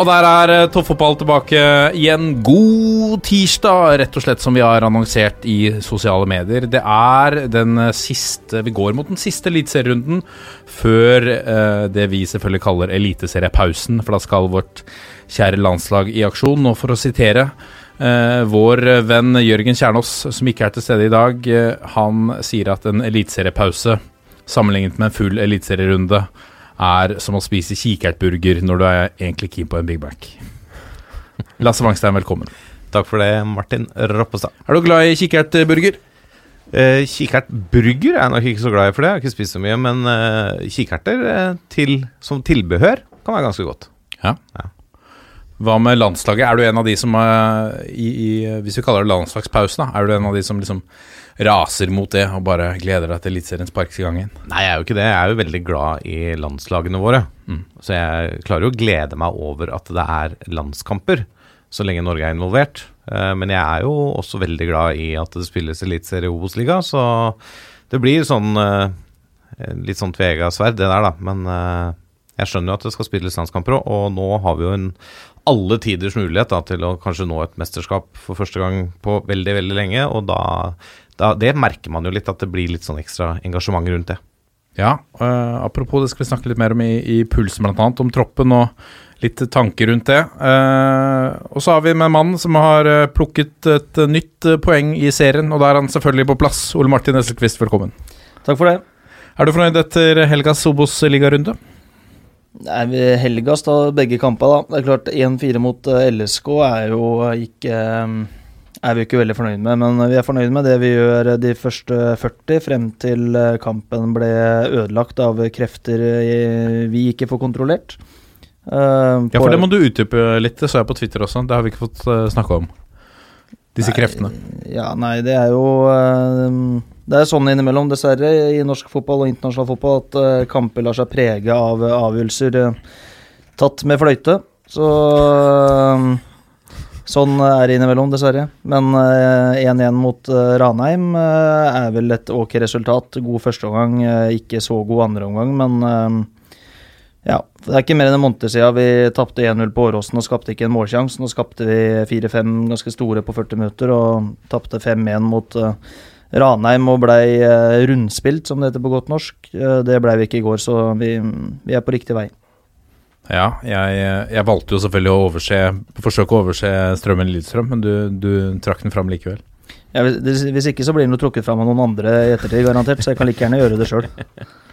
Og der er eh, toppfotball tilbake igjen. god tirsdag, rett og slett som vi har annonsert i sosiale medier. Det er den eh, siste Vi går mot den siste eliteserierunden før eh, det vi selvfølgelig kaller eliteseriepausen, for da skal vårt kjære landslag i aksjon. Og for å sitere eh, vår venn Jørgen Kjernås, som ikke er til stede i dag, eh, han sier at en eliteseriepause sammenlignet med en full eliteserierunde er som å spise kikertburger når du er egentlig keen på en Big Mac. Lasse Wangstein, velkommen. Takk for det, Martin Roppestad. Er du glad i kikertburger? Eh, kikertburger er jeg nok ikke så glad i for det. Jeg har ikke spist så mye. Men eh, kikerter eh, til, som tilbehør kan være ganske godt. Ja. Hva med landslaget? Er du en av de som eh, i, i, Hvis vi kaller det landslagspausen, da, er du en av de som liksom raser mot det og bare gleder deg til Eliteserien sparkes i gang igjen? Nei, jeg er jo ikke det. Jeg er jo veldig glad i landslagene våre. Så jeg klarer jo å glede meg over at det er landskamper, så lenge Norge er involvert. Eh, men jeg er jo også veldig glad i at det spilles eliteserie i Obos-liga, så det blir sånn eh, litt sånn tvega sverd, det der, da. Men eh, jeg skjønner jo at det skal spilles landskamper òg, og nå har vi jo en alle tiders mulighet da, til å kanskje nå et mesterskap for første gang på veldig, veldig lenge. Og da, da Det merker man jo litt, at det blir litt sånn ekstra engasjement rundt det. Ja, uh, apropos det skal vi snakke litt mer om i, i Pulsen annet, om troppen og litt tanker rundt det. Uh, og så har vi med en mann som har eh, plukket et nytt poeng i serien, og da er han selvfølgelig på plass. Ole Martin Esselquist, velkommen. Takk for det. Er du fornøyd etter helgas Obos-ligarunde? Nei, vi helgas da, begge kampene, da. Det er klart 1-4 mot LSK er jo ikke eh, er vi ikke veldig fornøyd med, men vi er fornøyd med det vi gjør de første 40, frem til eh, kampen ble ødelagt av krefter eh, vi ikke får kontrollert. Uh, Ja, for det må du utdype litt, det så jeg på Twitter også. Det har vi ikke fått uh, snakka om. Disse kreftene. Ja, nei, det er jo uh, Det er sånn innimellom, dessverre, i norsk fotball og internasjonal fotball at uh, kamper lar seg prege av eh, avgjørelser eh, tatt med fløyte. Så eh, Sånn er det innimellom, dessverre. Men eh, 1-1 mot eh, Ranheim eh, er vel et ok resultat. God førsteomgang, ikke så god andreomgang, men eh, ja, det er ikke mer enn en måned siden vi tapte 1-0 på Åråsen og skapte ikke en målsjanse. Nå skapte vi 4-5 ganske store på 40 minutter og tapte 5-1 mot eh, Ranheim og blei eh, rundspilt, som det heter på godt norsk. Eh, det blei vi ikke i går, så vi, vi er på riktig vei. Ja, jeg, jeg valgte jo selvfølgelig å overse forsøke å overse Strømmen Lillestrøm, men du, du trakk den fram likevel. Ja, hvis, hvis ikke så blir den jo trukket fram av noen andre i ettertid, garantert, så jeg kan like gjerne gjøre det sjøl.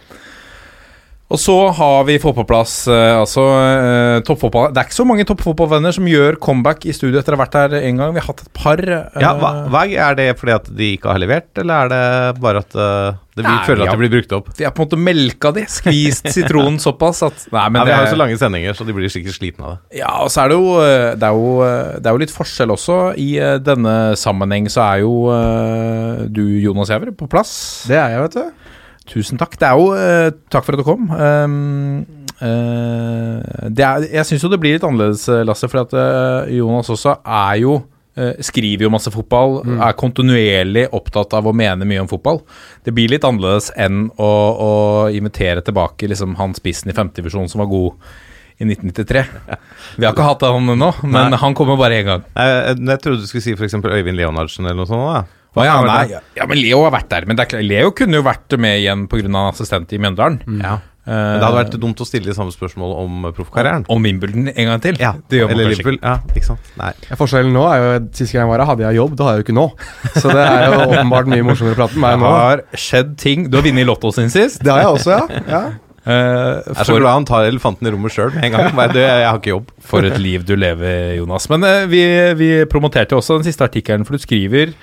Og så har vi fått på plass uh, altså uh, toppfotball Det er ikke så mange toppfotballvenner som gjør comeback i studio etter å ha vært her en gang. Vi har hatt et par. Uh, Ja, hva, hva Er det fordi at de ikke har levert, eller er det bare at eh, det, vi Nei, føler at det blir brukt opp? Vi har på en måte melka de, skvist sitronen såpass at Nei, men ja, vi har jo så lange sendinger, så de blir sikkert slitne av det. Ja, og så er det jo eh, Det er jo, eh, det er jo litt forskjell også. I eh, denne sammenheng så er jo eh, du, Jonas Jæver, på plass. Det er jeg, vet du. Tusen takk. Det er jo uh, Takk for at du kom. Um, uh, det er, jeg syns jo det blir litt annerledes, eh, Lasse, for at uh, Jonas også er jo Skriver jo masse fotball, er kontinuerlig opptatt av å mene mye om fotball. Det blir litt annerledes enn å, å invitere tilbake liksom, han spissen i femtedivisjon som var god i 1993. Vi har ikke hatt han ennå, men Nei. han kommer bare én gang. Jeg, jeg trodde du skulle si f.eks. Øyvind Leonardsen eller noe sånt. da Å ja, nei, ja, men Leo har vært der. Men det er, klart- Leo kunne jo vært med igjen pga. assistent i Mjøndalen. Ja. Men det hadde vært dumt å stille de samme spørsmål om proffkarrieren. Om Wimbledon en gang til. Ja, det gjør man eller. Liverpool. Ja, ikke sant. Nei. Ja, forskjellen nå er jo Sist gang jeg var her, hadde jeg jobb. Det har jeg jo ikke nå. Så det er jo åpenbart mye morsommere å prate med meg Det har skjedd ting. Du har vunnet i Lotto sin sist. Det har jeg også, ja. ja. Eh, Jeg er så glad han tar elefanten i rommet sjøl med en gang. Du, jeg har ikke jobb. for et liv du lever, Jonas. Men uh, vi, vi promoterte jo også den siste artikkelen, for du skriver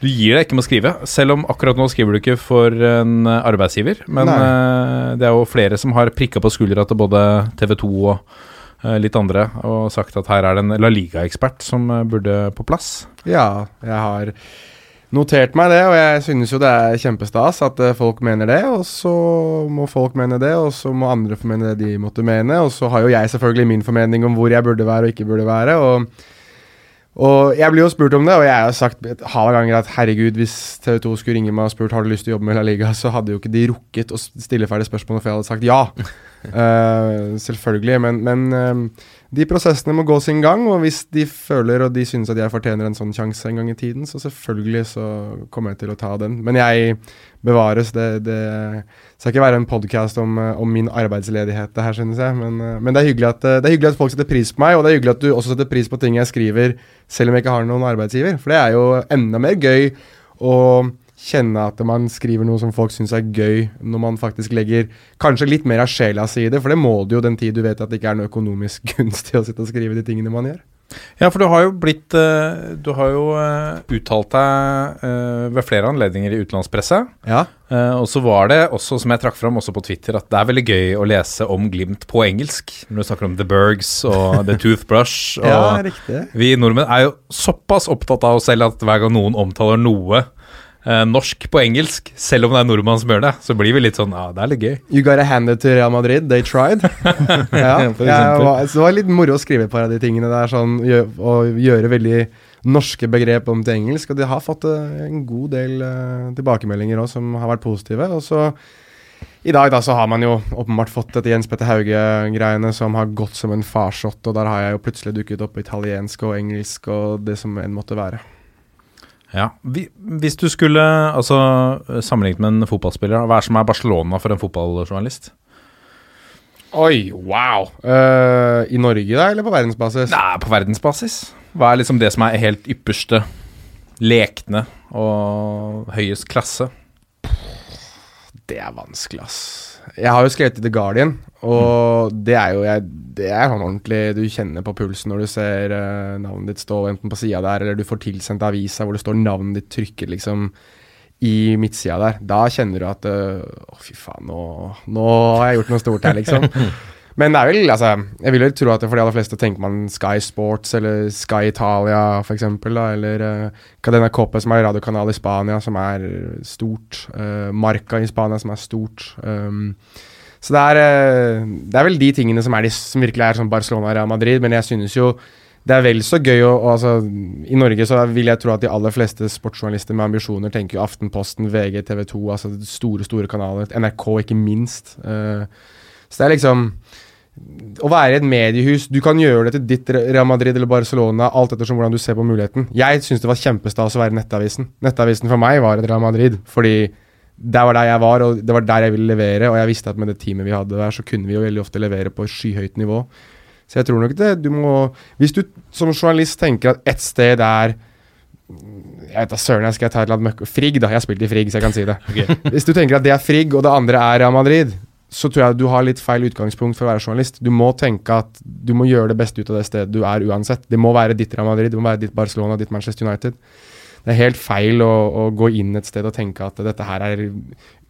Du gir deg ikke med å skrive, selv om akkurat nå skriver du ikke for en arbeidsgiver. Men Nei. eh, det er jo flere som har prikka på skuldra til både TV 2 og eh, litt andre og sagt at her er det en La Liga-ekspert som eh, burde på plass. Ja, jeg har notert meg det, og jeg synes jo det er kjempestas at folk mener det. Og så må folk mene det, og så må andre få mene det de måtte mene. Og så har jo jeg selvfølgelig min formening om hvor jeg burde være og ikke burde være. og og jeg blir jo spurt om det, og jeg har sagt et hav av ganger at herregud, hvis TV 2 skulle ringe meg og spurt har du lyst til å jobbe med La Liga, så hadde jo ikke de rukket å stille ferdig spørsmålet, for jeg hadde sagt ja. uh, selvfølgelig. Men, men eh, de prosessene må gå sin gang, og hvis de føler og de synes at jeg fortjener en sånn sjanse en gang i tiden, så selvfølgelig så kommer jeg til å ta den. Men jeg bevares. Det, det skal ikke være en podkast om, eh, om min arbeidsledighet, det her, synes jeg. Men, eh, men det, er at, eh, det er hyggelig at folk setter pris på meg, og det er hyggelig at du også setter pris på ting jeg skriver, selv om jeg ikke har noen arbeidsgiver. For det er jo enda mer gøy å kjenne at man skriver noe som folk syns er gøy, når man faktisk legger kanskje litt mer av sjela si i det. For det må du jo den tid du vet at det ikke er noe økonomisk gunstig å sitte og skrive de tingene man gjør. Ja, for du har jo blitt eh, Du har jo eh, uttalt deg eh, ved flere anledninger i utenlandspresse. Ja. Og så var det også, som jeg trakk fram også på Twitter, at det er veldig gøy å lese om Glimt på engelsk. Når du snakker om The Bergs og The Toothbrush. Ja, riktig. vi nordmenn er jo såpass opptatt av oss selv at hver gang noen omtaler noe eh, norsk på engelsk, selv om det er nordmann som gjør det, så blir vi litt sånn Ja, det er litt gøy. You gotta hand it to Real Madrid. They tried. ja, jeg var, så det var litt moro å skrive et par av de tingene der, sånn, å og gjøre veldig norske begrep om til engelsk. Og de har fått eh, en god del uh, tilbakemeldinger også, som har vært positive. Og så i dag da så har man jo åpenbart fått dette Jens Petter Hauge-greiene som har gått som en farsott, og der har jeg jo plutselig dukket opp på italiensk og engelsk og det som enn måtte være. Ja, vi, Hvis du skulle altså, sammenlignet med en fotballspiller, hva er som er Barcelona for en fotballjournalist? Oi, wow! Uh, I Norge, da, eller på verdensbasis? Nei, på verdensbasis. Hva er liksom det som er helt ypperste, lekne og høyest klasse? Det er vanskelig, ass. Jeg har jo skrevet i The Guardian, og det er jo jeg, Det er sånn ordentlig Du kjenner på pulsen når du ser uh, navnet ditt stå enten på sida der, eller du får tilsendt avisa hvor det står navnet ditt trykket liksom i midtsida der. Da kjenner du at eh, Å, fy faen, nå, nå har jeg gjort noe stort her, liksom. Men det er vel, altså Jeg vil jo tro at for de aller fleste tenker man Sky Sports eller Sky Italia da, eller uh, Cadena Cope, som er radiokanal i Spania, som er stort. Uh, Marca i Spania, som er stort. Um, så det er, uh, det er vel de tingene som, er de, som virkelig er sånn Barcelona og Real Madrid, men jeg synes jo det er vel så gøy å altså, I Norge så vil jeg tro at de aller fleste sportsjournalister med ambisjoner tenker jo Aftenposten, VG, TV 2, altså store, store kanaler. NRK, ikke minst. Uh, så det er liksom Å være et mediehus Du kan gjøre det til ditt Real Madrid eller Barcelona, alt ettersom hvordan du ser på muligheten. Jeg syns det var kjempestas å være Nettavisen. Nettavisen for meg var et Real Madrid, fordi det var der jeg var, og det var der jeg ville levere. Og jeg visste at med det teamet vi hadde der, så kunne vi jo veldig ofte levere på skyhøyt nivå. Så jeg tror nok det du må Hvis du som journalist tenker at ett sted er Jeg vet da søren, jeg skal ta et eller annet møkk Frigg, da. Jeg har spilt i Frigg, så jeg kan si det. Hvis du tenker at det er Frigg, og det andre er Real Madrid, så tror jeg du har litt feil utgangspunkt for å være journalist. Du må tenke at du må gjøre det beste ut av det stedet du er uansett. Det må være ditt Real Madrid, det må være ditt Barcelona, ditt Manchester United. Det er helt feil å, å gå inn et sted og tenke at dette her er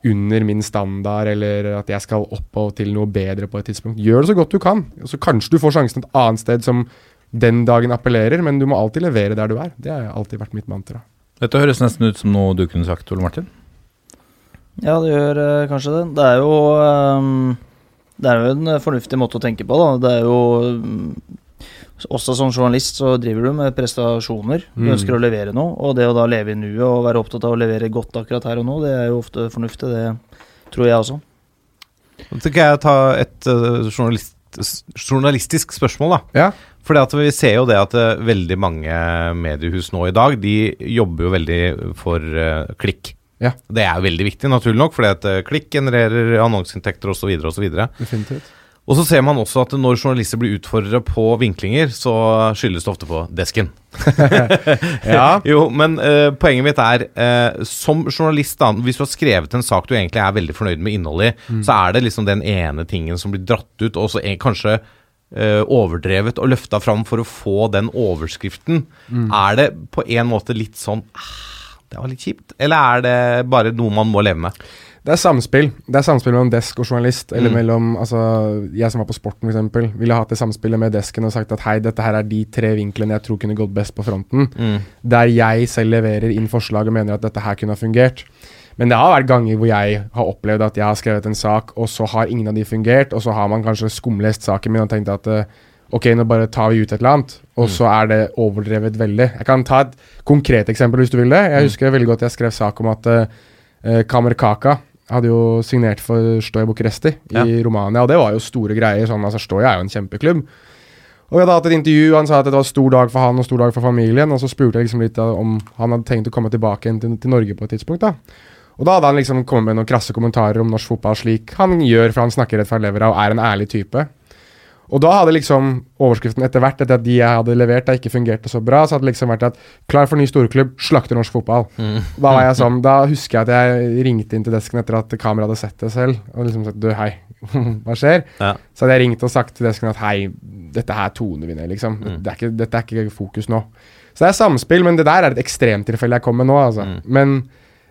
under min standard, eller at jeg skal opp og til noe bedre på et tidspunkt. Gjør det så godt du kan. Så kanskje du får sjansen et annet sted som den dagen appellerer, men du må alltid levere der du er. Det har alltid vært mitt mantra. Dette høres nesten ut som noe du kunne sagt, Ole Martin. Ja, det gjør eh, kanskje det. Det er jo um, Det er jo en eh, fornuftig måte å tenke på, da. Det er jo um, Også som journalist så driver du med prestasjoner. Du Mm. ønsker å levere noe. Og det å da leve i nuet og være opptatt av å levere godt akkurat her og nå, det er jo ofte fornuftig. Det tror jeg også. Så kan jeg ta et uh, journalist, journalistisk spørsmål, da. Ja. Fordi vi ser jo det at uh, veldig mange mediehus nå i dag, de jobber jo veldig for uh, klikk. Ja. Det er jo veldig viktig, naturlig nok, fordi at eh, klikk genererer annonseinntekter osv. osv. Definitivt. Og så ser man også at når journalister blir utfordra på vinklinger, så skyldes det ofte på desken. Ja. Jo, men uh, poenget mitt er uh, Som journalist, da hvis du har skrevet en sak du egentlig er veldig fornøyd med innholdet i, så er det liksom den ene tingen som blir dratt ut, og så er kanskje overdrevet og løfta fram for å få den overskriften. Er det på en måte litt sånn det var litt kjipt? Eller er det bare noe man må leve med? Det er samspill. Det er samspill mellom desk og journalist. Eller Mm. mellom altså, Jeg som var på Sporten, f.eks., ville hatt det samspillet med desken og sagt at hei, dette her er de tre vinklene jeg tror kunne gått best på fronten. Der jeg selv leverer inn forslag og mener at dette her kunne ha fungert. Men det har vært ganger hvor jeg har opplevd at jeg har skrevet en sak, og så har ingen av de fungert, og så har man kanskje skumlest saken min og tenkt at eh, ok, nå bare tar vi ut et eller annet, og så er det overdrevet veldig. Jeg kan ta et konkret eksempel hvis du vil det. Jeg husker veldig godt jeg skrev sak om at uh, Kamer Kaka hadde jo signert for Stoja Bucuresti i Romania, og det var jo store greier. Sånn, altså Stoja er jo en kjempeklubb. Og vi hadde hatt et intervju, han sa at det var stor dag for han og stor dag for familien. Og så spurte jeg liksom litt om han hadde tenkt å komme tilbake igjen til, til Norge på et tidspunkt. da. Og da hadde han liksom kommet med noen krasse kommentarer om norsk fotball slik han gjør, for han snakker rett fra levra og er en ærlig type. Og da hadde liksom overskriften etter hvert, etter at de jeg hadde levert, da ikke fungerte så bra, så hadde det liksom vært at 'Klar for ny storklubb, slakter norsk fotball'. Da var jeg sånn, da husker jeg at jeg ringte inn til desken etter at kameraet hadde sett det selv, og liksom sagt 'Du, hei, hva skjer?' Ja. Så hadde jeg ringt og sagt til desken at 'Hei, dette her toner vi ned', liksom. Det er ikke, dette er ikke fokus nå. Så det er samspill, men det der er et ekstremtilfelle jeg kom med nå, altså. Men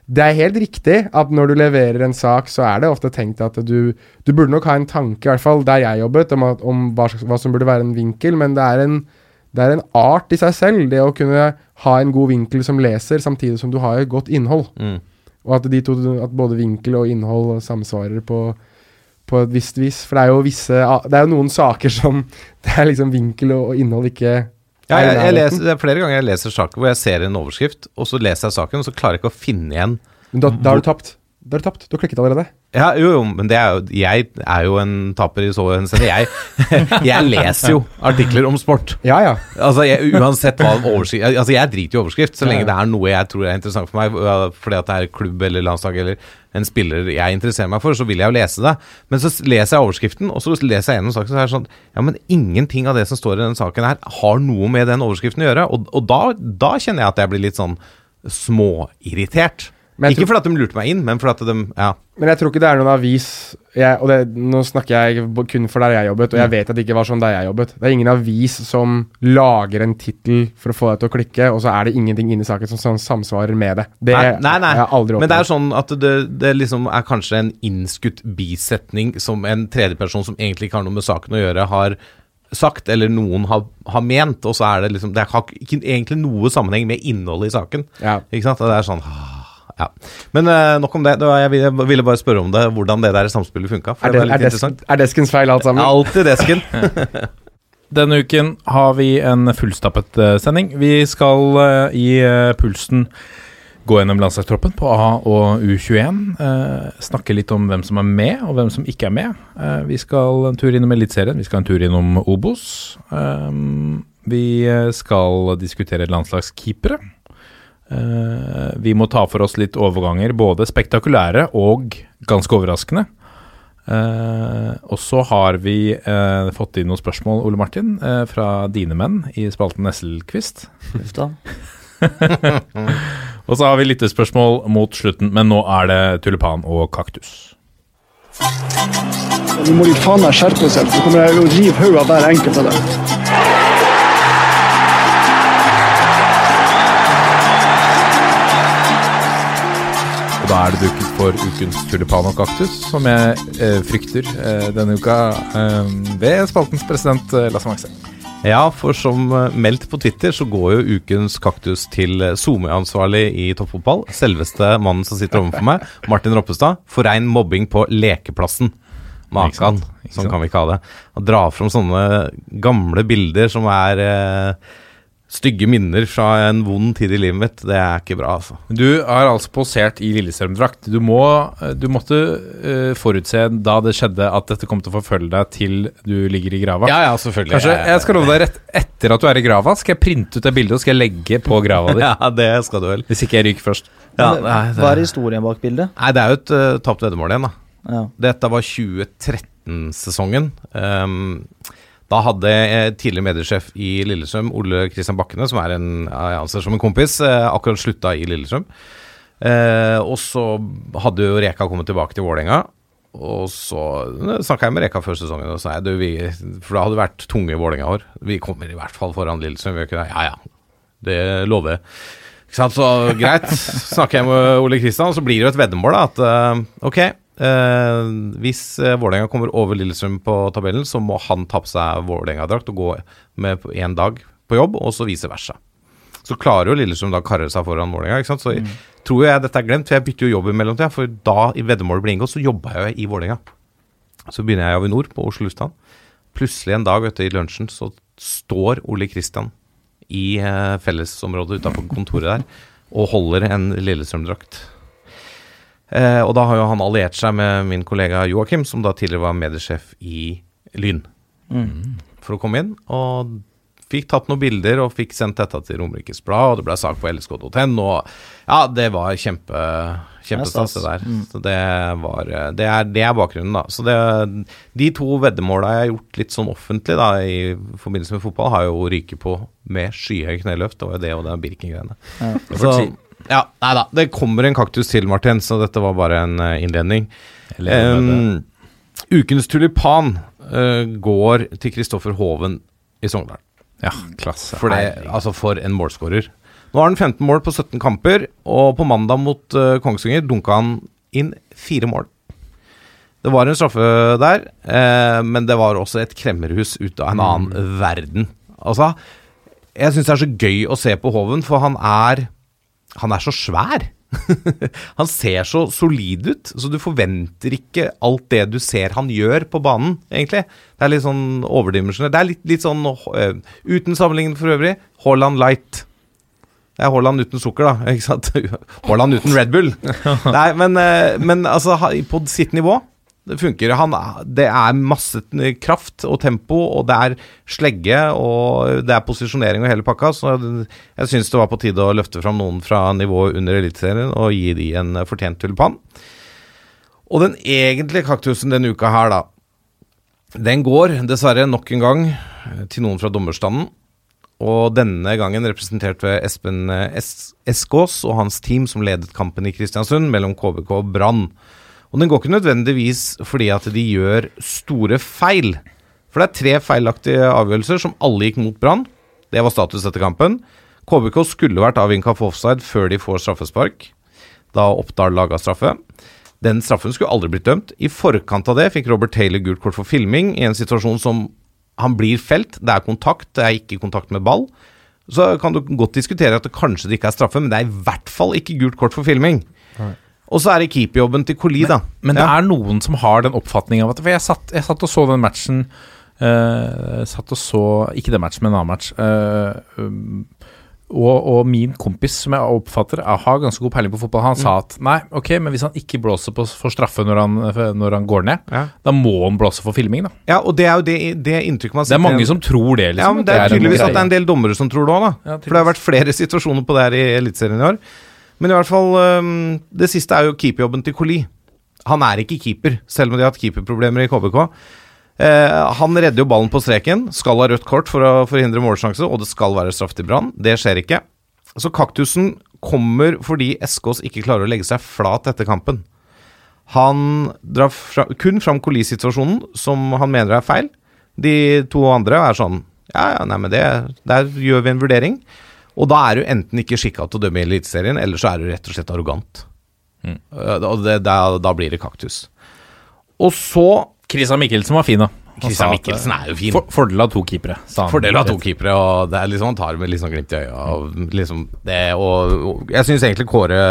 det er helt riktig at når du leverer en sak, så er det ofte tenkt at du Du burde nok ha en tanke, i hvert fall der jeg jobbet, om, at, om hva, hva som burde være en vinkel, men det er en, det er en art i seg selv, det å kunne ha en god vinkel som leser, samtidig som du har et godt innhold. Mm. Og at, to, at både vinkel og innhold samsvarer på, på et visst vis. For det er jo visse Det er jo noen saker som Det er liksom vinkel og, og innhold ikke Ja, jeg, jeg leser, det er flere ganger jeg leser saker hvor jeg ser en overskrift, og så leser jeg saken, og så klarer jeg ikke å finne igjen Men da, da har du tapt. Da har du tapt. Du har klikket allerede. Ja, jo, jo, men det er jo, jeg er jo en taper i så henseende. Jeg, jeg leser jo artikler om sport. Ja, ja. Altså, jeg, Uansett hva overskrift Altså, jeg driter i overskrift, så lenge det er noe jeg tror er interessant for meg, fordi at det er klubb eller landslag eller en spiller jeg interesserer meg for, så vil jeg jo lese det. Men så leser jeg overskriften, og så leser jeg gjennom saken, så er det sånn Ja, men ingenting av det som står i denne saken her, har noe med den overskriften å gjøre. Og, og da, da kjenner jeg at jeg blir litt sånn småirritert. Ikke fordi at de lurte meg inn, men fordi de Ja. Men jeg tror ikke det er noen avis jeg, Og det, nå snakker jeg kun for der jeg jobbet, og jeg vet at det ikke var sånn der jeg jobbet. Det er ingen avis som lager en tittel for å få deg til å klikke, og så er det ingenting inni saken som, som samsvarer med det. Det nei, nei, nei. har jeg aldri opplevd. Men det er sånn at det, det liksom er kanskje en innskutt bisetning som en tredjeperson som egentlig ikke har noe med saken å gjøre, har sagt, eller noen har, har ment, og så er det liksom Det har ikke egentlig noe sammenheng med innholdet i saken. Ja. Ikke sant? Det er sånn ah, ja. Men uh, nok om det. det var, jeg ville- jeg ville bare spørre om det, hvordan det der samspillet funka. Er, det det, er, desk, er deskens feil alt sammen? Alltid desken. Denne uken har vi en fullstappet uh, sending. Vi skal uh, i Pulsen gå gjennom landslagstroppen på A- og U21. eh, snakke litt om hvem som er med, og hvem som ikke er med. Eh, vi skal en tur innom Eliteserien, vi skal en tur innom Obos. Vi skal diskutere landslagskeepere. Eh, vi må ta for oss litt overganger, både spektakulære og ganske overraskende. Uh, og så har vi uh, fått inn noen spørsmål, Ole Martin, uh, fra dine menn i spalten Nesselquist. Og så har vi lyttespørsmål mot slutten, men nå er det tulipan og kaktus. Nå må de faen meg skjerpe seg, så kommer jeg å rive hodet av hver enkelt av dem. Og da er det duket for ukens tulipan og kaktus, som jeg eh, frykter eh, denne uka eh, ved spaltens president eh, Lasse Makse. Ja, for som eh, meldt på Twitter, så går jo ukens kaktus til eh, SoMe-ansvarlig i toppfotball. Selveste mannen som sitter overfor meg, Martin Roppestad. For rein mobbing på lekeplassen. Makan, sånn kan vi ikke ha det. Å dra fram sånne gamle bilder som er eh, stygge minner fra en vond tid i livet mitt, det er ikke bra, altså. Du er altså posert i Lillestrøm-drakt. Du, må, eh, du måtte uh, forutse da det skjedde at dette kom til å forfølge deg til du ligger i grava. Ja, ja, selvfølgelig. Kanskje, jeg skal love deg rett etter at du er i grava, skal jeg printe ut det bildet og skal jeg legge på grava di. Ja, det skal du vel. Hvis ikke jeg ryker først. Ja, nei, det... Hva er historien bak bildet? nei, det er jo et uh, tapt veddemål igjen, da. Ja. Dette var 2013-sesongen. Ehm, da hadde eh, tidligere mediesjef i Lillestrøm, Ole Kristian Bakkene, som er en, jeg anser som en kompis, eh, akkurat slutta i Lillestrøm. Eh, og så hadde jo Reka kommet tilbake til Vålerenga. Og så snakka jeg med Reka før sesongen og sa jeg, For da hadde det vært tunge Vålerenga-år. Vi kommer i hvert fall foran Lillestrøm. Vi kunne, ja ja, det lover jeg. Ikke sant, så greit. Snakker jeg med Ole Kristian, så blir det jo et veddemål, da. At eh, ok, eh, hvis uh, Vålerenga kommer over Lillestrøm på tabellen, så må han ta på seg Vålerenga-drakt og gå med én dag på jobb, og så vice versa. Så klarer jo Lillestrøm da karre seg foran Vålerenga. Så Mm. tror jeg dette er glemt, for jeg bytter jo jobb i mellomtida. For da i veddemålet ble inngått, så jobba jeg i Vålerenga. Så begynner jeg i Avinor på Oslo lufthavn. Plutselig en dag du, i lunsjen så står Ole Kristian i eh, fellesområdet utafor kontoret der og holder en Lillestrøm-drakt. Eh, og da har jo han alliert seg med min kollega Joakim, som da tidligere var mediesjef i Lyn, for å komme inn. Og fikk tatt noen bilder og fikk sendt dette til Romerikes Blad, og det ble sak på lsk.n. Og ja, det var kjempe, kjempestas, det der. Så det var det er, det er bakgrunnen, da. Så det, de to veddemåla jeg har gjort litt sånn offentlig da, i forbindelse med fotball, har jo ryket på med skyhøye kneløft. Det var jo det og det Birken-greiene. Så ja, nei da. Det kommer en kaktus til, Martin, så dette var bare en eh, innledning. Um, ukens tulipan uh, går til Kristoffer Hoven i Sogndal. Ja, klasse. For, det, altså for en målskårer. Nå har han 15 mål på 17 kamper, og på mandag mot uh, Kongsvinger dunka han inn fire mål. Det var en straffe der, eh, men det var også et kremmerhus ut av en annen verden. Altså, jeg syns det er så gøy å se på Hoven, for han er Han er så svær. han ser så solid ut, så du forventer ikke alt det du ser han gjør på banen, egentlig. Det er litt sånn overdimensjonert. Det er litt, litt sånn uh, Uten sammenligning for øvrig, Haaland light. Det er Haaland uten sukker, da. Ikke sant? Haaland uten Red Bull. Nei, men, uh, men altså, på sitt nivå det funker. Han, det er masse kraft og tempo, og det er slegge, og det er posisjonering og hele pakka. Så jeg syns det var på tide å løfte fram noen fra nivået under Eliteserien og gi de en fortjent tulipan. Og den egentlige kaktusen denne uka her, da, den går dessverre nok en gang til noen fra dommerstanden. Og denne gangen representert ved Espen Eskås og hans team som ledet kampen i Kristiansund mellom KBK og Brann. Og den går ikke nødvendigvis fordi at de gjør store feil. For det er tre feilaktige avgjørelser som alle gikk mot Brann. Det var status etter kampen. KBK skulle vært avvinka for offside før de får straffespark. Da Oppdal laga straffe. Den straffen skulle aldri blitt dømt. I forkant av det fikk Robert Taylor gult kort for filming i en situasjon som han blir felt. Det er kontakt, det er ikke kontakt med ball. Så kan du godt diskutere at det kanskje det ikke er straffe, men det er i hvert fall ikke gult kort for filming. Og så er det keeperjobben til Coli, da. Men det Ja. er noen som har den oppfatningen av at For jeg satt, jeg satt og så den matchen uh, Satt og så Ikke den matchen, men en annen match. Uh, um, og, og min kompis, som jeg oppfatter er- har ganske god peiling på fotball, han sa at nei, ok, men hvis han ikke blåser på, for straffe når han, når han går ned, Ja. da må han blåse for filming, da. ja, og det er jo det, det inntrykket man Det er mange som tror det, liksom. Ja, men Det er en tydeligvis at det er en del dommere som tror det òg, da. Ja, For det har vært flere situasjoner på det her i Eliteserien i år. Men i hvert fall Det siste er jo keeperjobben til Coli. Han er ikke keeper, selv om de har hatt keeperproblemer i KBK. Eh, han redder jo ballen på streken, skal ha rødt kort for å forhindre målsjanse, og det skal være straff til Brann. Det skjer ikke. Så kaktusen kommer fordi Eskås ikke klarer å legge seg flat etter kampen. Han drar fra, kun fram Coli-situasjonen, som han mener er feil. De to andre er sånn Ja, ja, nei, men det Der gjør vi en vurdering. Og da er du enten ikke skikka til å dømme i Eliteserien, eller så er du rett og slett arrogant. Mm. Uh, Og det, da, da blir det kaktus. Og så Christian Mikkelsen var fin, da. Christian Mikkelsen er jo fin. For, fordel av to keepere. Fordel av to keepere, og det er liksom han tar det med litt sånn glimt i øyet. Og liksom det, og, og jeg syns egentlig Kåre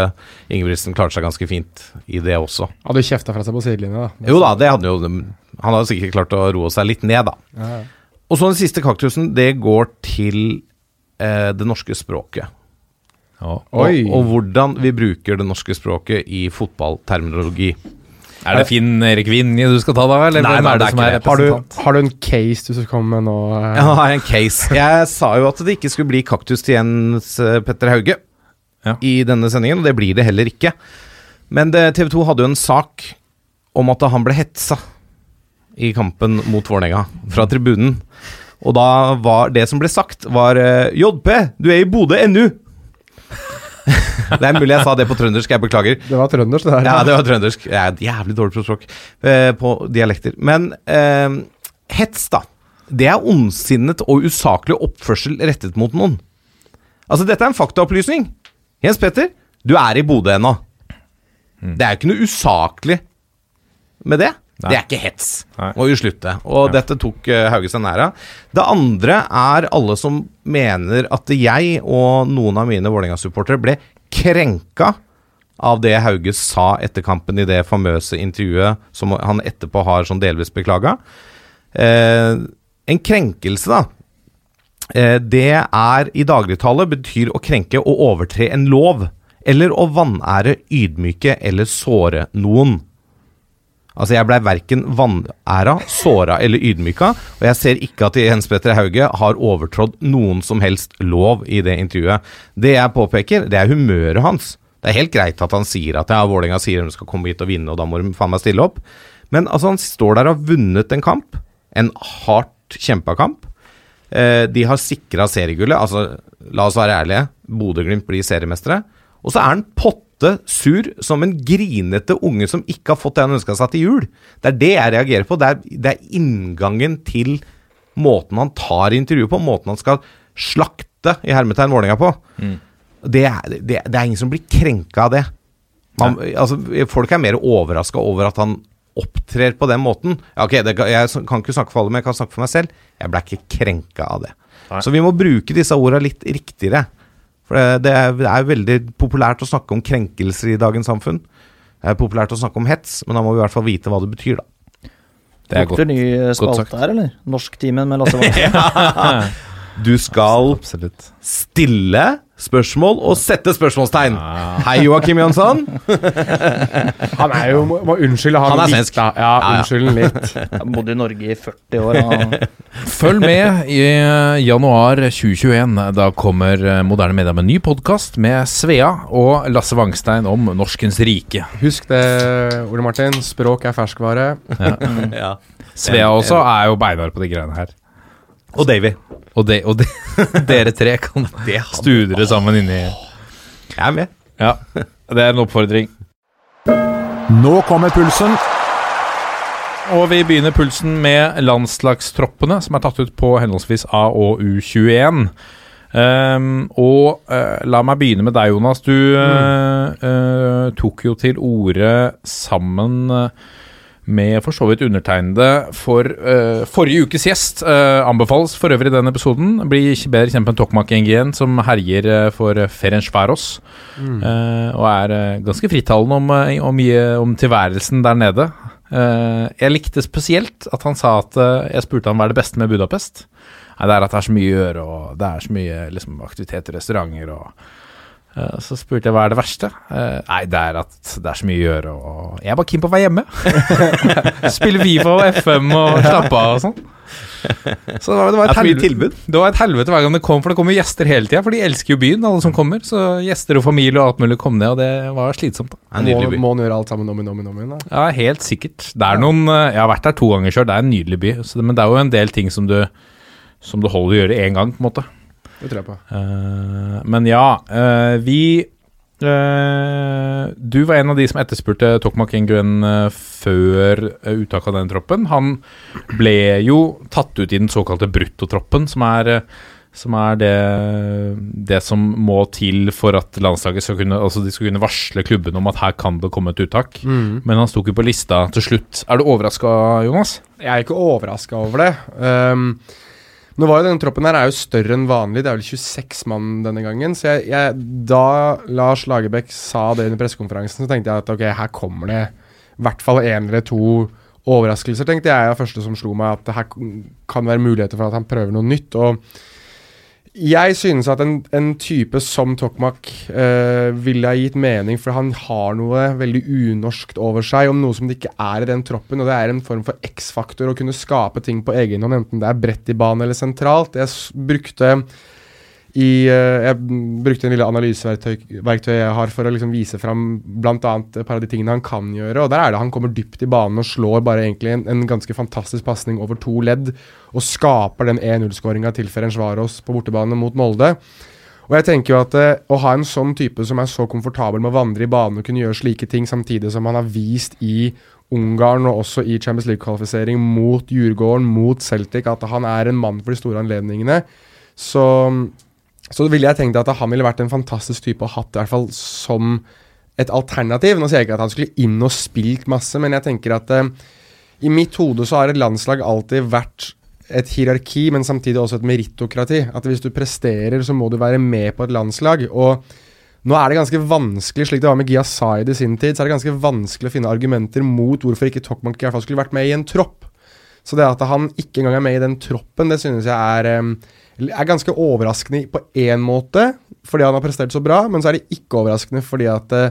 Ingebrigtsen klarte seg ganske fint i det også. Hadde jo kjefta fra seg på sidelinja, da. Jo da, det hadde jo Han hadde sikkert klart å roe seg litt ned, da. Ja, ja. Og så den siste kaktusen, det går til eh, det norske språket. Ja. Oi. Og, og hvordan vi bruker det norske språket i fotballterminologi. Er det Finn Erik Vinje du skal ta da, eller Nei, nei, er det det er som ikke er. Har, du, har du en case du skal komme med nå? Ja, Jeg har en case. Jeg sa jo at det ikke skulle bli kaktus til Jens eh, Petter Hauge Ja. i denne sendingen, og det blir det heller ikke. Men TV 2 hadde jo en sak om at han ble hetsa i kampen mot Vålerenga fra tribunen. Og da var det som ble sagt, var eh, JP, du er i Bodø ennå! det er mulig jeg sa det på trøndersk, jeg beklager. Det var trøndersk, det der. Ja, det var trøndersk. Jeg er jævlig dårlig på språk. eh, På dialekter. Men eh, hets, da. Det er ondsinnet og usaklig oppførsel rettet mot noen. Altså, dette er en faktaopplysning. Jens Petter, du er i Bodø ennå. Det er jo ikke noe usaklig med det. Nei. Det er ikke hets. Nei. Må jo slutte. Og dette tok uh, Hauge seg nær av. Det andre er alle som mener at jeg og noen av mine Vålerenga-supportere ble krenka av det Hauge sa etter kampen i det famøse intervjuet som han etterpå har sånn delvis beklaga. Eh, en krenkelse, da. Eh, det er i dagligtale betyr å krenke å overtre en lov. Eller å vanære, ydmyke eller såre noen. Altså, jeg blei verken vanæra, såra eller ydmyka, og jeg ser ikke at Jens Petter Hauge har overtrådt noen som helst lov i det intervjuet. Det jeg påpeker, det er humøret hans. Det er helt greit at han sier at ja, Vålerenga sier de skal komme hit og vinne, og da må de faen meg stille opp. Men altså, han står der og har vunnet en kamp. En hardt kjempa kamp. Eh, de har sikra seriegullet. Altså, la oss være ærlige. Bodø-Glimt blir seriemestere. Og så er han potte sur som en grinete unge som ikke har fått det han ønska seg til jul. Det er det jeg reagerer på. Det er, det er inngangen til måten han tar intervjuet på, måten han skal slakte i hermetegn Vålerenga på. Det, er, det, det er ingen som blir krenka av det. Man, altså, folk er mer overraska over at han opptrer på den måten. Ok, det, Jeg kan ikke snakke for alle, men jeg kan snakke for meg selv. Jeg ble ikke krenka av det. Nei. Så vi må bruke disse orda litt riktigere. For det, det, er, det er veldig populært å snakke om krenkelser i dagens samfunn. Det er populært å snakke om hets, men da må vi i hvert fall vite hva det betyr, da. Det er Lukter godt. ny sagt. spalte her, eller? Norsktimen med Lasse Wangstad. Du skal Absolutt. stille spørsmål og sette spørsmålstegn. Hei, Joakim Jansson. Han er jo Må, må unnskylde han, Han er svensk. Ja, Ja, ja. unnskyld litt. Han bodde i Norge i 40 år. Han, Følg med i eh, januar 2021. Da kommer eh, Moderne Media med en ny podkast med Svea og Lasse Wangstein om Norskens rike. Husk det, Ole Martin. Språk er ferskvare. Ja. Svea også er jo beinhard på de greiene her. Og Davy. Og, de, og de, dere tre kan studere sammen inni Jeg er med. Ja, det er en oppfordring. Nå kommer pulsen. Og vi begynner pulsen med landslagstroppene som er tatt ut på henholdsvis A- og U21. Um, og uh, la meg begynne med deg, Jonas. Du uh, uh, tok jo til orde sammen eh, med for så vidt undertegnede for uh, forrige ukes gjest. Uh, anbefales for øvrig den episoden. Blir ikke bedre kjent med Tokmak Ngien, som herjer uh, for Ferencvaros. Eh, og er ganske frittalende om, om, om tilværelsen der nede. Jeg likte spesielt at han sa at Jeg spurte han hva er det beste med Budapest. Nei, det er at det er så mye å gjøre, og det er så mye liksom, i restauranter og Så spurte jeg hva er det verste. Eh, nei, det er at det er så mye å gjøre, og jeg er bare keen på å være hjemme. Spille Viva og FM og slappe av og sånn. Så det var, det var et helvete, det var et helvete hver gang det kom, for det kommer gjester hele tida. For de elsker jo byen, alle som kommer. Så gjester og familie og alt mulig kom ned, og det var slitsomt. da. Må, må han gjøre alt sammen om igjen, om igjen, om igjen. Ja, helt sikkert. Det er noen eh, Jeg har vært der to ganger sjøl, det er en nydelig by. Så det, men det er jo en del ting som du Som du holder å gjøre én gang, på en måte. Det tror jeg på. Uh, men ja, uh, vi uh, Du var en av de som etterspurte Tokmak Nguyen før uh, uttak av den troppen. Han ble jo tatt ut i den såkalte bruttotroppen, som er som er det, det som må til for at landslaget skal kunne Altså de skal kunne varsle klubben om at her kan det komme et uttak. Men han sto ikke på lista til slutt. Er du overraska, Jonas? Jeg er ikke overraska over det. Um, nå var jo Denne troppen her er jo større enn vanlig. Det er vel 26 mann denne gangen. Så jeg, jeg, da Lars Lagerbäck sa det under pressekonferansen, så tenkte jeg at ok, her kommer det i hvert fall én eller to overraskelser, tenkte jeg. Det første som slo meg, at det her kan være muligheter for at han prøver noe nytt. og jeg synes at en, en type som Tokmak uh, ville ha gitt mening, for han har noe veldig unorskt over seg, om noe som det ikke er i den troppen. Og det er en form for X-faktor å kunne skape ting på egen hånd, enten det er bredt i banen eller sentralt. Jeg brukte i, eh, jeg brukte en lille analyseverktøy jeg har for å liksom vise fram bl.a. et par av de tingene han kan gjøre. og Der er det han kommer dypt i banen og slår bare egentlig en, en ganske fantastisk pasning over to ledd. Og skaper den 1-0-skåringa til Ferencvaros på bortebane mot Molde. Og jeg tenker jo at eh, Å ha en sånn type som er så komfortabel med å vandre i banen og kunne gjøre slike ting samtidig som han har vist i Ungarn og også i Champions League-kvalifisering mot Djurgården, mot Celtic, at han er en mann for de store anledningene, så så ville jeg tenkt at han ville vært en fantastisk type å hatt, i hvert fall som et alternativ. Nå sier jeg ikke at han skulle inn og spilt masse, men jeg tenker at eh, i mitt hode så har et landslag alltid vært et hierarki, men samtidig også et meritokrati. At hvis du presterer, så må du være med på et landslag. Og nå er det ganske vanskelig, slik det var med Gia Zaid i sin tid, så er det ganske vanskelig å finne argumenter mot hvorfor ikke Tokmank i hvert fall skulle vært med i en tropp. Så det at han ikke engang er med i den troppen, det synes jeg er, eh, er ganske overraskende på én måte, fordi han har prestert så bra, men så er det ikke overraskende fordi at eh,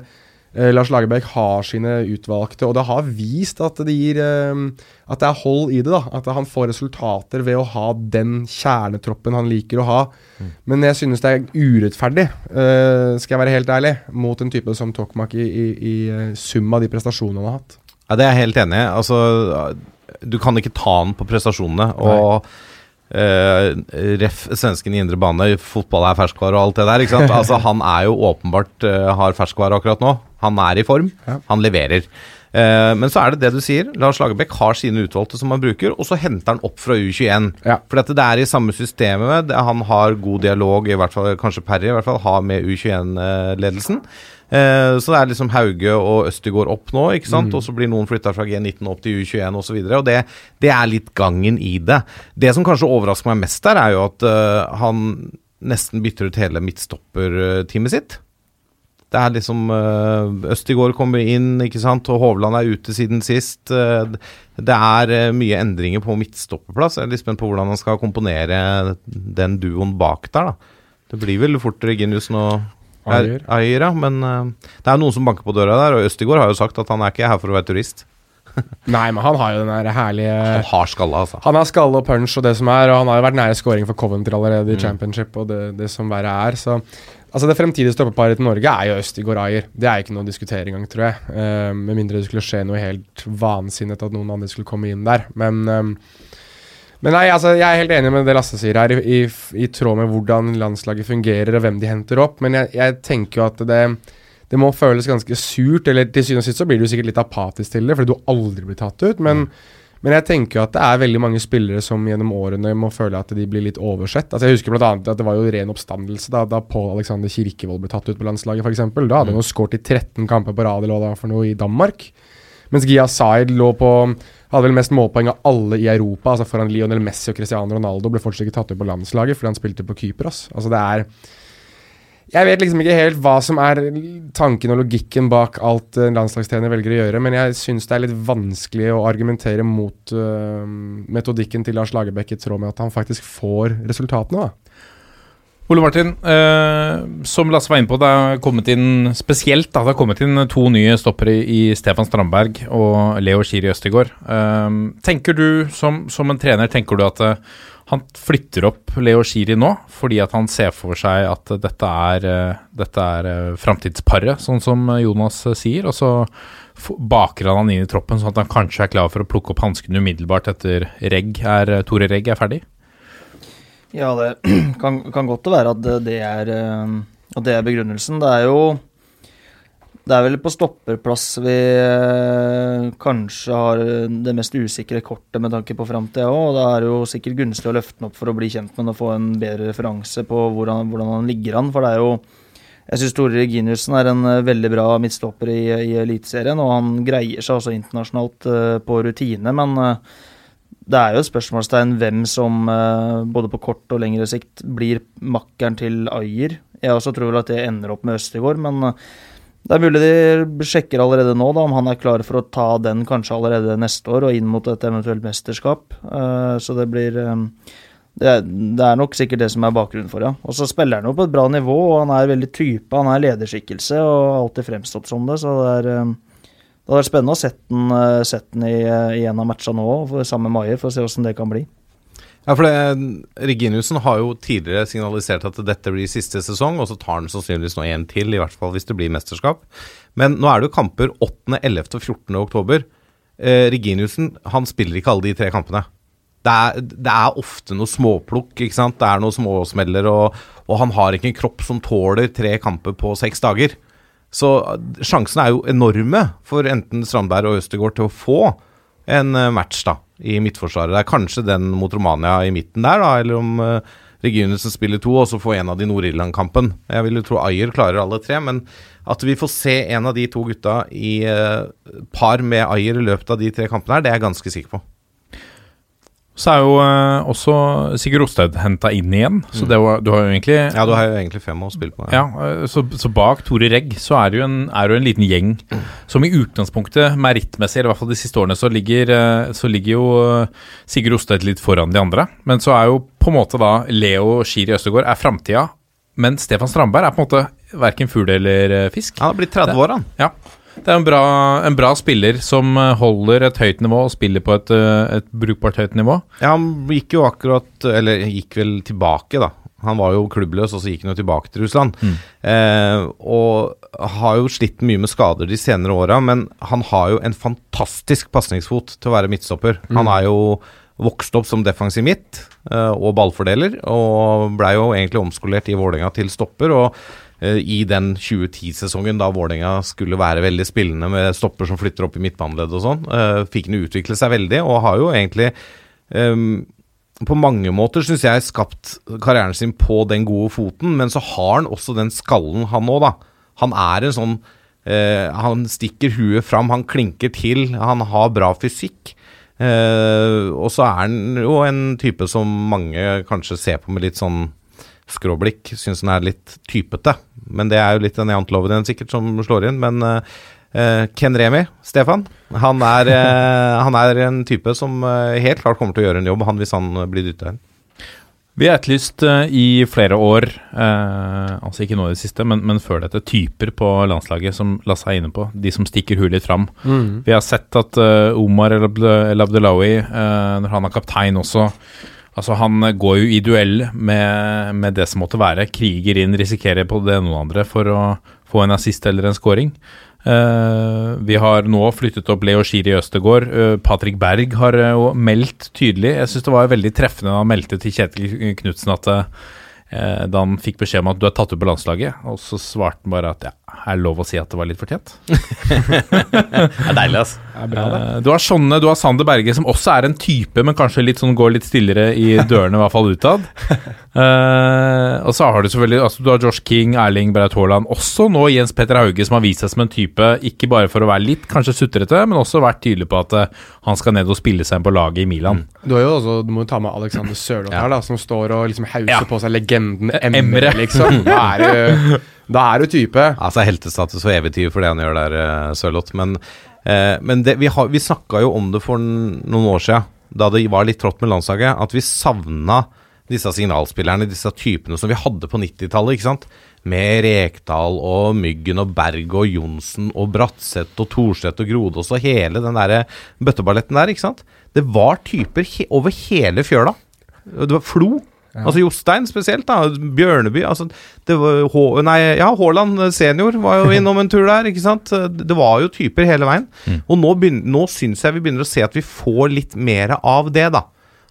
Lars Lagerbäck har sine utvalgte, og det har vist at det gir eh, At det er hold i det. da, At han får resultater ved å ha den kjernetroppen han liker å ha. Men jeg synes det er urettferdig, eh, skal jeg være helt ærlig, mot en type som Tokmak i, i, i eh, sum av de prestasjonene han har hatt. Ja, Det er jeg helt enig i. Altså, du kan ikke ta han på prestasjonene. Og eh, ref svensken i indre bane, fotball er ferskvare og alt det der. ikke sant? Altså, Han er jo åpenbart uh, har ferskvare akkurat nå. Han er i form. Han leverer. Uh, men så er det det du sier. Lars Lagerbäck har sine utvalgte som han bruker, og så henter han opp fra U21. For dette, det er i samme systemet. Det, han har god dialog, i hvert fall kanskje Perry, i hvert fall, har med U21-ledelsen. Eh, så det er liksom Hauge og Østigård opp nå, ikke sant? Mm. og så blir noen flytta fra G19 opp til U21 osv. Det, det er litt gangen i det. Det som kanskje overrasker meg mest der, er jo at eh, han nesten bytter ut hele midtstopperteamet sitt. Det er liksom uh, Østigård kommer inn, ikke sant, og Hovland er ute siden sist. Eh, det er eh, mye endringer på midtstopperplass. Jeg er litt spent på hvordan han skal komponere den duoen bak der, da. Det blir vel fort Reginiussen og Ayer. Ayer, ja. Men uh, det er noen som banker på døra der, og Østigård har jo sagt at han er ikke her for å være turist. Nei, men han har jo den der herlige Han har skalle, altså. Han har skalle og punch og det som er, og han har jo vært nære scoring for Coventry allerede i Mm. championship og det, det som verre er. Så altså det fremtidige stoppeparet til Norge er jo Østigård Ayer. Det er ikke noe å diskutere engang, tror jeg. Uh, med mindre det skulle skje noe helt vansinnet at noen andre skulle komme inn der. Men eh, men nei, altså, jeg er helt enig med det Lasse sier her, i, i, i tråd med hvordan landslaget fungerer og hvem de henter opp. Men jeg, jeg tenker jo at det, det må føles ganske surt, eller til syvende og sist så blir du sikkert litt apatisk til det, fordi du aldri blir tatt ut. Men, men jeg tenker jo at det er veldig mange spillere som gjennom årene må føle at de blir litt oversett. Altså Jeg husker annet at det var jo ren oppstandelse da, da Pål Alexander Kirkevold ble tatt ut på landslaget, f.eks. Da hadde han jo skåret i 13 kamper på rad eller hva det var for noe i Danmark. Mens Gia Zaid lå på hadde vel mest målpoeng av alle i Europa, altså foran Lionel Messi og Cristiano Ronaldo. Ble fortsatt ikke tatt ut på landslaget fordi han spilte på Kypros. Altså det er Jeg vet liksom ikke helt hva som er tanken og logikken bak alt en landslagstrener velger å gjøre, men jeg syns det er litt vanskelig å argumentere mot uh, metodikken til Lars Lagerbäck i tråd med at han faktisk får resultatene. da. Ole Martin, eh, som Lasse var inne på, det er kommet inn spesielt da, det er kommet inn to nye stoppere i Stefan Strandberg og Leo Schiri Østegård. Eh, tenker du, som, som en trener, tenker du at eh, han flytter opp Leo Schiri nå fordi at han ser for seg at dette er, eh, dette er eh, framtidsparet, sånn som Jonas eh, sier, og så baker han han inn i troppen sånn at han kanskje er klar for å plukke opp hanskene umiddelbart etter Regg er, Tore Regg er ferdig? Ja, det kan, kan godt være at det, er, eh, at det er begrunnelsen. Det er jo Det er vel på stopperplass vi eh, kanskje har det mest usikre kortet med tanke på framtida òg. Da er det jo sikkert gunstig å løfte den opp for å bli kjent med den og få en bedre referanse på hvordan, hvordan han ligger an. For det er jo Jeg syns Tore Reginiussen er en eh, veldig bra midtstopper i, i Eliteserien, og han greier seg også internasjonalt eh, på rutine, men eh, det er jo et spørsmålstegn hvem som eh, både på kort og lengre sikt blir makkeren til Ayer. Jeg også tror vel at det ender opp med Østigård, men eh, det er mulig de sjekker allerede nå da, om han er klar for å ta den kanskje allerede neste år og inn mot et eventuelt mesterskap. Eh, så det blir det er, nok sikkert det som er bakgrunnen for det. Og så spiller han jo på et bra nivå, og han er veldig type. Han er lederskikkelse og har alltid fremstått som det, så det er det hadde vært spennende å sette den, eh, sett den i, eh, i en av matchene nå, sammen med Maier, for å se hvordan det kan bli. Ja, for det, Reginiussen har jo tidligere signalisert at dette blir siste sesong, og så tar han sannsynligvis nå en til, i hvert fall hvis det blir mesterskap. Men nå er det jo kamper 8., 11. og 14. oktober. Eh, Reginiussen han spiller ikke alle de tre kampene. Det er, det er ofte noe småplukk, ikke sant. Det er noe småsmeller, og, og han har ikke en kropp som tåler tre kamper på seks dager. Så eh, sjansene er jo enorme for enten Strandberg og Østegård til å få en eh, match da, i midtforsvaret. Det er kanskje den mot Romania i midten der, da, eller om uh, Reginussen spiller to, og så få en av de Nord-Irland-kampen. Jeg vil jo tro Ayer klarer alle tre, men at vi får se en av de to gutta i uh, par med Ayer i løpet av de tre kampene her, det er jeg ganske sikker på. Så er jo eh, også Sigurd Osted henta inn igjen, så det var, du har jo egentlig Ja, du har jo egentlig fem å spille på. Ja, ja så, så bak Tore Regg så er det jo en, er det en liten gjeng som i utgangspunktet, merittmessig, eller i hvert fall de siste årene, så ligger, eh, så ligger jo eh, Sigurd Osted litt foran de andre. Men så er jo på en måte da Leo Schiri Østegård er framtida, men Stefan Strandberg er på en måte verken fugl eller eh, fisk. Han har blitt 30 år, han. Ja. Det er en bra, en bra spiller som eh, holder et høyt nivå og spiller på et, eh, et brukbart høyt nivå. Ja, han gikk jo akkurat Eller gikk vel tilbake, da. Han var jo klubbløs, og så gikk han jo tilbake til Russland. Eh, og har jo slitt mye med skader de senere åra, men han har jo en fantastisk pasningsfot til å være midtstopper. Han er jo vokst opp som defensiv midt eh, og ballfordeler, og blei jo egentlig omskolert i Vålerenga til stopper. og i den 2010-sesongen da Vålerenga skulle være veldig spillende med stopper som flytter opp i midtbaneleddet og sånn, eh, fikk han utvikle seg veldig, og har jo egentlig um, på mange måter, syns jeg, skapt karrieren sin på den gode foten, men så har han også den skallen, han òg, da. Han er en sånn uh, Han stikker huet fram, han klinker til, han har bra fysikk. Uh, og så er han jo en type som mange kanskje ser på med litt sånn skråblikk. Syns han er litt typete. Men det er jo litt den janteloven igjen sikkert som slår inn. Men eh, eh, Ken Remi, Stefan, han er, uh, han er en type som uh, helt klart kommer til å gjøre en jobb, han hvis han blir dytta inn. Vi har etterlyst i flere år, altså ikke nå i det siste, men, men før dette, typer på landslaget som Lasse er inne på. De som stikker huet litt fram. Mm. Vi har sett at Omar El Abdelawi, eh, når han er kaptein også Altså Han eh, går jo i duell med, med det som måtte være. Kriger inn, risikerer på det ene og andre for å få en assist eller en scoring. Uh, vi har nå flyttet opp Leo Schiri Østegård. Uh, Patrick Berg har jo jo meldt tydelig. Jeg syns det var veldig treffende da han meldte til Kjetil Knutsen at da han fikk beskjed om at du er tatt ut på landslaget, og så svarte han bare at ja, er det lov å si at det var litt fortjent? Det er deilig, altså. Eh, Du har sånne, du har Sander Berge, som også er en type, men kanskje litt sånn går litt stillere i dørene, i hvert fall utad. uh, og så har du selvfølgelig altså Du har Josh King, Erling Braut Haaland, også nå Jens Petter Hauge, som har vist seg som en type, ikke bare for å være litt kanskje sutrete, men også vært tydelig på at uh, han skal ned og spille seg inn på laget i Milan. Du, har jo også, du må jo ta med Alexander Sørloth her, da, som står og liksom hauser Ja. på seg legenden Emre. Emre, liksom. Da er du, da er du type. Altså heltestatus og evig for det han gjør der, uh, Sørloth. Men, eh, men det, vi, har- vi snakka jo om det for noen år siden, da det var litt trått med landslaget, at vi savna disse signalspillerne, disse typene som vi hadde på 90-tallet. ikke sant? Med Rekdal og Myggen og Berg og Johnsen og Bratseth og Thorstvedt og Grodås og hele den der bøtteballetten der. ikke sant? Det var typer he over hele fjøla. Det var Flo. Altså Jostein spesielt, da. Bjørneby. altså det var Nei, ja, Haaland senior var jo innom en tur der, ikke sant. Det var jo typer hele veien. Og nå, begyn- nå syns jeg vi begynner å se at vi får litt mer av det, da.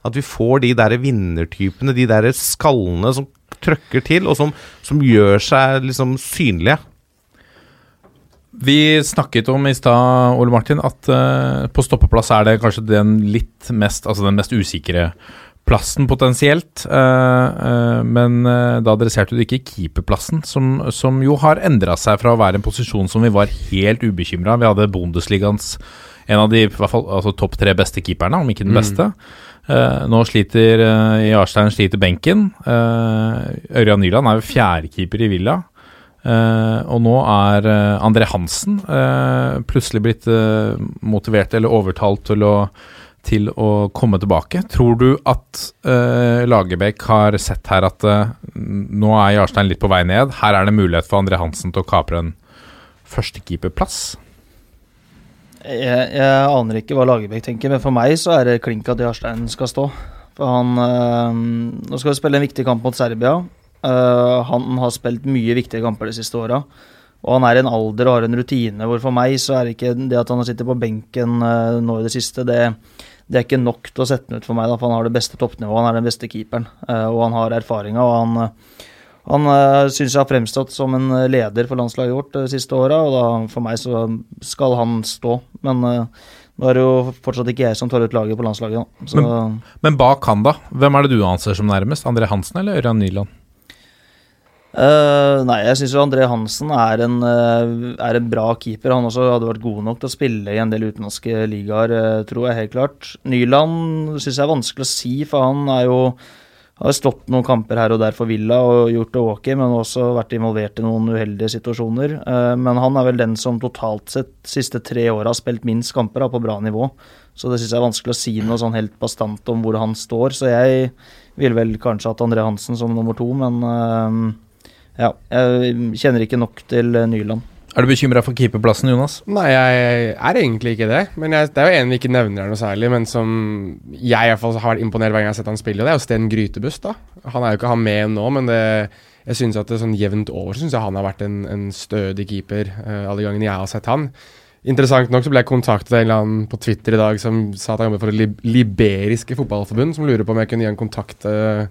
At vi får de der vinnertypene, de der skallene som trøkker til, og som, som gjør seg liksom synlige. Vi snakket om i stad, Ole Martin, at uh, på stoppeplass er det kanskje den litt mest Altså den mest usikre plassen potensielt. eh, eh, men eh, da adresserte du ikke keeperplassen, som, som jo har endra seg fra å være en posisjon som vi var helt ubekymra Vi hadde Bundesligaens en av de i hvert fall, altså topp tre beste keeperne, om ikke den beste. Eh, nå sliter Jarstein sliter benken. Ørjan Nyland er jo fjerdekeeper i Villa. Uh, og nå er uh, André Hansen uh, plutselig blitt motivert eller overtalt til å, til å komme tilbake. Tror du at uh, Lagerbäck har sett her at uh, nå er Jarstein litt på vei ned? Her er det mulighet for André Hansen til å kapre en førstekeeperplass? Jeg, jeg aner ikke hva Lagerbäck tenker, men for meg så er det klink at Jarstein skal stå. For han uh, Nå skal vi spille en viktig kamp mot Serbia. Han har spilt mye viktige kamper de siste åra. Og han er i en alder og har en rutine hvor for meg så er det ikke det at han har sittet på benken nå i det siste, det, det er ikke nok til å sette den ut for meg. Da, for han har det beste toppnivået, han er den beste keeperen. øh, og han har erfaringa. Og han, øh, Han uh, syns jeg har fremstått som en eh, leder for landslaget vårt de siste åra, og da for meg så skal han stå. Men nå er det jo fortsatt ikke jeg som tar ut laget på landslaget. Men, men bak han, da? Hvem er det du anser som nærmest? André Hansen eller Ørjan Nyland? Eh, nei, jeg syns André Hansen er en, uh, er en bra keeper. Han også hadde vært god nok til å spille i en del utenlandske ligaer, uh, tror jeg helt klart. Nyland syns jeg er vanskelig å si, for han er jo har stått noen kamper her og der for Villa og gjort det ok, men også vært involvert i noen uheldige situasjoner. Men han er vel den som totalt sett siste tre åra har spilt minst kamper da, på bra nivå. Så det syns jeg er vanskelig å si noe sånn helt bastant om hvor han står. Så jeg ville vel kanskje hatt André Hansen som nummer to, men ja, jeg kjenner ikke nok til eh, Nyland. Er du bekymra for keeperplassen, Jonas? Nei, jeg er egentlig ikke det. Men jeg, det er jo en vi ikke nevner her noe særlig, men som jeg i hvert fall har vært imponert hver gang jeg har sett han spille, og det er jo Sten Grytebust. da. Han er jo ikke han med nå, men det, jeg synes at det sånn jevnt over synes jeg han har vært en, en stødig keeper uh, alle gangene jeg har sett han. Interessant nok så ble jeg kontaktet av en eller annen på Twitter i dag som sa at han jobber for det liberiske fotballforbund, som lurer på om jeg kunne gi en kontakt uh,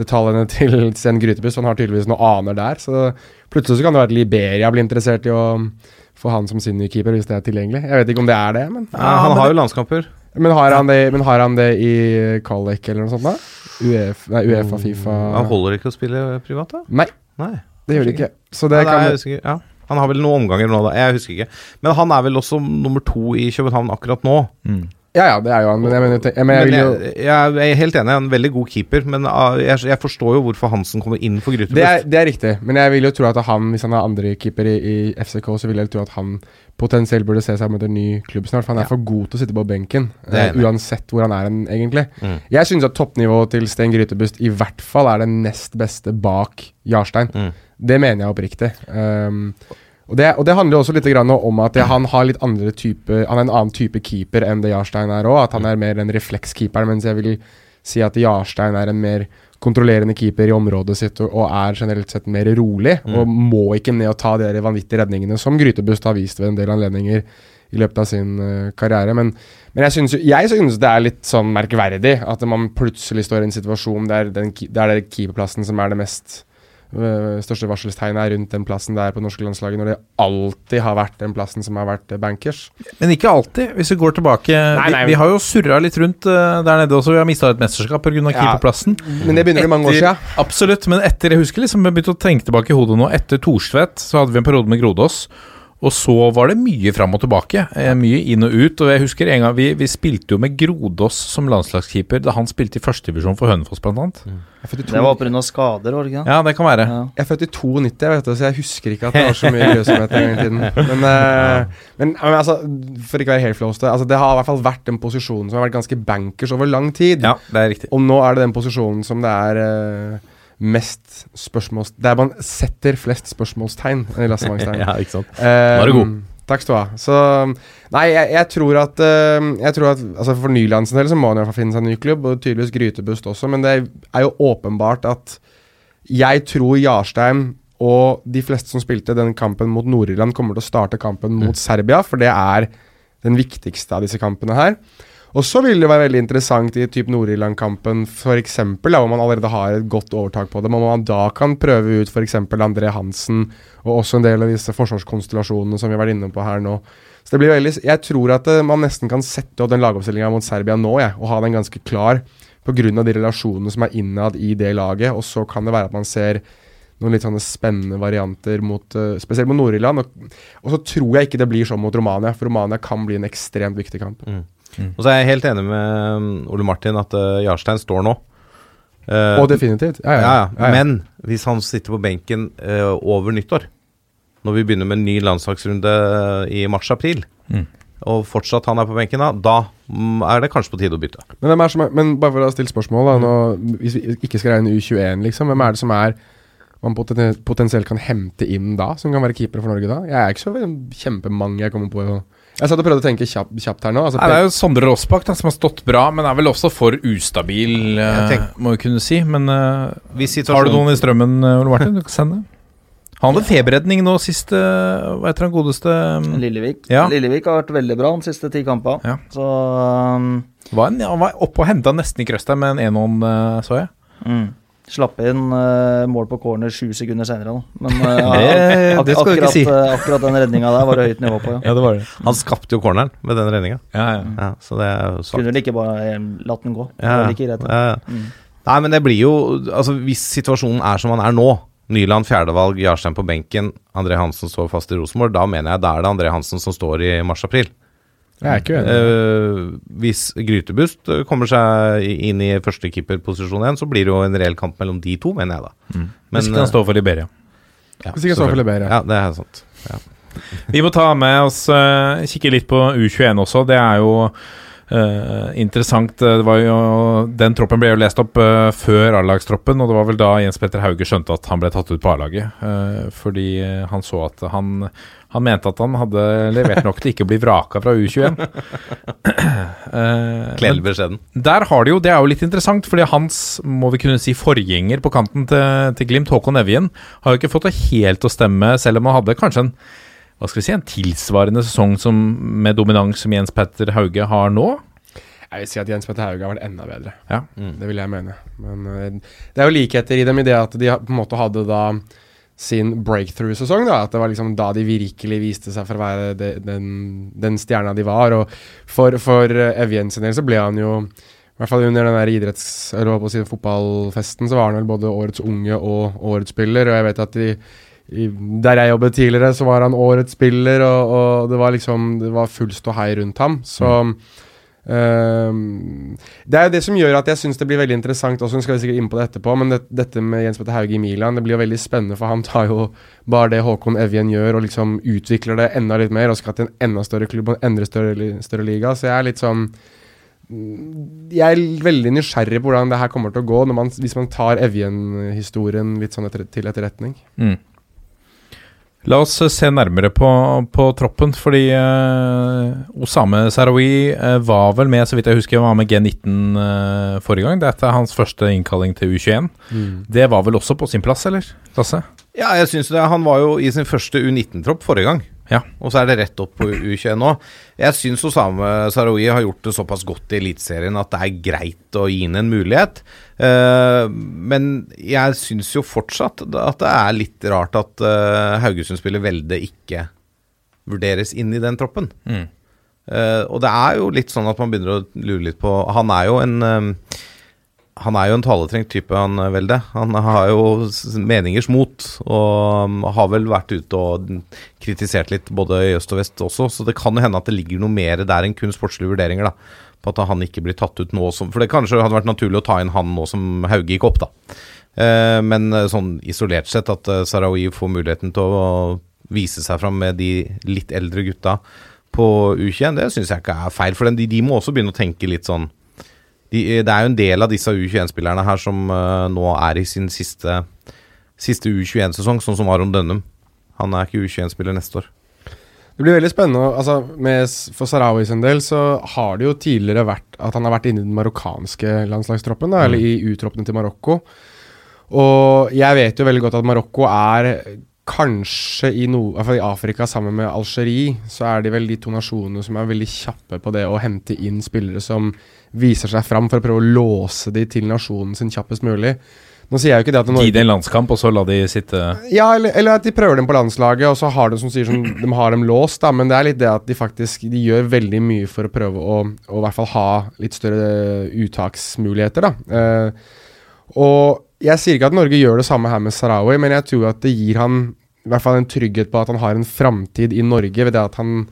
detaljene til Sten Grytebust. Han har tydeligvis noe aner der. Så plutselig så kan det være at Liberia blir interessert i å få han som sin nye keeper, hvis det er tilgjengelig. Jeg vet ikke om det er det, men Ja, han har jo landskamper. Men har han det, men har han det i Qualic eller noe sånt, da? Uef, nei, Uefa, Fifa Han holder ikke å spille privat, da? Nei, Nei. det gjør det ikke. Så det nei, kan er jeg ja. Han har vel noen omganger nå, da. Jeg husker ikke. Men han er vel også nummer to i København akkurat nå. Ja, ja, det er jo han, men jeg mener, jeg, mener, jeg vil jo jeg, jeg er helt enig, han er en veldig god keeper. Men ah, jeg, forstår jo hvorfor Hansen kommer inn for det er, Grytebust. det er riktig, men jeg vil jo tro at han, hvis han er andrekeeper i, i FCK, så vil jeg tro at han potensielt burde se seg mot en ny klubb snart. For han er for god til å sitte på benken, enig. uansett hvor han er hen, egentlig. Mm. Jeg syns at toppnivået til Sten Grytebust i hvert fall er det nest beste bak Jarstein. Mm. Det mener jeg oppriktig. Um, og, det, og det handler også litt grann om at han har litt andre type Han er en annen type keeper enn det Jarstein er òg. At han er mer en reflekskeeper, mens jeg vil si at Jarstein er en mer kontrollerende keeper i området sitt og, er generelt sett mer rolig. Mm. Og må ikke ned og ta de vanvittige redningene som Grytebust har vist ved en del anledninger i løpet av sin eh, karriere. Men, men jeg synes, jo- jeg synes det er litt sånn merkverdig at man plutselig står i en situasjon der, den, der det er keeperplassen som er det mest største varselstegnet er rundt den plassen det er på det norske landslaget, når det alltid har vært den plassen som har vært eh, bankers. Men ikke alltid. Hvis vi går tilbake Nei, nei. Vi, vi har jo surra litt rundt eh, der nede også. Vi har mista et mesterskap pga. Ja. keeperplassen. Men det begynner etter, mange år siden. Absolutt, men etter Jeg husker liksom jeg begynte å tenke tilbake i hodet nå. Etter Thorstvedt så hadde vi en periode med Grodås. Og så var det mye fram og tilbake. Eh, mye inn og ut. Og jeg husker en gang vi, vi spilte jo med Grodås som landslagskeeper da han spilte i førstedivisjon for Hønefoss, blant annet. I Det var pga. skader, var det ikke? Ja, det kan være. Ja. jeg er født i 92, vet du, så jeg husker ikke at det var så mye grøsomhet en gang i tiden. Men, uh, men, men altså, for ikke å være helt flåste, altså, det har i hvert fall vært den posisjonen som har vært ganske bankers over lang tid. Ja, det er riktig. Og nå er det den posisjonen som det er eh, mest spørsmåls... Der man setter flest spørsmålstegn. Lasse Mangstein. ja, ikke sant. Nå er du god. Takk skal du ha. Så Nei, jeg, jeg tror at eh, Jeg tror at altså For Nyland sin del så må han fall finne seg en ny klubb, og tydeligvis Grytebust også, men det er jo åpenbart at jeg tror Jarstein og de fleste som spilte den kampen mot Nord-Irland, kommer til å starte kampen mot Serbia, for det er den viktigste av disse kampene her. Og så vil det være veldig interessant i typ Nord-Irland-kampen, f.eks., hvor man allerede har et godt overtak på det, men man da kan prøve ut f.eks. André Hansen, og også en del av disse forsvarskonstellasjonene som vi har vært inne på her nå. Så det blir veldig Jeg tror at eh, man nesten kan sette opp den lagoppstillinga mot Serbia nå, jeg, og ha den ganske klar, pga. de relasjonene som er innad i det laget, og så kan det være at man ser noen litt sånne spennende varianter mot eh, Spesielt mot Nord-Irland. Og, og så tror jeg ikke det blir sånn mot Romania, for Romania kan bli en ekstremt viktig kamp. Og så er jeg helt enig med um, Ole Martin at uh, Jarstein står nå. Uh, Og definitivt. Ja, ja, ja. ja. ja. Men hvis han sitter på benken uh, over nyttår, når vi begynner med en ny landslagsrunde eh, i mars-april, Mm. og fortsatt han er på benken da, da mm, er det kanskje på tide å bytte. Men, hvem er som er, men bare for å stille spørsmål, da, nå, hvis vi ikke skal regne U21, liksom, hvem er det som er man poten potensielt kan hente inn da, som kan være keeper for Norge da? Jeg er ikke så kjempemange jeg kommer på. Jeg satt og prøvde å tenke kjapt, kjapt her nå. Altså, Nei, det er jo Sondre Rossbakk som har stått bra, men er vel også for ustabil, eh, må vi kunne si. Men uh, Hvis har du noen i strømmen, eh, Ole Martin? Du kan sende. Han hadde feberredning nå sist Hva heter han godeste um, Lillevik. Ja. Lillevik har vært veldig bra de siste ti kampene. Ja. Så um, var en, Han var oppe og henta nesten i krøstet der med en enhånd, så jeg. mm. Slapp inn uh, mål på corner sju sekunder senere. Da. Men uh, Det- ak det skal du ikke akkurat, si. uh, akkurat den redninga der var det høyt nivå på. Ja. Ja, det var det. Han skapte jo corneren med den redninga. Ja, ja. Ja, så det er jo svakt. Kunne du ikke bare latt den gå? Like greit. ja, ja. Mm. Nei, men det blir jo Altså, hvis situasjonen er som den er nå Nyland fjerdevalg, Jarstein på benken, André Hansen står fast i Rosenborg. Da mener jeg da er det André Hansen som står i mars-april. Jeg er ikke uenig. Uh, hvis Grytebust eh, kommer seg inn i førstekeeperposisjon igjen, så blir det jo en reell kamp mellom de to, mener jeg da. Mm. Hvis ikke han eh, står for Liberia. ja, Hvis ikke han står for. Liberia. Ja, det er sant. Ja. Vi må ta med oss uh, kikke litt på U21 også. Det er jo eh, interessant. Det var jo, den troppen ble jo lest opp uh, før A-lagstroppen, og det var vel da Jens Petter Hauge skjønte at han ble tatt ut på A-laget. Uh, fordi eh, han så at han han mente at han hadde levert nok til ikke å bli vraka fra U21. Eh, Kledelig beskjeden. der har de jo, Det er jo litt interessant, fordi hans må vi kunne si forgjenger på kanten til, til Glimt, Håkon Evjen, har jo ikke fått det helt å stemme, selv om han hadde kanskje en hva skal vi si, en tilsvarende sesong som, med dominans som Jens Petter Hauge har nå. Jeg vil si at Jens Petter Hauge har vært enda bedre. Ja. Det vil jeg mene. Men eh, det er jo likheter i dem i det at de på en måte hadde da sin breakthrough-sesong. da, At det var liksom da de virkelig viste seg for å være de, den, den stjerna de var. Og for, for eh, Evjen sin del så ble han jo i hvert fall under den der idretts- eller fotballfesten så var han vel både årets unge og årets spiller. Og jeg vet at de, i, der jeg jobbet tidligere, så var han årets spiller, og, og det var liksom Det var full ståhei rundt ham. Så ehm, det er jo det som gjør at jeg syns det blir veldig interessant også, nå skal vi sikkert inn på det etterpå, men det, dette med Jens Petter Hauge i Milan, det blir jo veldig spennende, for han tar jo bare det Håkon Evjen gjør, og liksom utvikler det enda litt mer, og skal til en enda større klubb og en enda større, større liga. Så jeg er litt sånn mm, Jeg er veldig nysgjerrig på hvordan det her kommer til å gå, når man, hvis man tar Evjen-historien litt sånn etter, til etterretning. Mm. La oss eh, se nærmere på, på troppen, fordi eh, Osame Sarawi eh, var vel med, så vidt jeg husker, var med G19 eh, forrige gang. Dette er hans første innkalling til U21. Det var vel også på sin plass, eller? Lasse? Ja, jeg synes det. Han var jo i sin første U19-tropp forrige gang. Ja. Og så er det rett opp på U21 nå. Jeg syns Osame Sarawi har gjort det såpass godt i Eliteserien at det er greit å gi ham en mulighet. Uh, men jeg syns jo fortsatt at det er litt rart at uh, Haugesund-spiller Velde ikke vurderes inn i den troppen. Mm. Uh, og det er jo litt sånn at man begynner å lure litt på Han er jo en eh, han er jo en taletrengt type, han eh, Velde. Han har jo meningers mot, og um, har vel vært ute og kritisert litt både i øst og vest også, så det kan jo hende at det ligger noe mer der enn kun sportslige vurderinger, da. På at han ikke blir tatt ut nå som For det kanskje hadde vært naturlig å ta inn han nå som Hauge gikk opp, da. Eh, men eh, sånn isolert sett, at Sarawi får muligheten til å vise seg fram med de litt eldre gutta på U21, det syns jeg ikke er feil. For de, de må også begynne å tenke litt sånn de, det er jo en del av disse U21-spillerne her som uh, nå er i sin siste, siste U21-sesong, sånn som Aron Dønnum. Han er ikke U21-spiller neste år. Det blir veldig spennende. Altså, med, for Sarawi sin del så har det jo tidligere vært at han har vært inne i den marokkanske landslagstroppen, da, eller i U-troppene til Marokko. Og jeg vet jo veldig godt at Marokko er kanskje i, no, i Afrika sammen med Algerie, så er de vel de to nasjonene som er veldig kjappe på det å hente inn spillere som viser seg fram for å prøve å låse de til nasjonen sin kjappest mulig. Nå sier jeg jo ikke det at Norge Gi dem en landskamp, og så la de sitte ja, eller, eller at de prøver dem på landslaget, og så har de som sier som de har dem låst, da, men det er litt det at de faktisk de gjør veldig mye for å prøve å, å i hvert fall ha litt større uttaksmuligheter, da. Eh, og jeg sier ikke at Norge gjør det samme her med Sarawi, men jeg tror at det gir han i hvert fall en trygghet på at han har en framtid i Norge ved det at han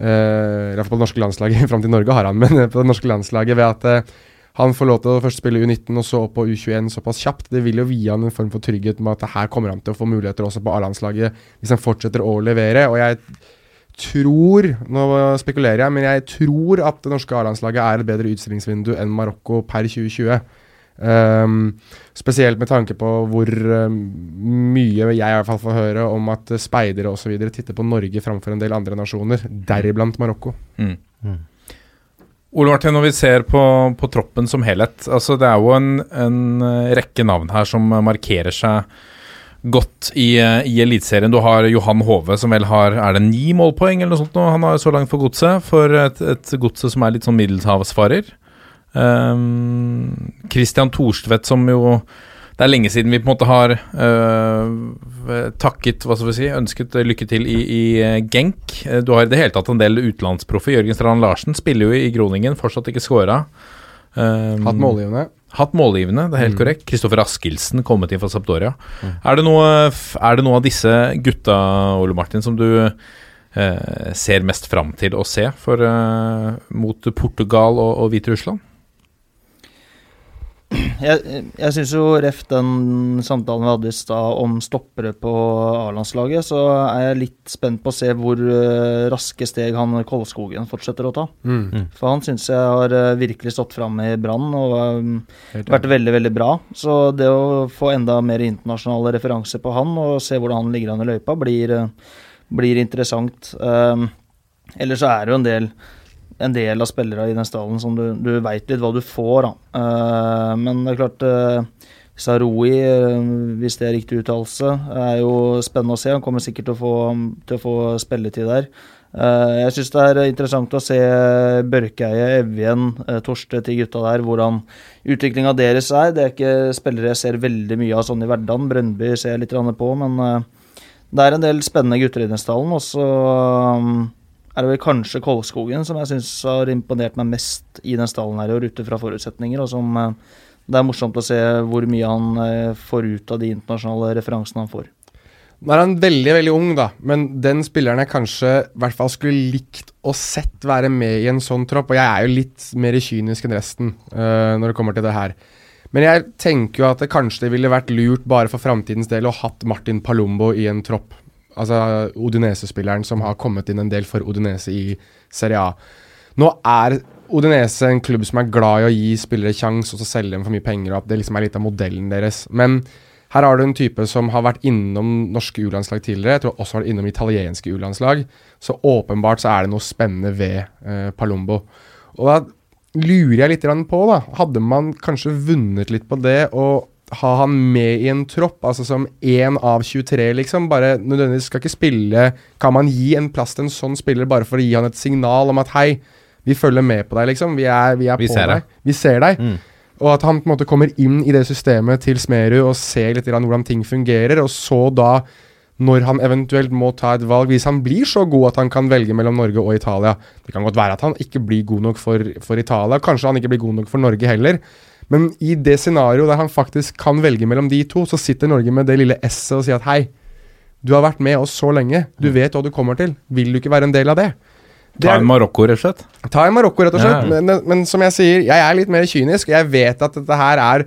eh, I hvert fall på det norske landslaget, framtid i Norge har han, men på det norske landslaget ved at eh, han får lov til å først spille U19 og så opp på U21 såpass kjapt. Det vil jo gi han en form for trygghet med at her kommer han til å få muligheter også på A-landslaget hvis han fortsetter å levere. Og jeg tror, nå spekulerer jeg, men jeg tror at det norske A-landslaget er et bedre utstillingsvindu enn Marokko per 2020. Ehm, spesielt med tanke på hvor um, mye jeg i hvert fall får høre om at speidere osv. titter på Norge framfor en del andre nasjoner, deriblant Marokko. Mm. Ole Martin, når vi ser på, på troppen som helhet altså Det er jo en, en eh, rekke navn her som markerer seg godt i, eh, i Eliteserien. Du har Johan Hove, som vel har Er det ni målpoeng eller noe sånt nå? Han har så langt for godset, for et, et godset som er litt sånn middelhavsfarer. Um, Christian Thorstvedt, som jo det er lenge siden vi på en måte har uh, takket, hva skal vi si, ønsket lykke til i, i eh, Genk. Eh, Du har i det hele tatt en del utenlandsproffer. Jørgen Strand Larsen spiller jo i Groningen, fortsatt ikke scora. Um, Hatt målgivende. Hatt målgivende, det er helt Mm. korrekt. Kristoffer Askildsen kommet inn fra Sampdoria. Er, det noe, er det noe av disse gutta, Ole Martin, som du ser mest fram til å se for, uh, mot Portugal og, og Hviterussland? Jeg, jeg syns jo ref den samtalen vi hadde i stad om stoppere på A-landslaget, så er jeg litt spent på å se hvor eh, raske steg han Kolskogen fortsetter å ta. Mm. For han syns jeg har eh, virkelig stått fram i Brann og um, vært veldig, veldig bra. Så det å få enda mer internasjonale referanser på han og se hvordan han ligger an i løypa, blir, eh, blir interessant. Um, ellers så er det jo en del en del av spillere i den stallen som du, du veit litt hva du får, da. Eh, men det er klart uh, Saroui, eh, hvis det er riktig uttalelse, er jo spennende å se. Han kommer sikkert til å få, til å få spilletid der. Eh, jeg syns det er interessant å se Børkeie, Evjen, Torste til gutta der, hvordan utviklinga deres er. Det er ikke spillere jeg ser veldig mye av sånn i hverdagen. Brøndby ser jeg litt på, men eh, det er en del spennende gutter i den stallen. Og så er det vel kanskje Kolskogen som jeg syns har imponert meg mest i den stallen her i år, ut fra forutsetninger. Og som eh, det er morsomt å se hvor mye han eh, får ut av de internasjonale referansene han får. Nå er han veldig veldig ung, da, men den spilleren jeg kanskje i hvert fall skulle likt og sett være med i en sånn tropp, og jeg er jo litt mer kynisk enn resten uh, når det kommer til det her. Men jeg tenker jo at det kanskje det ville vært lurt bare for framtidens del å hatt Martin Palumbo i en tropp. Altså Odinese-spilleren som har kommet inn en del for Odinese i Serie A. Nå er Odinese en klubb som er glad i å gi spillere sjanse og så selge dem for mye penger, og at det liksom er litt av modellen deres. Men her har du en type som har vært innom norske U-landslag tidligere, jeg tror også har vært innom italienske U-landslag. Så åpenbart så er det noe spennende ved eh, Palombo. Og da lurer jeg litt på, da. Hadde man kanskje vunnet litt på det å ha han med i en tropp, altså som én av 23, liksom? Bare nødvendigvis skal ikke spille Kan man gi en plass til en sånn spiller bare for å gi han et signal om at hei, vi følger med på deg, liksom. Vi er, vi er Vi på deg. deg. Vi ser deg. Mm. Og at han på en måte kommer inn i det systemet til Smerud og ser litt hvordan ting fungerer, og så da, når han eventuelt må ta et valg, hvis han blir så god at han kan velge mellom Norge og Italia Det kan godt være at han ikke blir god nok for, for Italia, kanskje han ikke blir god nok for Norge heller. Men i det scenarioet der han faktisk kan velge mellom de to, så sitter Norge med det lille s-et og sier at hei, du har vært med oss så lenge, du vet hva du kommer til, vil du ikke være en del av det? Det Ta en Marokko, rett og slett. Ta en Marokko, rett og slett. Ja. Men, men, men som jeg sier, jeg er litt mer kynisk. og Jeg vet at dette her er,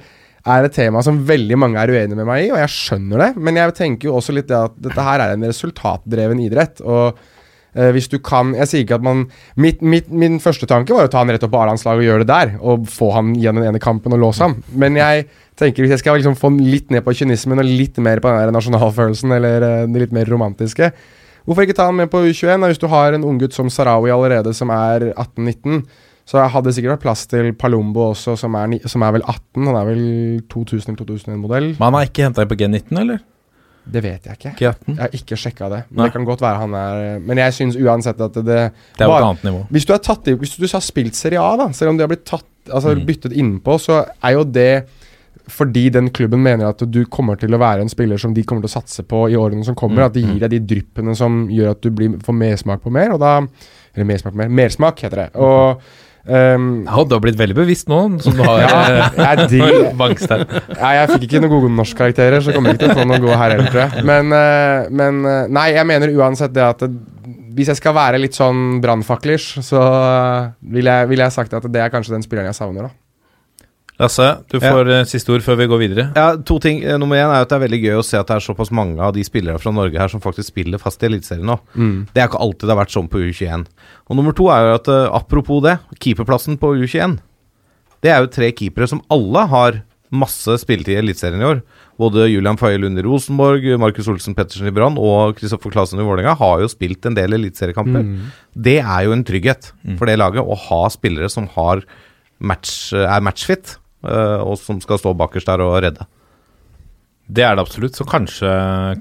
er et tema som veldig mange er uenige med meg i, og jeg skjønner det. Men jeg tenker jo også litt det at dette her er en resultatdreven idrett. Og eh, hvis du kan Jeg sier ikke at man mitt, mitt, Min første tanke var å ta han rett opp på A-landslaget og gjøre det der. Og få han igjen den ene kampen og låse ham. Men jeg tenker hvis jeg skal liksom få litt ned på kynismen og litt mer på den der nasjonalfølelsen, eller eh, det litt mer romantiske Hvorfor ikke ta han med på U21? da? Hvis du har en unggutt som Sarawi allerede, som er 18-19, så hadde det sikkert vært plass til Palombo også, som er, som er vel 18. Han er vel 2000-2001-modell. Men han er ikke henta inn på G19, eller? Det vet jeg ikke. G18? Jeg har ikke sjekka det. Men Nei. det kan godt være han er Men jeg syns uansett at det Det er jo et annet nivå. Hvis du, er tatt i, hvis du har spilt Serie A, da, selv om de har blitt tatt, altså Mm. byttet innpå, så er jo det fordi den klubben mener at du kommer til å være en spiller som de kommer til å satse på i årene som kommer. Mm, At de gir deg de dryppene som gjør at du blir, får mersmak på mer, og da Eller mersmak på mer. Mersmak, heter det. Og ehm, Ja, du har blitt veldig bevisst nå, som du har Ja, jeg digger- Bankstein. ja, jeg fikk ikke noen gode norskkarakterer, så kommer jeg ikke til å få noen gode her heller, tror jeg. Men, eh, men eh, nei, jeg mener uansett det at hvis jeg skal være litt sånn brannfaklers, så eh, vil jeg, vil jeg sagt at det er kanskje den spilleren jeg savner, da. Lasse, du får ja. siste ord før vi går videre. Ja, to ting. Eh, Nummer én er at det er veldig gøy å se at det er såpass mange av de spillere fra Norge her som faktisk spiller fast i Eliteserien nå. Mm. Det er ikke alltid det har vært sånn på U21. Og nummer to er jo at eh, apropos det, keeperplassen på U21. Det er jo tre keepere som alle har masse spilletid i Eliteserien i år. Både Julian Faye Lund i Rosenborg, Markus Olsen Pettersen i Brann og Kristoffer Klasen i Vålerenga har jo spilt en del eliteseriekamper. Mm. Det er jo en trygghet for det laget å ha spillere som har match, er matchfit, eh, og som skal stå bakerst der og redde. Det er det absolutt. Så kanskje,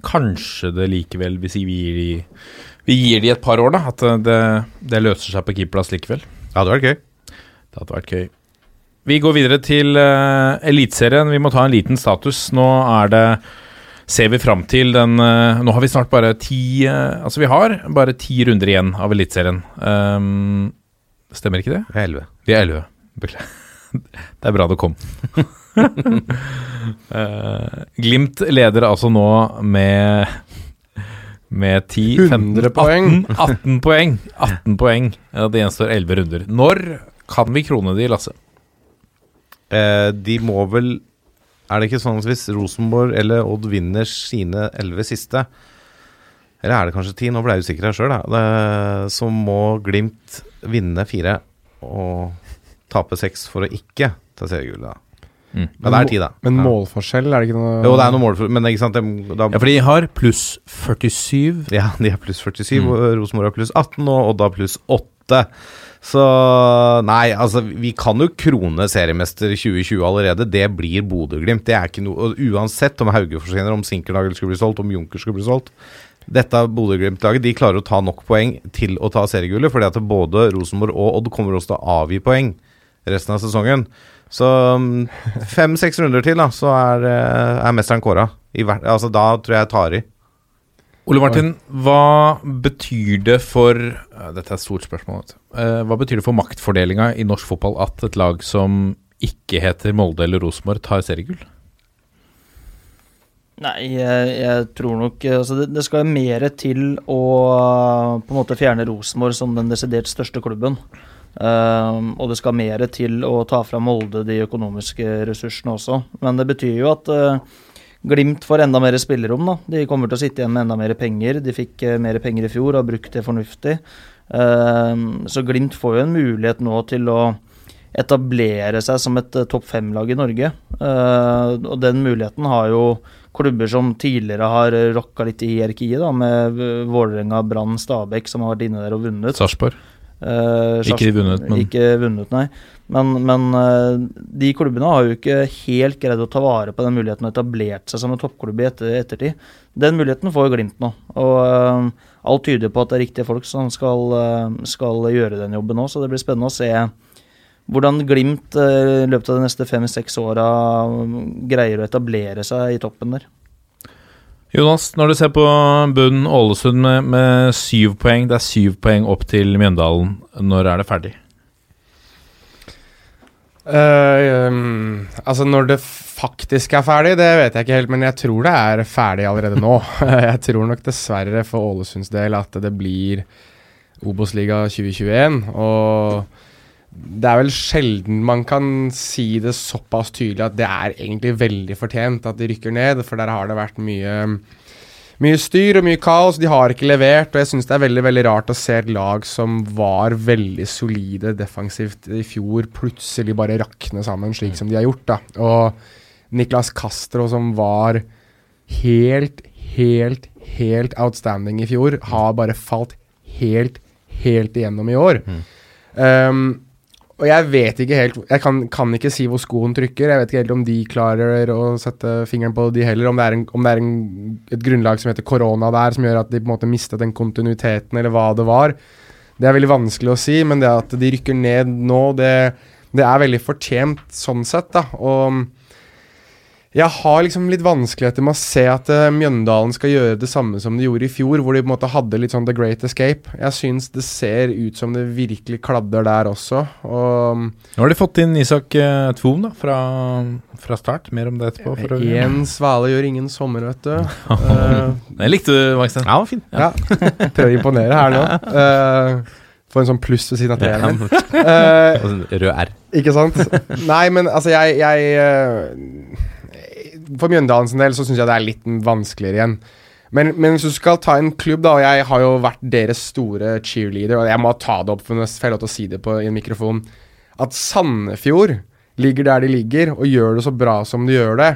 kanskje det likevel, hvis vi gir de Vi gir de et par år, da, at det, det løser seg på keeperplass likevel. Det hadde vært gøy. Det hadde vært gøy. Vi går videre til uh, Eliteserien. Vi må ta en liten status. Nå er det Ser vi fram til den uh, Nå har vi snart bare ti eh, Altså, vi har bare ti runder igjen av Eliteserien. Um, stemmer ikke det? Vi er elleve. Vi er elleve. Beklager. Det er bra det kom. uh, Glimt leder altså nå med med 10, 15, 100 poeng. 18, 18 poeng. 18 poeng. Ja, det gjenstår 11 runder. Når kan vi krone de, Lasse? Eh, de må vel Er det ikke sånn at hvis Rosenborg eller Odd vinner sine elleve siste Eller er det kanskje ti? Nå ble jeg usikker her sjøl, Så må Glimt vinne fire og tape seks for å ikke ta seriegull, da. Mm. Men det er ti, da. Men målforskjell, er det ikke noe Jo, det er noe målforskjell, men ikke sant det, da, Ja, for de har pluss 47. Ja, de har pluss 47, Mm. Rosenborg har pluss 18, og Odd har pluss 8. Så nei, altså vi kan jo krone seriemester 2020 allerede. Det blir Bodø-Glimt. Det er ikke noe Uansett om Hauge forsvinner, om Sinkernagel skulle bli solgt, om Junker skulle bli solgt. Dette Bodø-Glimt-laget de klarer å ta nok poeng til å ta seriegullet, fordi at både Rosenborg og Odd kommer også til å avgi poeng resten av sesongen. Så mm, fem-seks runder til, da, så er, eh, er mesteren kåra. Altså, da tror jeg jeg tar i. Ole Martin, hva betyr det for Dette er et stort spørsmål. vet du. Eh, hva betyr det for maktfordelinga i norsk fotball at et lag som ikke heter Molde eller Rosenborg, tar seriegull? Nei, jeg, jeg tror nok altså det, det skal mer til å på en måte fjerne Rosenborg som den desidert største klubben. Um, og det skal mer til å ta fra Molde de økonomiske ressursene også. Men det betyr jo at uh, Glimt får enda mer spillerom. da. De kommer til å sitte igjen med enda mer penger. De fikk uh, mer penger i fjor og har brukt det fornuftig. Um, så Glimt får jo en mulighet nå til å etablere seg som et uh, topp fem-lag i Norge. Uh, og den muligheten har jo klubber som tidligere har rocka litt i hierarkiet, da, med uh, Vålerenga, Brann, Stabæk, som har vært inne der og vunnet. Sarpsborg. Uh, Ikke vunnet, men- Ikke vunnet, nei. Men, men uh, de klubbene har jo ikke helt greid å ta vare på den muligheten og etablert seg som en toppklubb i etter, ettertid. Den muligheten får jo Glimt nå. Og uh, alt tyder på at det er riktige folk som skal, skal gjøre den jobben nå, så det blir spennende å se hvordan Glimt i løpet av de neste fem-seks åra greier å etablere seg i toppen der. Jonas, når du ser på bunnen Ålesund med, med syv poeng, det er syv poeng opp til Mjøndalen. Når er det ferdig? Uh, um, altså Når det faktisk er ferdig, det vet jeg ikke helt, men jeg tror det er ferdig allerede nå. jeg tror nok dessverre for Ålesunds del at det blir Obos-liga 2021. Og det er vel sjelden man kan si det såpass tydelig at det er egentlig veldig fortjent at de rykker ned, for der har det vært mye mye styr og mye kaos. De har ikke levert, og jeg syns det er veldig veldig rart å se et lag som var veldig solide defensivt i fjor, plutselig bare rakne sammen slik som de har gjort. da. Og Niklas Castro, som var helt, helt, helt outstanding i fjor, har bare falt helt, helt igjennom i år. Um, og jeg vet ikke helt Jeg kan, kan ikke si hvor skoen trykker. Jeg vet ikke helt om de klarer å sette fingeren på de heller. Om det er, en, om det er en, et grunnlag som heter korona der, som gjør at de på en måte mistet den kontinuiteten, eller hva det var. Det er veldig vanskelig å si, men det at de rykker ned nå, det, det er veldig fortjent sånn sett, da. Og jeg har liksom litt vanskeligheter med å se at uh, Mjøndalen skal gjøre det samme som de gjorde i fjor, hvor de på en måte hadde litt sånn The Great Escape. Jeg syns det ser ut som det virkelig kladder der også. Og Nå har de fått inn Isak uh, Tvom da, fra, fra start. Mer om det etterpå. For én svale gjør ingen sommer, vet du. uh, Jeg likte du, Magstein. Ja, var fin. ja. Prøver å imponere her nå. Uh, Få en sånn pluss ved siden av treeren min. Eh, Rød R. Ikke sant? Nei, men altså, jeg, jeg eh, For Mjøndalens del så syns jeg det er litt vanskeligere igjen. Men, men hvis du skal ta en klubb, da, og jeg har jo vært deres store cheerleader, og jeg må ta det opp for å får lov til å si det på, i en mikrofon, at Sandefjord ligger der de ligger, og gjør det så bra som de gjør det.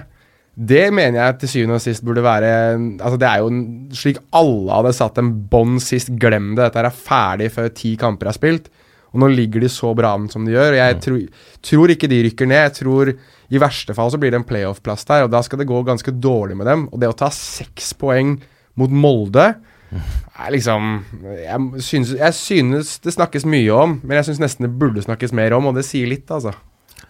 Det mener jeg til syvende og sist burde være Altså Det er jo slik alle hadde satt en bånd sist. Glem det. Dette er ferdig før ti kamper er spilt. Og nå ligger de så bra an som de gjør. Og jeg tror, tror ikke de rykker ned. Jeg tror i verste fall så blir det en playoff-plass der, og da skal det gå ganske dårlig med dem. Og det å ta seks poeng mot Molde er liksom jeg synes, jeg synes det snakkes mye om, men jeg syns nesten det burde snakkes mer om, og det sier litt, altså.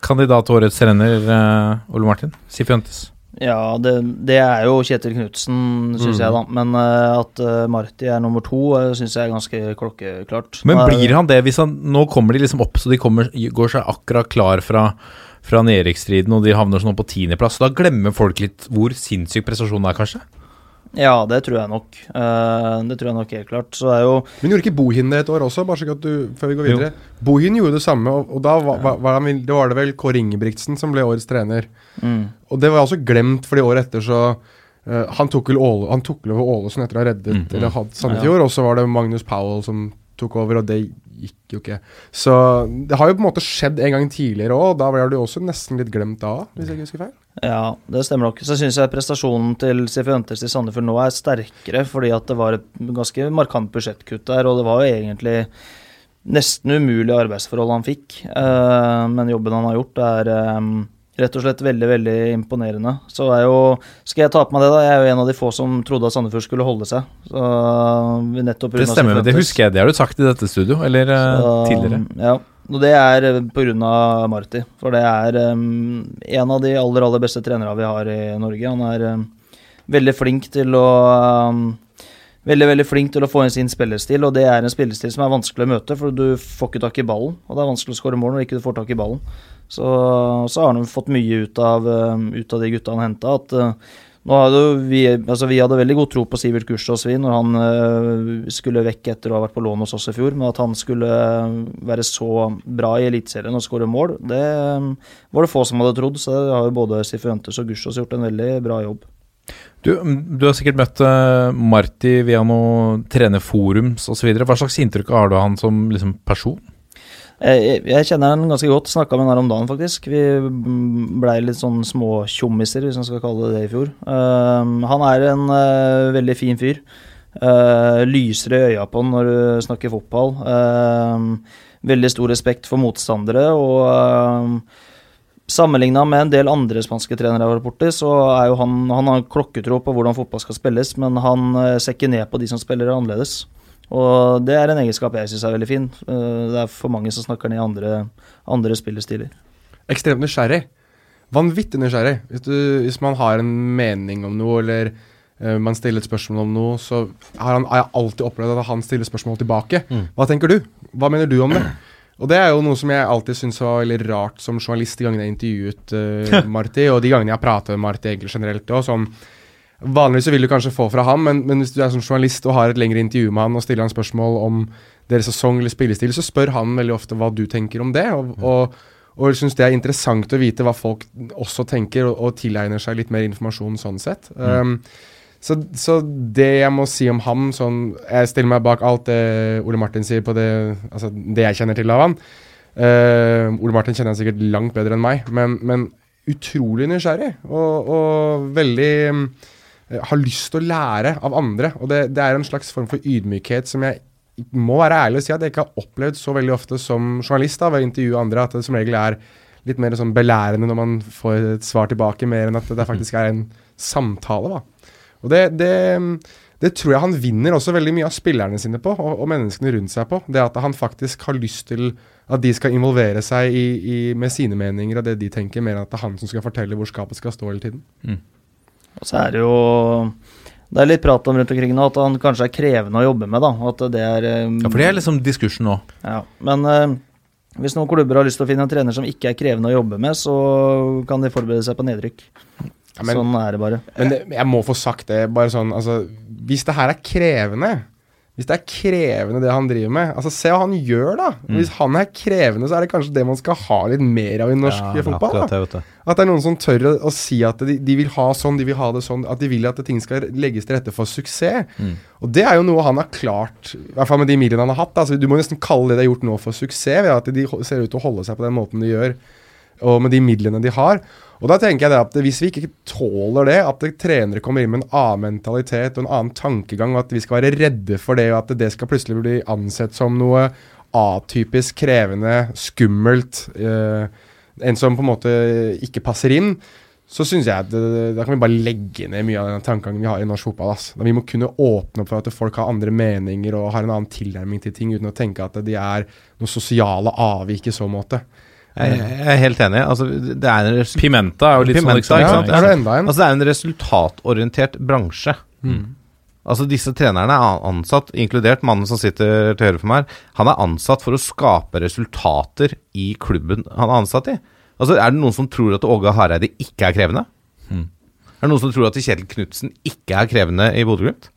kandidat årets trener, eh, Ole Martin? Sifuentes? Ja, det, det er jo Kjetil Knutsen, syns Mm. jeg, da. Men uh, at uh, Marti er nummer to, uh, syns jeg er ganske klokkeklart. Men blir han det hvis han Nå kommer de liksom opp, så de kommer, går seg akkurat klar fra, fra nedrykksstriden, og de havner sånn på tiendeplass. Da glemmer folk litt hvor sinnssyk prestasjonen er, kanskje? Ja, det tror jeg nok. Eh, det tror jeg nok helt klart. Så er jo Men gjorde ikke Bohin det et år også, bare så at du, før vi går Jo. videre? Bohin gjorde det samme, og, og da var, var, var, det var det vel Kåre Ingebrigtsen som ble årets trener. Mm. Og det var også glemt, fordi året etter så uh, Han tok vel Åle, han tok over Ålesund etter å ha reddet Mm. eller hatt Sandefjord, og så var det Magnus Powell som tok over, og det gikk jo ikke. Så det har jo på en måte skjedd en gang tidligere òg, da ble du også nesten litt glemt da, hvis jeg ikke husker feil. Ja, det stemmer nok. Så syns jeg prestasjonen til Sifuentes i Sandefjord nå er sterkere, fordi at det var et ganske markant budsjettkutt der, og det var jo egentlig nesten umulig arbeidsforhold han fikk. Eh, men jobben han har gjort, er eh, rett og slett veldig, veldig imponerende. Så er jo Skal jeg ta på meg det, da? Jeg er jo en av de få som trodde at Sandefjord skulle holde seg. Så nettopp Det stemmer, det husker jeg. Det har du sagt i dette studio, eller eh, så, tidligere. Ja, og det er eh, pga. Marti. For det er um, en av de aller, aller beste trenerne vi har i Norge. Han er um, veldig flink til å um, Veldig veldig flink til å få inn sin spillestil, og det er en spillestil som er vanskelig å møte, for du får ikke tak i ballen. Og det er vanskelig å skåre mål når ikke du får tak i ballen. Så, så har han fått mye ut av, um, ut av de gutta han henta. Uh, hadde vi, altså vi hadde veldig god tro på Sivert Gustavsvin når han øh, skulle vekk etter å ha vært på lån hos oss i fjor, men at han skulle øh, være så bra i Eliteserien og skåre mål, det øh, var det få som hadde trodd. Så det har jo både Sifuentes og Gustavs gjort en veldig bra jobb. Du, du har sikkert møtt Marti via noen trenerforums osv. Hva slags inntrykk har du av han som liksom, person? Jeg, jeg kjenner han ganske godt. Snakka med han om dagen, faktisk. Vi blei litt sånn småtjommiser, hvis man skal kalle det det, i fjor. Uh, han er en uh, veldig fin fyr. Uh, lyser i øya på han når du snakker fotball. Um, veldig stor respekt for motstandere. og um, Sammenligna med en del andre spanske trenere jeg har borti, så er jo han Han har klokketro på hvordan fotball skal spilles, men han ser ikke ned på de som spiller annerledes. Og det er en egenskap jeg syns er veldig fin. Uh, det er for mange som snakker ned andre, andre spillestiler. Ekstremt nysgjerrig. Vanvittig nysgjerrig. Hvis, du, hvis man har en mening om noe, eller uh, man stiller et spørsmål om noe, så har, han, har jeg alltid opplevd at han stiller spørsmål tilbake. Hva tenker du? Hva mener du om det? Og det er jo noe som jeg alltid syns var veldig rart som journalist de gangene jeg intervjuet uh, Marti, og de gangene jeg har pratet med Marti egentlig generelt òg. Sånn, vanligvis vil du kanskje få fra ham, men, men hvis du er som journalist og har et lengre intervju med han og stiller han spørsmål om deres sesong eller spillestil, så spør han veldig ofte hva du tenker om det. og, og og syns det er interessant å vite hva folk også tenker, og, og tilegner seg litt mer informasjon sånn sett. Um, så, så det jeg må si om ham sånn, Jeg stiller meg bak alt det Ole Martin sier på det, altså det jeg kjenner til av han. Uh, Ole Martin kjenner jeg sikkert langt bedre enn meg, men, men utrolig nysgjerrig. Og, og veldig har lyst til å lære av andre. Og det, det er en slags form for ydmykhet som jeg må være ærlig og si at jeg ikke har opplevd så veldig ofte som journalist da, ved å intervjue andre, at det som regel er litt mer sånn belærende når man får et svar tilbake, mer enn at det faktisk er en samtale. da. Og det, det, det tror jeg han vinner også veldig mye av spillerne sine på, og, og menneskene rundt seg på. Det at han faktisk har lyst til at de skal involvere seg i, i, med sine meninger og det de tenker, mer enn at det er han som skal fortelle hvor skapet skal stå hele tiden. Og så er det jo Det er litt prat om rundt omkring nå at han kanskje er krevende å jobbe med, da. At det er um, Ja, For det er liksom diskursen nå. Ja, men uh, hvis noen klubber har lyst til å finne en trener som ikke er krevende å jobbe med, så kan de forberede seg på nedrykk. Ja, men- sånn er det bare. Men det, jeg må få sagt det, bare sånn altså, Hvis det her er krevende Hvis det er krevende det han driver med Altså Se hva han gjør, da. Mm. Hvis han er krevende, så er det kanskje det man skal ha litt mer av i norsk Ja, fotball. akkurat Da. At det er noen som tør å, å si at de, de vil ha sånn, de vil ha det sånn. At de vil at ting skal legges til rette for suksess. Mm. Og det er jo noe han har klart, i hvert fall med de midlene han har hatt. Altså, du må nesten kalle det de har gjort nå for suksess, ved at de ser ut til å holde seg på den måten de gjør, og med de midlene de har. Og da tenker jeg det at hvis vi ikke tåler det, at trenere kommer inn med en annen mentalitet og en annen tankegang, og at vi skal være redde for det, og at det skal plutselig bli ansett som noe atypisk krevende, skummelt, eh, en som på en måte ikke passer inn, så syns jeg at da kan vi bare legge ned mye av den tankegangen vi har i norsk fotball. ass. Da vi må kunne åpne opp for at folk har andre meninger og har en annen tilnærming til ting, uten å tenke at de er noe sosiale avvik i så måte. Jeg, jeg er helt enig. Altså, det er en Pimenta er jo litt Pimenta, sånn Ja, eksempel. er det enda en? Altså, det er en resultatorientert bransje. Altså, disse trenerne er ansatt, inkludert mannen som sitter til høyre for meg, her, han er ansatt for å skape resultater i klubben han er ansatt i. Altså, Er det noen som tror at Åge Hareide ikke er krevende? Er det noen som tror at Kjetil Knutsen ikke er krevende i Bodø-Glimt?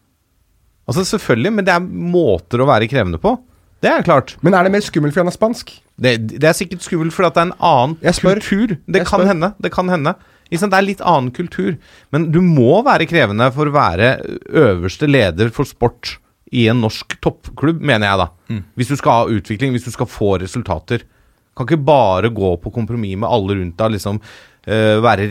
Altså, selvfølgelig, men det er måter å være krevende på. Det er klart. Men er det mer skummelt fordi han er spansk? Det, det er sikkert skummelt fordi det er en annen kultur. Det kan hende. Det kan hende. Det er litt annen kultur. Men du må være krevende for å være øverste leder for sport i en norsk toppklubb, mener jeg da. Mm. Hvis du skal ha utvikling, hvis du skal få resultater. Kan ikke bare gå på kompromiss med alle rundt deg, liksom uh, være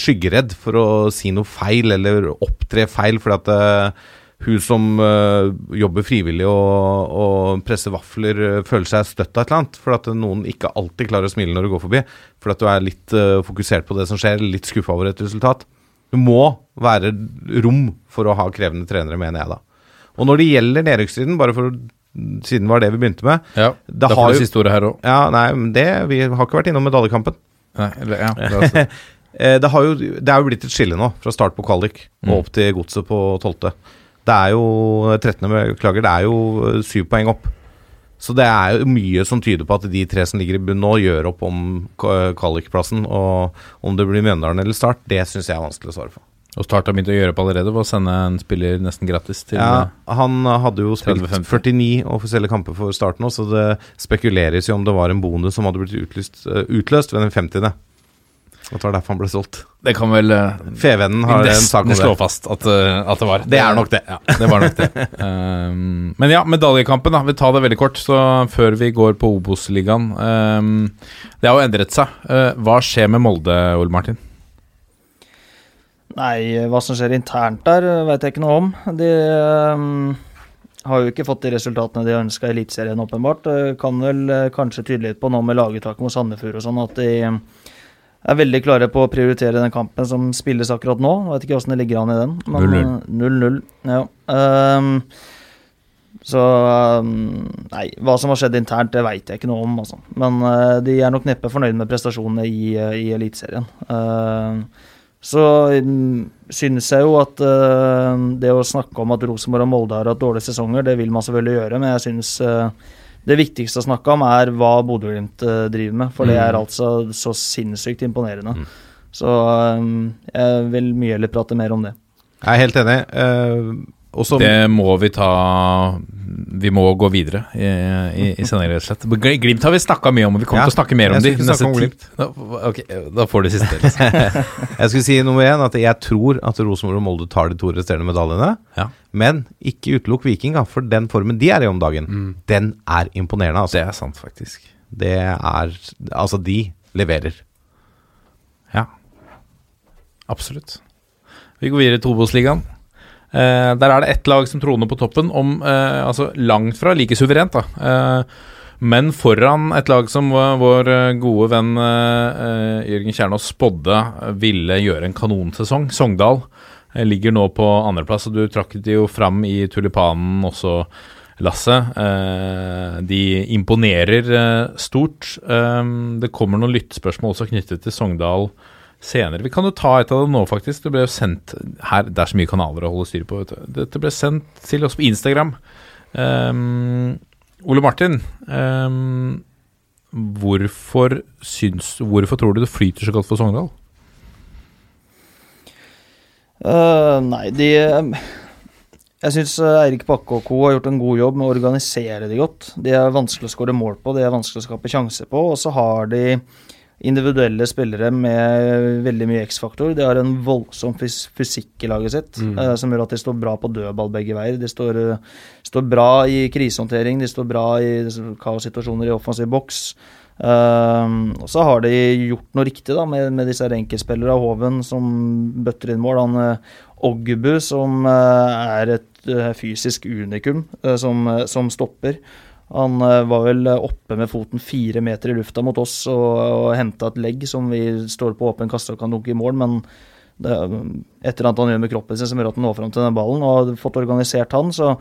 skyggeredd for å si noe feil eller opptre feil fordi at eh, hun som uh, jobber frivillig og, og presser vafler, uh, føler seg støtt av et eller annet. For at noen ikke alltid klarer å smile når du går forbi. For at du er litt uh, fokusert på det som skjer, litt skuffa over et resultat. Det må være rom for å ha krevende trenere, mener jeg da. Og når det gjelder nedrykksstriden, bare for siden var det vi begynte med Ja, Det er har det jo- siste ordet her òg. Ja, nei, men det Vi har ikke vært innom medaljekampen. Ja, det, har jo, det er jo blitt et skille nå, fra start på kvalik Mm. og opp til godset på 12. Det er jo 13. beklager, det er jo eh, syv poeng opp. Så det er jo mye som tyder på at de tre som ligger i bunn nå, gjør opp om k- kvalikplassen. Og om det blir Mjøndalen eller Start, det syns jeg er vanskelig å svare på. Og Start har begynt å gjøre opp allerede ved å sende en spiller nesten gratis til Ja, han hadde jo spilt 49 offisielle kamper for Start nå, så det spekuleres jo om det var en bonus som hadde blitt utlyst, eh, utløst ved den 50. At det var derfor han ble solgt. Det kan vel uh, Fevennen har en sak om det. slå fast at, eh, at det var. Det er nok det. Ja, det var nok det. Um, men ja, medaljekampen, da. Vi tar det veldig kort, så før vi går på Obos-ligaen. Um, det har jo endret seg. Uh, hva skjer med Molde, Ole Martin? Nei, hva som skjer internt der, vet jeg ikke noe om. De um, har jo ikke fått de resultatene de ønska i Eliteserien, åpenbart. Eh, Kan vel eh, kanskje tyde litt på nå med laguttaket mot Sandefjord og sånn, at de eh, er veldig klare på å prioritere den kampen som spilles akkurat nå. Jeg Vet ikke åssen det ligger an i den. men, 0-0. eh, 0-0. Ja. Um, så um, Nei, hva som har skjedd internt, det veit jeg ikke noe om, altså. Men uh, de er nok neppe fornøyd med prestasjonene i, uh, i Eliteserien. Uh, så um, synes jeg jo at det å snakke om at Rosenborg og Molde har hatt dårlige sesonger, det vil man selvfølgelig gjøre, men jeg synes det viktigste å snakke om er hva Bodø-Glimt eh, driver med, for det er altså så sinnssykt imponerende. Så eh, jeg vil mye heller prate mer om det. Jeg er helt enig. Eh, og Det må vi ta Vi må gå videre i, i, i sendingen, rett og slett. Glimt har vi snakka mye om, og vi kommer Ja, til å snakke mer om de snakke om Glimt. Da, okay, da får du siste. Liksom. Jeg skulle si nummer én at jeg tror at Rosenborg og Molde tar de to resterende medaljene. Ja. Men ikke utelukk Viking, da, for den formen de er i om dagen, den er imponerende. Altså. Det er sant, faktisk. Det er Altså, de leverer. Ja. Absolutt. Vi går videre til Obos-ligaen. Eh, der er det ett lag som troner på toppen, om eh, altså langt fra like suverent, da. Eh, men foran et lag som vår, eh, gode venn eh, eh, Jørgen Kjernås spådde ville gjøre en kanonsesong. Sogndal ligger nå på andreplass, du trakk det jo fram i tulipanen også, Lasse. Eh, de imponerer eh, stort. Eh, det kommer noen lyttespørsmål også knyttet til Sogndal senere. Vi kan jo ta et av dem nå, faktisk. Det ble jo sendt her, Det er så mye kanaler å holde styr på. Dette ble sendt til oss på Instagram. Um, Ole Martin, um, hvorfor syns Hvorfor tror du det flyter så godt for Sogndal? Eh, nei, de eh, Jeg syns Eirik Bakke og co. har gjort en god jobb med å organisere de godt. De er vanskelig å skåre mål på, de er vanskelig å skape sjanser på. Og så har de individuelle spillere med veldig mye X-faktor. De har en voldsom fys fysikk i laget sitt, eh, som gjør at de står bra på dødball begge veier. De står, uh, står bra i krisehåndtering, de står bra i kaossituasjoner i offensiv boks. Og så har de gjort noe riktig da med, med disse enkeltspillerne. Hoven som bøtter inn mål. Han uh, Ogbu som uh, er et eh, fysisk unikum som, som stopper. Han var vel oppe med foten fire meter i lufta mot oss og, og henta et legg som vi står på åpen kasse og kan dunke i mål, men det er et eller annet han gjør med kroppen sin som gjør at han når fram til den ballen. Og har fått organisert han, så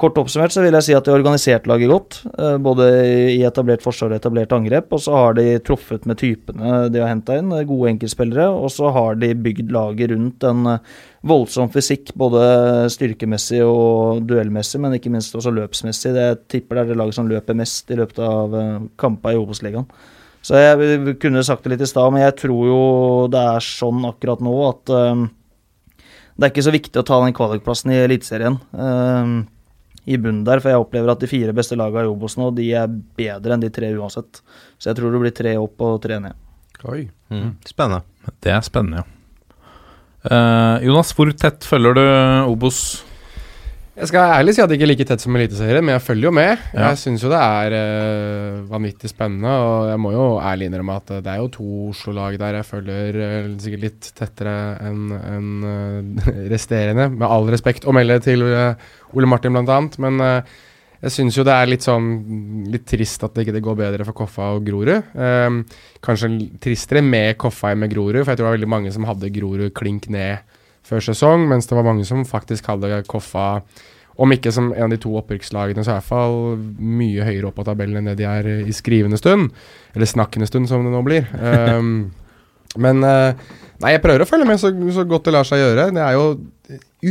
Kort oppsummert så vil jeg si at de har organisert laget godt. eh, Både i etablert forsvar og etablert angrep. Og så har de truffet med typene de har henta inn, eh, gode enkeltspillere. Og så har de bygd laget rundt en eh, voldsom fysikk, både styrkemessig og duellmessig, men ikke minst også løpsmessig. Det jeg tipper det er det laget som løper mest i løpet av kamper i Obos-ligaen. Så jeg kunne sagt det litt i stad, men jeg tror jo det er sånn akkurat nå at um, det er ikke så viktig å ta den kvalikplassen i Eliteserien eh, i bunnen der, for jeg opplever at de fire beste lagene i Obos nå, de er bedre enn de tre uansett. Så jeg tror det blir tre opp og tre ned. Oi. Mm. Spennende. Det er spennende, ja. Uh, Jonas, hvor tett følger du Obos? Jeg skal ærlig si at det ikke er like tett som Eliteserien, men jeg følger jo med. Ja. Jeg syns jo det er eh, vanvittig spennende, og jeg må jo ærlig innrømme at eh, det er jo to Oslo-lag der jeg følger eh, sikkert litt tettere enn en, eh, resterende, med all respekt å melde til Ole Martin blant annet. Men jeg syns jo det er litt sånn litt trist at det ikke det går bedre for Koffa og Grorud. Eh, kanskje tristere med Koffa enn med Grorud, for jeg tror det var veldig mange som hadde Grorud klink ned før sesong, mens det var mange som faktisk hadde Koffa om ikke som en av de to opprykkslagene, så i hvert fall mye høyere opp på tabellen enn det de er i skrivende stund. Eller snakkende stund, som det nå blir. Um, men eh, Nei, jeg prøver å følge med så, så godt det lar seg gjøre. Det er jo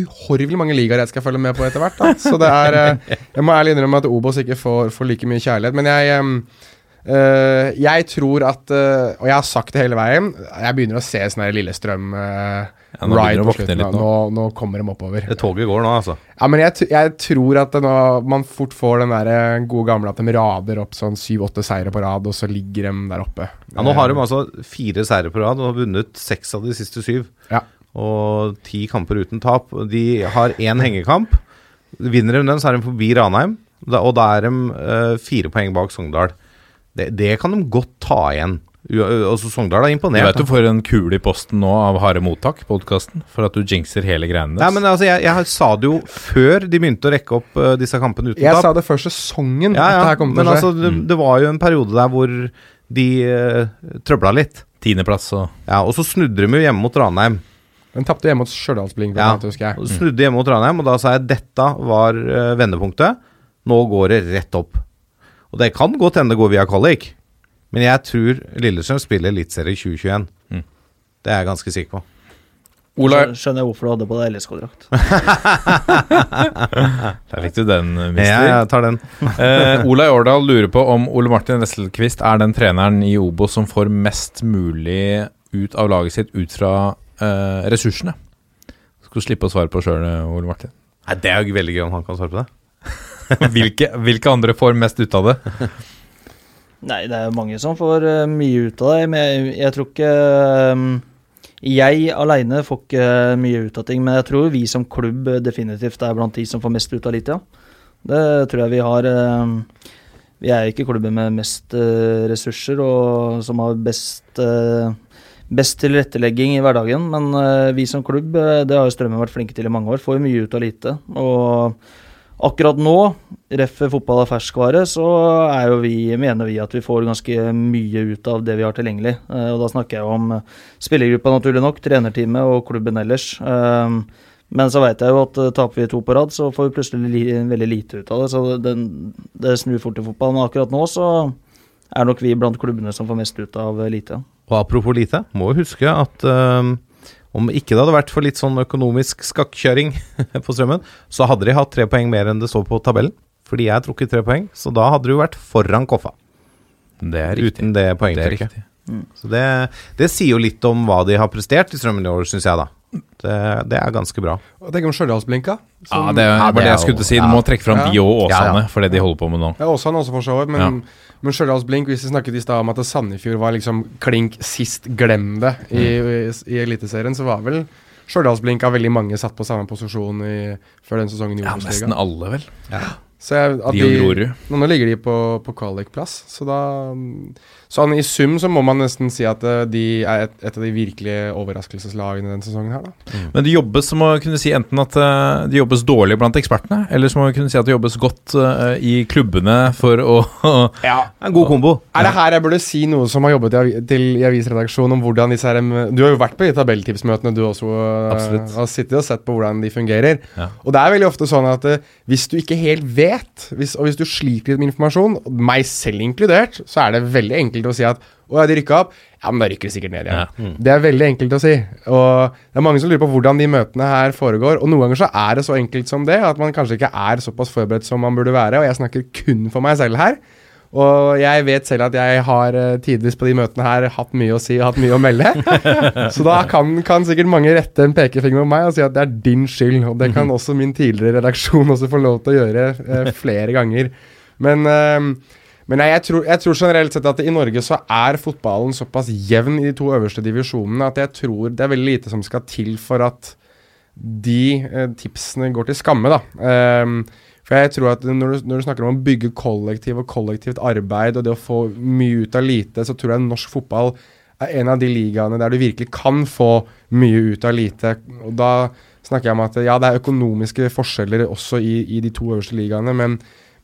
uhorvelig mange ligaer jeg skal følge med på etter hvert. Da. Så det er eh, Jeg må ærlig innrømme at Obos ikke får, får like mye kjærlighet. Men jeg um, uh, jeg tror at uh, Og jeg har sagt det hele veien. Jeg begynner å se sånn her Lillestrøm eh, Ja, nå ride på slutten. Nå. nå. Nå, nå kommer de oppover. Det toget går nå, altså. Ja, men jeg, jeg tror at nå, man fort får den der eh, gode gamle at de rader opp sånn syv-åtte seire på rad, og så ligger de der oppe. Ja, nå har de altså fire seire på rad og har vunnet seks av de siste syv. Ja. Og ti kamper uten tap. De har én hengekamp. Vinner de den, så er de forbi Ranheim. Og da er de eh, fire poeng bak Sogndal. Det, det kan de godt ta igjen. Altså Sogndal er Jeg imponert. vet du får en kule i posten nå av Harde Mottak, podkasten, for at du jinxer hele greiene Nei, men altså, jeg, jeg sa det jo før de begynte å rekke opp uh, disse kampene uten Jeg sa det før sesongen ja, at det ja, her kom til men å skje. altså, det, det var jo en periode der hvor de uh, trøbla litt. Tiendeplass og Ja, Og så snudde de jo hjemme mot Ranheim. Den tapte hjemme mot Stjørdalsblink, Ja, jeg. snudde hjemme mot Ranheim, og da sa jeg dette var uh, vendepunktet. Nå går det rett opp. Og det kan godt hende det går via kvalik, men jeg tror Lillestrøm spiller Eliteserie i 2021. Mm. Det er jeg ganske sikker på. Ola, skjønner jeg hvorfor du hadde på deg LSK-drakt. der fikk du den, eh, mister. Ja, jeg tar den. Eh, Ola Årdal lurer på om Ole Martin Wesselquist er den treneren i Obos som får mest mulig ut av laget sitt ut fra eh, ressursene. Skal du slippe å svare på sjøl, Ole Martin. Nei, Det er jo veldig gøy om han kan svare på det. hvilke, hvilke andre får mest ut av det? Nei, det er mange som får eh, mye ut av det, men jeg, jeg tror ikke eh, Jeg aleine får ikke mye ut av ting, men jeg tror vi som klubb eh, definitivt er blant de som får mest ut av Litia. Det tror jeg vi har. eh, Vi er ikke klubben med mest eh, ressurser og som har best eh, Best tilrettelegging i hverdagen, men eh, vi som klubb, eh, det har jo Strømmen vært flinke til i mange år, får jo mye ut av lite. Og akkurat nå, ref fotball er ferskvare, så er vi, mener vi at vi får ganske mye ut av det vi har tilgjengelig. Eh, Og da snakker jeg om eh, spillergruppa, naturlig nok, trenerteamet og klubben ellers. Eh, Men så vet jeg jo at taper vi to på rad, så får vi plutselig li veldig lite ut av det. Så den, det snur fort i fotball. Men akkurat nå så er nok vi blant klubbene som får mest ut av lite. Og apropos lite, må huske at eh, om ikke det hadde vært for litt sånn økonomisk skakkjøring på strømmen, så hadde de hatt tre poeng mer enn det står på tabellen. Fordi jeg har trukket tre poeng, så da hadde de jo vært foran Koffa. Det er riktig. Uten det Det mm. Så det, det sier jo litt om hva de har prestert i Strømmen i år, syns jeg, da. Det, det er ganske bra. Og Tenk om Stjørdalsblinka. Ja, det Ja, var det det jeg skulle til å si. Du må trekke fram Ja. de og Åsane ja. for det de holder på med nå. Ja, Åsane også for så vidt, men, men Stjørdalsblink, hvis vi snakket i stad om at Sandefjord var liksom klink sist glem det i, i, i Eliteserien, så var vel Stjørdalsblink av veldig mange satt på samme posisjon i, før den sesongen i Ja, nesten alle, vel. Så jeg, De og Grorud. Nå, ligger de på, på kvalikplass, så da Sånn i sum så må man nesten si at eh, de er et, et av de virkelige overraskelseslagene denne sesongen her, da. Men det jobbes som å kunne si enten at eh, det jobbes dårlig blant ekspertene, eller som å kunne si at det jobbes godt uh, i klubbene for å En god kombo. Er det her jeg burde si noe som har jobbet i, til, i avisredaksjonen om hvordan disse her Du har jo vært på de tabelltipsmøtene, du også. uh, Har sittet og sett på hvordan de fungerer. Ja. Og det er veldig ofte sånn at uh, hvis du ikke helt vet, hvis, og hvis du sliter litt med informasjon, meg selv inkludert, så er det veldig enkelt å si at å de rykka opp. Ja, men da rykker de sikkert ned igjen. Ja. Det er veldig enkelt å si. Og det er mange som lurer på hvordan de møtene her foregår. Og noen ganger så er det så enkelt som det, at man kanskje ikke er såpass forberedt som man burde være. Og jeg snakker kun for meg selv her. Og jeg vet selv at jeg har eh, tidvis på de møtene her hatt mye å si og hatt mye å melde. så da kan, kan sikkert mange rette en pekefinger på meg og si at det er din skyld. Og det kan også min tidligere redaksjon også få lov til å gjøre eh, flere ganger. Men, eh, men jeg, tror, jeg tror generelt sett at i Norge så er fotballen såpass jevn i de to øverste divisjonene at jeg tror det er veldig lite som skal til for at de eh, tipsene går til skamme, da. Ehm, for jeg tror at når du, når du snakker om å bygge kollektiv og kollektivt arbeid, og det å få mye ut av lite, så tror jeg norsk fotball er en av de ligaene der du virkelig kan få mye ut av lite. Og da snakker jeg om at ja, det er økonomiske forskjeller også i, i de to øverste ligaene, men,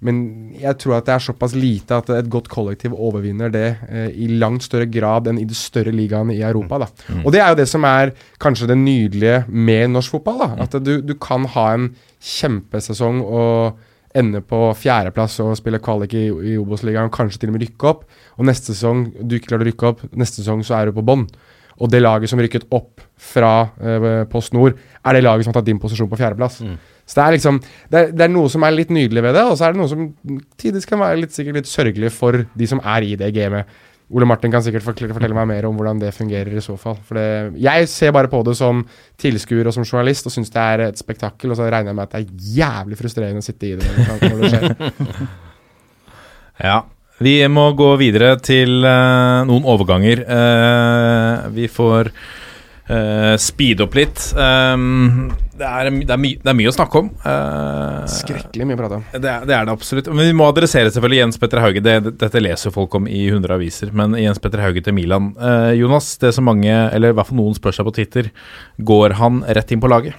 men jeg tror at det er såpass lite at et godt kollektiv overvinner det eh, i langt større grad enn i de større ligaene i Europa. Da. Og det er jo det som er kanskje det nydelige med norsk fotball. Da. At du, du kan ha en kjempesesong og ende på fjerdeplass og spille kvalik i, i Obos-ligaen, kanskje til og med rykke opp. Og neste sesong du ikke klarer å rykke opp, neste sesong så er du på bånn. Og det laget som rykket opp fra eh, Post Nord, er det laget som har tatt din posisjon på fjerdeplass. Så det er liksom det er, det er noe som er litt nydelig ved det, og så er det noe som tidvis kan være litt, sikkert litt sørgelig for de som er i det gamet. Ole Martin kan sikkert fortelle, fortelle meg mer om hvordan det fungerer i så fall. For det, jeg ser bare på det som tilskuer og som journalist og syns det er et spektakkel, og så regner jeg med at det er jævlig frustrerende å sitte i det når det skjer. Ja. Vi må gå videre til uh, noen overganger. Uh, vi får uh, speede opp litt. Um, det, er, det, er my, det er mye å snakke om. Uh, Skrekkelig mye å prate om. Det det er det absolutt. Men vi må adressere selvfølgelig Jens Petter Hauge. Det, det, dette leser jo folk om i 100 aviser. Men Jens Petter Hauge til Milan. Uh, Jonas, det som mange, eller i hvert fall noen spør seg på Twitter, går han rett inn på laget?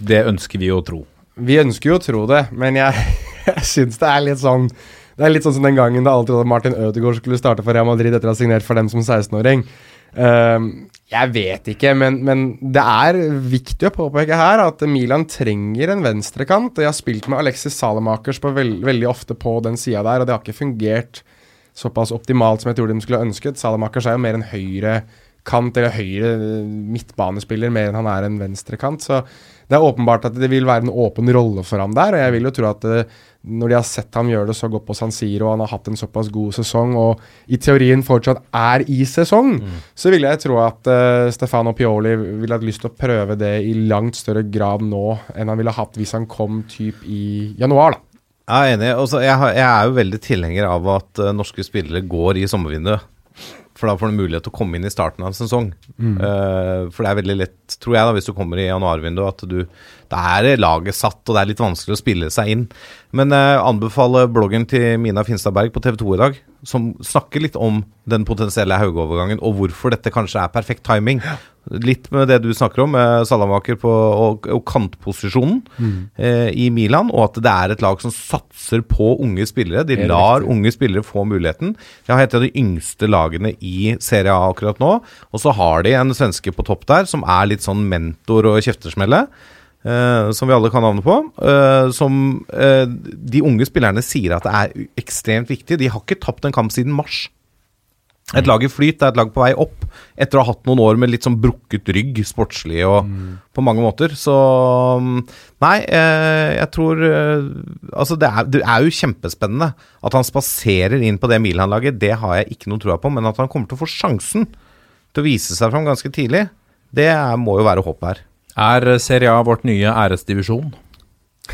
Det ønsker vi å tro. Vi ønsker jo å tro det, men jeg, jeg syns det er litt sånn Det er litt sånn som den gangen da alle trodde Martin Ødegaard skulle starte for Real Madrid etter å ha signert for dem som 16-åring. Ehm, jeg vet ikke, men, men det er viktig å påpeke her at Milan trenger en venstrekant. og Jeg har spilt med Alexis Salemakers på veld, veldig ofte på den sida der, og det har ikke fungert såpass optimalt som jeg tror de skulle ønsket. Salemakers er jo mer en høyrekant, eller høyre midtbanespiller, mer enn han er en venstrekant. Så det er åpenbart at det vil være en åpen rolle for ham der, og jeg vil jo tro at eh, når de har sett ham gjøre det så godt på San Siro, og han har hatt en såpass god sesong, og i teorien fortsatt er i sesong, så ville jeg tro at uh, Stefano Pioli ville hatt lyst til å prøve det i langt større grad nå enn han ville hatt hvis han kom typ i januar, da. Jeg er enig. Også, jeg, har, jeg er jo veldig tilhenger av at uh, norske spillere går i sommervinduet. For da får du mulighet til å komme inn i starten av en sesong. Eh, for det er veldig lett, tror jeg, da, hvis du kommer i januarvinduet, at du Da er laget satt, og det er litt vanskelig å spille seg inn. Men jeg anbefaler bloggen til Mina Finstad Berg på TV 2 i dag, som snakker litt om den potensielle Hauge-overgangen, og hvorfor dette kanskje er perfekt timing. Litt med det du snakker om, med Salamaker på, og, og kantposisjonen eh, i Milan, og at det er et lag som satser på unge spillere. De lar riktig. unge spillere få muligheten. De har et av de yngste lagene i Serie A akkurat nå, og så har de en svenske på topp der som er litt sånn mentor og kjeftesmelle. eh, som vi alle kan navnet på. eh, som eh, de unge spillerne sier at det er ekstremt viktig. De har ikke tapt en kamp siden mars. Et lag i flyt, er et lag på vei opp, etter å ha hatt noen år med litt sånn brukket rygg, sportslig og på mange måter. Så mm, Nei, eh, jeg tror eh, Altså, det er, det er jo kjempespennende at han spaserer inn på det Milan-laget. Det har jeg ikke noe troa på, men at han kommer til å få sjansen til å vise seg fram ganske tidlig, det er, må jo være håpet her. Er Serie A vårt nye æresdivisjon?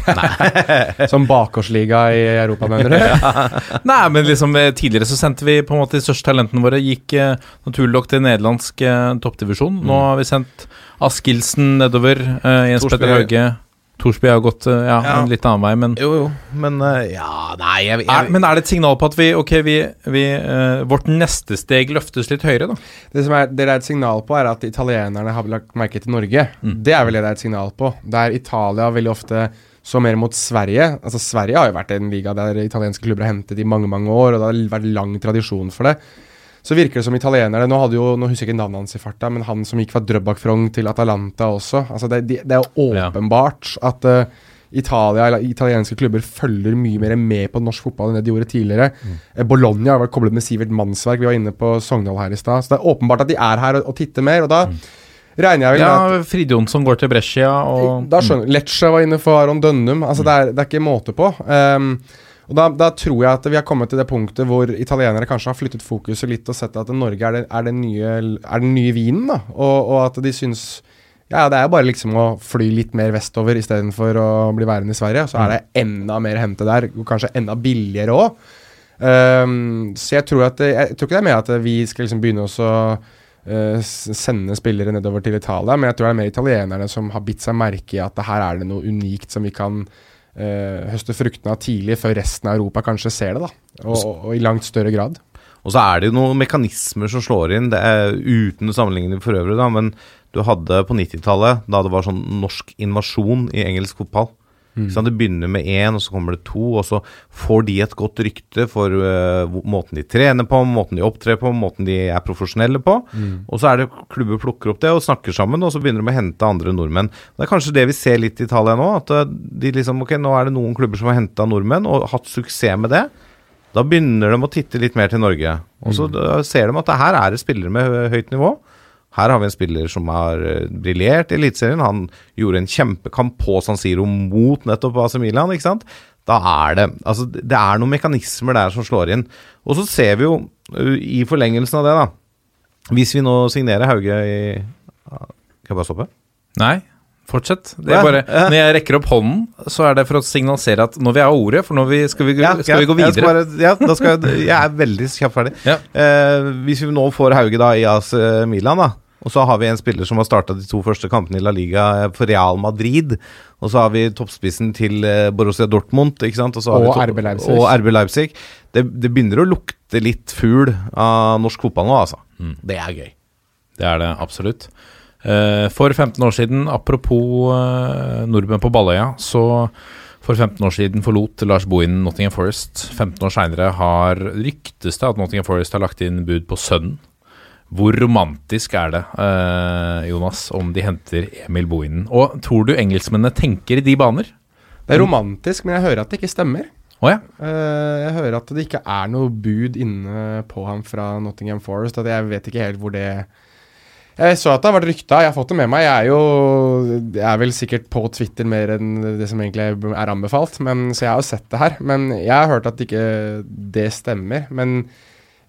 Som bakgårdsliga i Europa, mener du? Nei, men liksom eh, tidligere så sendte vi på en måte de største talentene våre Gikk eh, naturlig nok til nederlandsk eh, toppdivisjon. Nå har vi sendt Askildsen nedover. Eh, Jens Torsby. Petter Hauge. Thorsby har gått eh, ja, Ja. en litt annen vei, men Jo, jo, men eh, ja Nei, jeg, jeg, er, Men er det et signal på at vi, ok, vi, vi eh, vårt neste steg løftes litt høyere, da? Det som er, det det er et signal på, er at italienerne har lagt merke til Norge. Mm. Det er vel det det er et signal på. Der Italia veldig ofte så mer mot Sverige. Altså Sverige har jo vært en liga der italienske klubber har hentet i mange mange år, og det har vært lang tradisjon for det. Så virker det som italienerne Nå jo, nå husker jeg ikke navnet hans i farta, men han som gikk fra Drøbak Frong til Atalanta også. Altså det, det, det er jo Ja. åpenbart at uh, Italia eller italienske klubber følger mye mer med på norsk fotball enn det de gjorde tidligere. Mm. Bologna har vært koblet med Sivert Mannsverk, vi var inne på Sogndal her i stad. Så det er åpenbart at de er her og, og titter mer, og da regner jeg vel med at Ja, Frid Jonsson går til Brescia, og da skjønner Lecce var inne for Aron Dønnum. Altså det, er, det er ikke måte på. Um, og da, da tror jeg at vi har kommet til det punktet hvor italienere kanskje har flyttet fokuset litt og sett at Norge er, det, er, den, nye, er den nye vinen. da og, og at de syns Ja, det er jo bare liksom å fly litt mer vestover istedenfor å bli værende i Sverige. Så er det enda mer å hente der, og kanskje enda billigere òg. så jeg tror at Jeg tror ikke det er mer at vi skal liksom begynne også eh, sende spillere nedover til Italia, men jeg tror det er mer italienerne som har bitt seg merke i at det her er det noe unikt som vi kan uh, høste fruktene av tidlig, før resten av Europa kanskje ser det. da Og, og, og i langt større grad. Og så er det jo noen mekanismer som slår inn, det er uten sammenligning for øvrig, da, men du hadde på 90-tallet, da det var sånn norsk invasjon i engelsk fotball. Sant? Det begynner med én, og så kommer det to, og så får de et godt rykte for uh, måten de trener på, måten de opptrer på, måten de er profesjonelle på. Og så er det klubber plukker opp det og snakker sammen, og så begynner de å hente andre nordmenn. Det er kanskje det vi ser litt i Italia nå, at eh, de liksom, ok, nå er det noen klubber som har henta nordmenn og hatt suksess med det. Da begynner de å titte litt mer til Norge. Og så mm. ser de at her er det spillere med høyt nivå. Her har vi en spiller som har eh, briljert i Eliteserien. Han gjorde en kjempekamp på San Siro mot nettopp AC Milan, ikke sant. Da er det Altså, det er noen mekanismer der som slår inn. Og så ser vi jo, uh, i forlengelsen av det, da Hvis vi nå signerer Hauge i Kan jeg bare stoppe? Nei, fortsett. Det er bare, når jeg rekker opp hånden, så er det for å signalisere at når vi har ordet, for nå vi, skal, vi, skal vi gå Jeg, videre. bare, ja, da skal jeg, jeg er veldig kjapt ferdig. Ja. Eh, hvis vi nå får Hauge da i AC Milan, da, og så har vi en spiller som har starta de to første kampene i La Liga for Real Madrid, og så har vi toppspissen til eh, Borussia Dortmund ikke sant? Og, så har Og vi RB Leipzig. Og RB Leipzig. Det, det begynner å lukte litt fugl av norsk fotball nå, altså. Det er gøy. Det er det absolutt. Eh, For 15 år siden, apropos eh, nordmenn på Balløya, så for 15 år siden forlot Lars Bohin Nottingham Forest. 15 år seinere har ryktes det at Nottingham Forest har lagt inn bud på sønnen. Hvor romantisk er det, eh, Jonas, om de henter Emil Bohinen? Og tror du engelskmennene tenker i de baner? Det er romantisk, men jeg hører at det ikke stemmer. Oh, ja. Eh, jeg hører at det ikke er noe bud inne på ham fra Nottingham Forest. At jeg vet ikke helt hvor det Jeg så at det har vært rykta, jeg har fått det med meg. Jeg er jo Jeg er vel sikkert på Twitter mer enn det som egentlig er anbefalt, men, så jeg har jo sett det her. Men jeg har hørt at ikke det stemmer. Men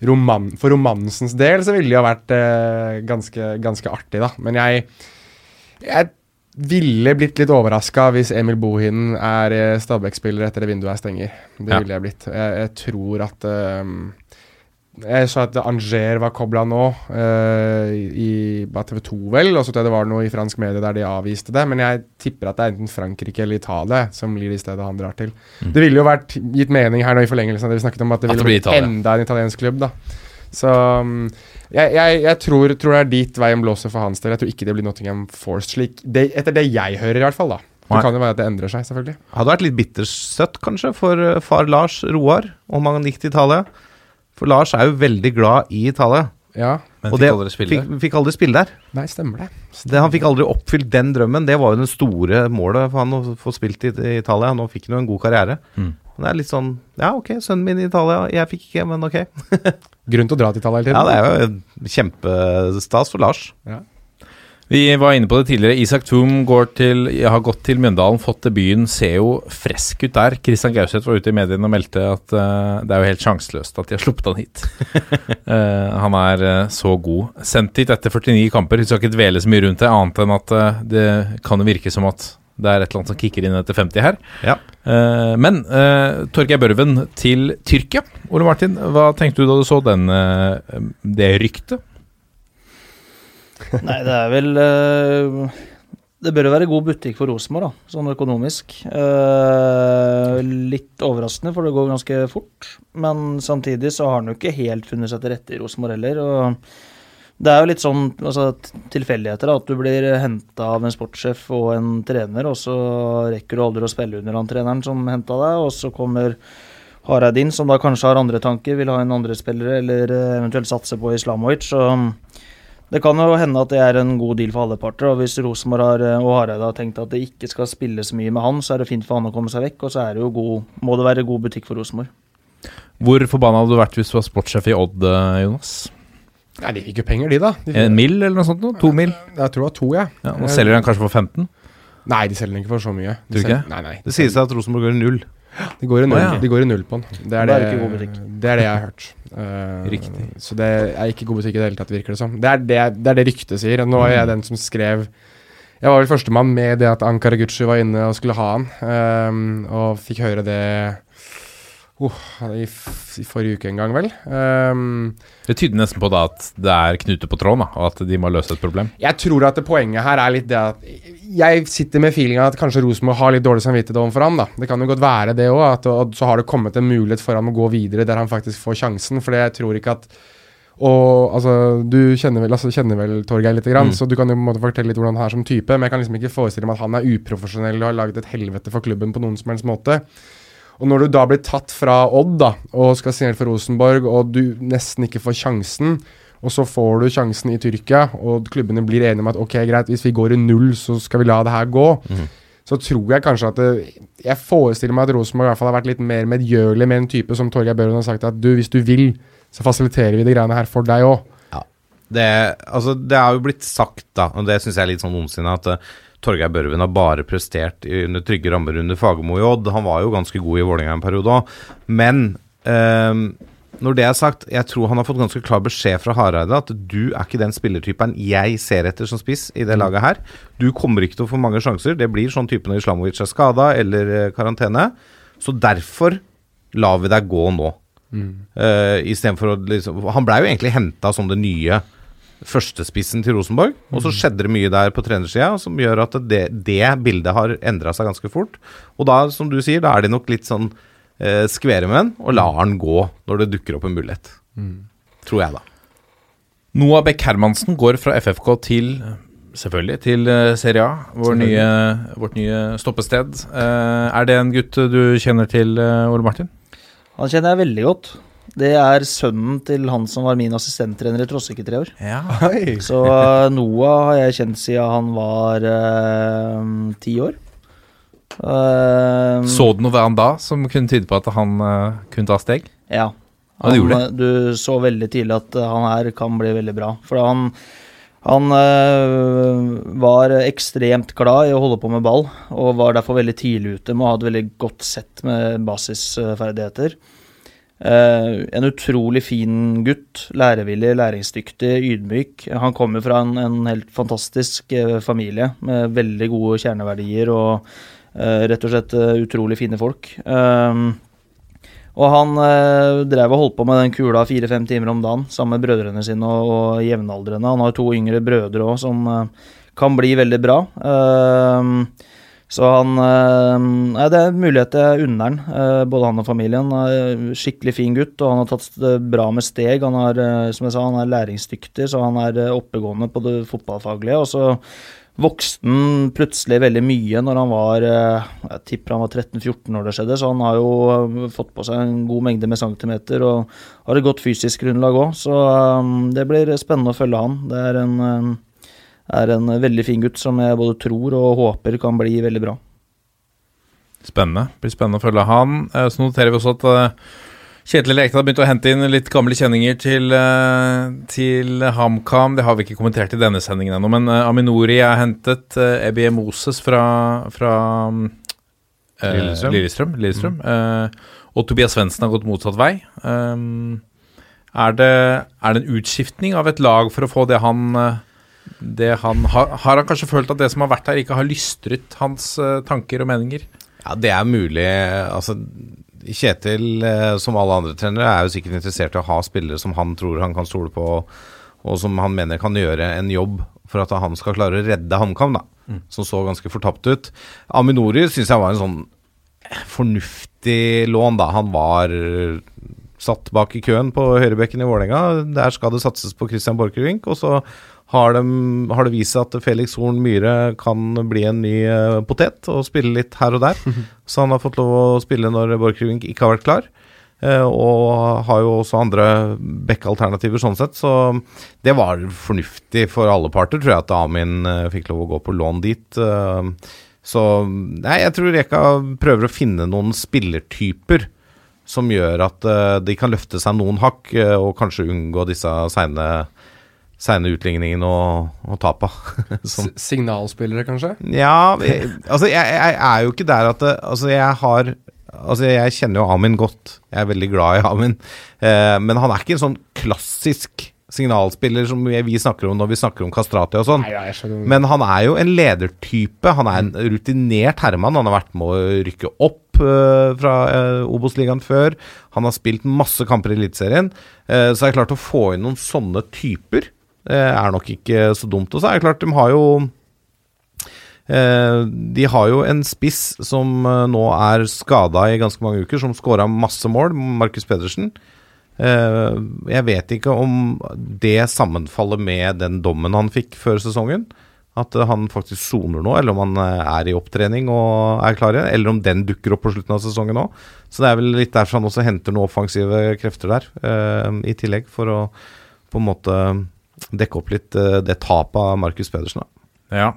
roman, for romansens del så ville det jo vært eh, ganske, ganske artig, da. Men jeg jeg ville blitt litt overraska hvis Emil Bohinen er eh, Stabæk-spiller etter det vinduet her stenger. Det Ja. ville jeg blitt. Jeg, jeg tror at ehm, Jeg så at Anger var kobla nå, uh, i TV 2 vel, og så tror jeg det var noe i fransk medie der de avviste det. Men jeg tipper at det er enten Frankrike eller Italia som blir det stedet han drar til. Det ville jo vært gitt mening her nå i forlengelsen av det vi snakket om, at det ville blitt enda en italiensk klubb, da. Så um, jeg, jeg, jeg tror, tror det er dit veien blåser for hans del. Jeg tror ikke det blir Nottingham Force slik. Det, etter det jeg hører, i hvert fall. da Det kan jo være at det endrer seg, selvfølgelig. Hadde vært litt bittersøtt, kanskje, for eh, far Lars Roar, om han gikk til Italia. For Lars er jo veldig glad i Italia. Ja. Men og fikk det aldri spille fikk, fikk aldri spille der. Nei, stemmer det. det. Han fikk aldri oppfylt den drømmen. Det var jo det store målet for han å få spilt i, i Italia. Nå fikk han jo en god karriere. Mm. Det er litt sånn Ja, ok, sønnen min i Italia. Jeg fikk ikke, men ok. Grunn til å dra til Italia hele Ja, det er jo kjempestas for Lars. Vi var inne på det tidligere. Isak Thum går til, har gått til Mjøndalen, fått debuten. Ser jo frisk ut der. Christian Gauseth var ute i mediene og meldte at uh, det er jo helt sjanseløst at de har sluppet han hit. uh, han er uh, så god. Sendt hit etter 49 kamper. Vi skal ikke dvele så mye rundt det, annet enn at det kan jo virke som at det er et eller annet som kicker inn etter 50 her. Ja. Men uh, Torgeir Børven til Tyrkia. Ole Martin, hva tenkte du da du så den, det ryktet? Nei, det er vel uh, Det bør jo være god butikk for Rosenborg, da, sånn økonomisk. Eh, litt overraskende, for det går ganske fort. Men samtidig så har han jo ikke helt funnet seg til rette i Rosenborg heller. og det er jo litt sånn altså, tilfeldigheter, at du blir henta av en sportssjef og en trener, og så rekker du aldri å spille under han treneren som henta deg, og så kommer Hareid inn, som da kanskje har andre tanker, vil ha en andre spillere, eller eh, eventuelt satse på Islamovic. Så det kan jo hende at det er en god deal for alle parter. Og hvis Rosenborg har, eh, og Hareide har tenkt at det ikke skal spille så mye med han, så er det fint for han å komme seg vekk, og så er det jo god, må det være god butikk for Rosenborg. Hvor forbanna hadde du vært hvis du var sportssjef i Odd, eh, Jonas? Nei, de fikk jo penger, de, da. De fikk- En mill, eller noe sånt? noe? To mill? Jeg tror det var to, jeg. Ja, nå selger de kanskje for 15? Nei, de selger den ikke for så mye. De du ikke? selger- Nei, nei. Det sies at Rosenborg går i null. De går i null, Å, ja. de går i null på den. Det er det, er ikke god det er det jeg har hørt. Eh, Riktig. Så det er ikke god butikk i det hele tatt, virker det som. Det er det, det, er det ryktet sier. Nå er jeg den som skrev Jeg var vel førstemann med det at Ankara Gucci var inne og skulle ha han, um, og fikk høre det oh, i, i forrige uke en gang, vel. Um, Det tyder nesten på da at det er knute på tråden, da, og at de må løse et problem. Jeg tror at det poenget her er litt det at Jeg sitter med feelinga at kanskje Rosenborg har litt dårlig samvittighet overfor han. da Det kan jo godt være det òg, og så har det kommet en mulighet for han å gå videre der han faktisk får sjansen. For jeg tror ikke at og altså, Du kjenner vel, altså, kjenner vel Torgeir litt, grann, Mm. så du kan jo på en måte fortelle litt hvordan han er som type. Men jeg kan liksom ikke forestille meg at han er uprofesjonell og har laget et helvete for klubben på noen som helst måte. Og når du da blir tatt fra Odd da og skal signere for Rosenborg, og du nesten ikke får sjansen, og så får du sjansen i Tyrkia, og klubbene blir enige om at ok, greit, hvis vi går i null, så skal vi la det her gå, så tror jeg kanskje at det, Jeg forestiller meg at Rosenborg i hvert fall har vært litt mer medgjørlig med en type som Torgeir Børen har sagt at du, hvis du vil, så fasiliterer vi de greiene her for deg òg. Det, altså, det er jo blitt sagt, da, og det syns jeg er litt sånn ondsinnet, at uh, Torgeir Børven har bare prestert under trygge rammer under Fagermo i Odd. Han var jo ganske god i Vålerenga en periode òg. Men eh, når det er sagt, jeg tror han har fått ganske klar beskjed fra Hareide at du er ikke den spillertypen jeg ser etter som spiss i det laget her. Du kommer ikke til å få mange sjanser. Det blir sånn type når Islamovic er skada eller eh, karantene. Så derfor lar vi deg gå nå. Uh, Istedenfor å liksom Han blei jo egentlig henta som det nye førstespissen til Rosenborg. Og så skjedde det mye der på trenersida som gjør at det, det bildet har endra seg ganske fort. Og da, som du sier, da er de nok litt sånn eh, skvere med den, og lar den gå når det dukker opp en mulighet. Tror jeg, da. Noah Beck Hermansen går fra FFK til Selvfølgelig til eh, Serie A, vår nye, vårt nye stoppested. Eh, er det en gutt du kjenner til, eh, Ole Martin? Han kjenner jeg veldig godt. Det er sønnen til han som var min assistenttrener i Trossik tre år. Ja. Så eh, Noah har jeg kjent siden han var eh, ti år. Uh, Så du noe ved han da som kunne tyde på at han uh, kunne ta steg? Ja. Han, Han, Du så veldig tidlig at han her kan bli veldig bra. For han, han eh, var ekstremt glad i å holde på med ball, og var derfor veldig tidlig ute med å ha et veldig godt sett med basisferdigheter. Eh, en utrolig fin gutt. Lærevillig, læringsdyktig, ydmyk. Han kommer fra en, en helt fantastisk eh, familie med veldig gode kjerneverdier og eh, rett og slett utrolig fine folk. Um, og han drev og holdt på med den kula fire-fem timer om dagen sammen med brødrene sine og, og jevnaldrende. Han har to yngre brødre òg som kan bli veldig bra. Ehm, så han eh, Nei, det er mulighet jeg unner han, eh, både han og familien. Er skikkelig fin gutt, og han har tatt det bra med steg. Han er, eh, som jeg sa, han er læringsdyktig, så han er oppegående på det fotballfaglige. Og så vokste han plutselig veldig mye når han var Jeg tipper han var 13-14 når det skjedde, så han har jo fått på seg en god mengde med centimeter og har et godt fysisk grunnlag òg. Så det blir spennende å følge han. Det er en, er en veldig fin gutt som jeg både tror og håper kan bli veldig bra. Spennende. Blir spennende å følge han. Eh, Så noterer vi også at eh, Kjetil Rekdal begynte å hente inn litt gamle kjenninger til, eh, til HamKam. Det har vi ikke kommentert i denne sendingen ennå, men Aminori er hentet. Ebie Moses fra, fra eh, Lillestrøm. Lillestrøm. Lillestrøm. Eh, og Tobias Svendsen har gått motsatt vei. Um, er, det, er det en utskiftning av et lag for å få det han han har, har han kanskje følt at det som har vært her, ikke har lystret hans eh, tanker og meninger? Ja, det er mulig. Altså, Kjetil, eh, som alle andre trenere, er jo sikkert interessert i å ha spillere som han tror han kan stole på, og som han mener kan gjøre en jobb for at han skal klare å redde HamKam, da. Som så ganske fortapt ut. Aminori syns jeg var en sånn fornuftig lån, da. Han var satt bak i køen på høyrebekken i Vålerenga. Der skal det satses på Christian Borchgrevink. Og så har, de, har det vist seg at Felix Horn Myhre kan bli en ny eh, potet og spille litt her og der. så han har fått lov å spille når Borchgrevink ikke har vært klar. Eh, og har jo også andre back-alternativer sånn sett, så det var fornuftig for alle parter, tror jeg, at Amin eh, fikk lov å gå på lån dit. Så nei, jeg tror Reka prøver å finne noen spillertyper som gjør at de kan løfte seg noen hakk, og kanskje unngå disse seine, seine utligningene og, og tapa. Signalspillere, kanskje? ja, jeg, altså jeg, jeg er jo ikke der at det, Altså jeg har Altså Jeg kjenner jo Amin godt. Jeg er veldig glad i Amin. Eh, men han er ikke en sånn klassisk signalspiller som vi snakker om når vi snakker om Kastrati og sånn. Men han er jo en ledertype. Han er en rutinert herremann. Han har vært med å rykke opp eh, fra eh, Obos-ligaen før. Han har spilt masse kamper i Eliteserien. Eh, så er det klart å få inn noen sånne typer er nok ikke så dumt. Og så er det klart, de har jo eh, De har jo en spiss som eh, nå er skada i ganske mange uker, som skåra masse mål, Markus Pedersen. Eh, jeg vet ikke om det sammenfaller med den dommen han fikk før sesongen. At eh, han faktisk soner nå, eller om han eh, er i opptrening og er klar igjen. Eller om den dukker opp på slutten av sesongen òg. Så det er vel litt derfor han også henter noen offensive krefter der, eh, i tillegg. For å på en måte dekke opp litt eh, det tapet av Markus Pedersen. Da. Ja.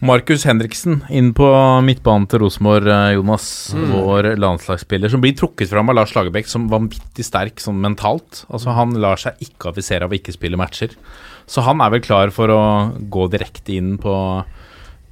Markus Henriksen inn på midtbanen til Rosenborg, Jonas. Jonas. Vår landslagsspiller som blir trukket fram av Lars Lagerbäck som vanvittig sterk sånn mentalt. Altså Han lar seg ikke affisere av å ikke spille matcher. Så han er vel klar for å gå direkte inn på,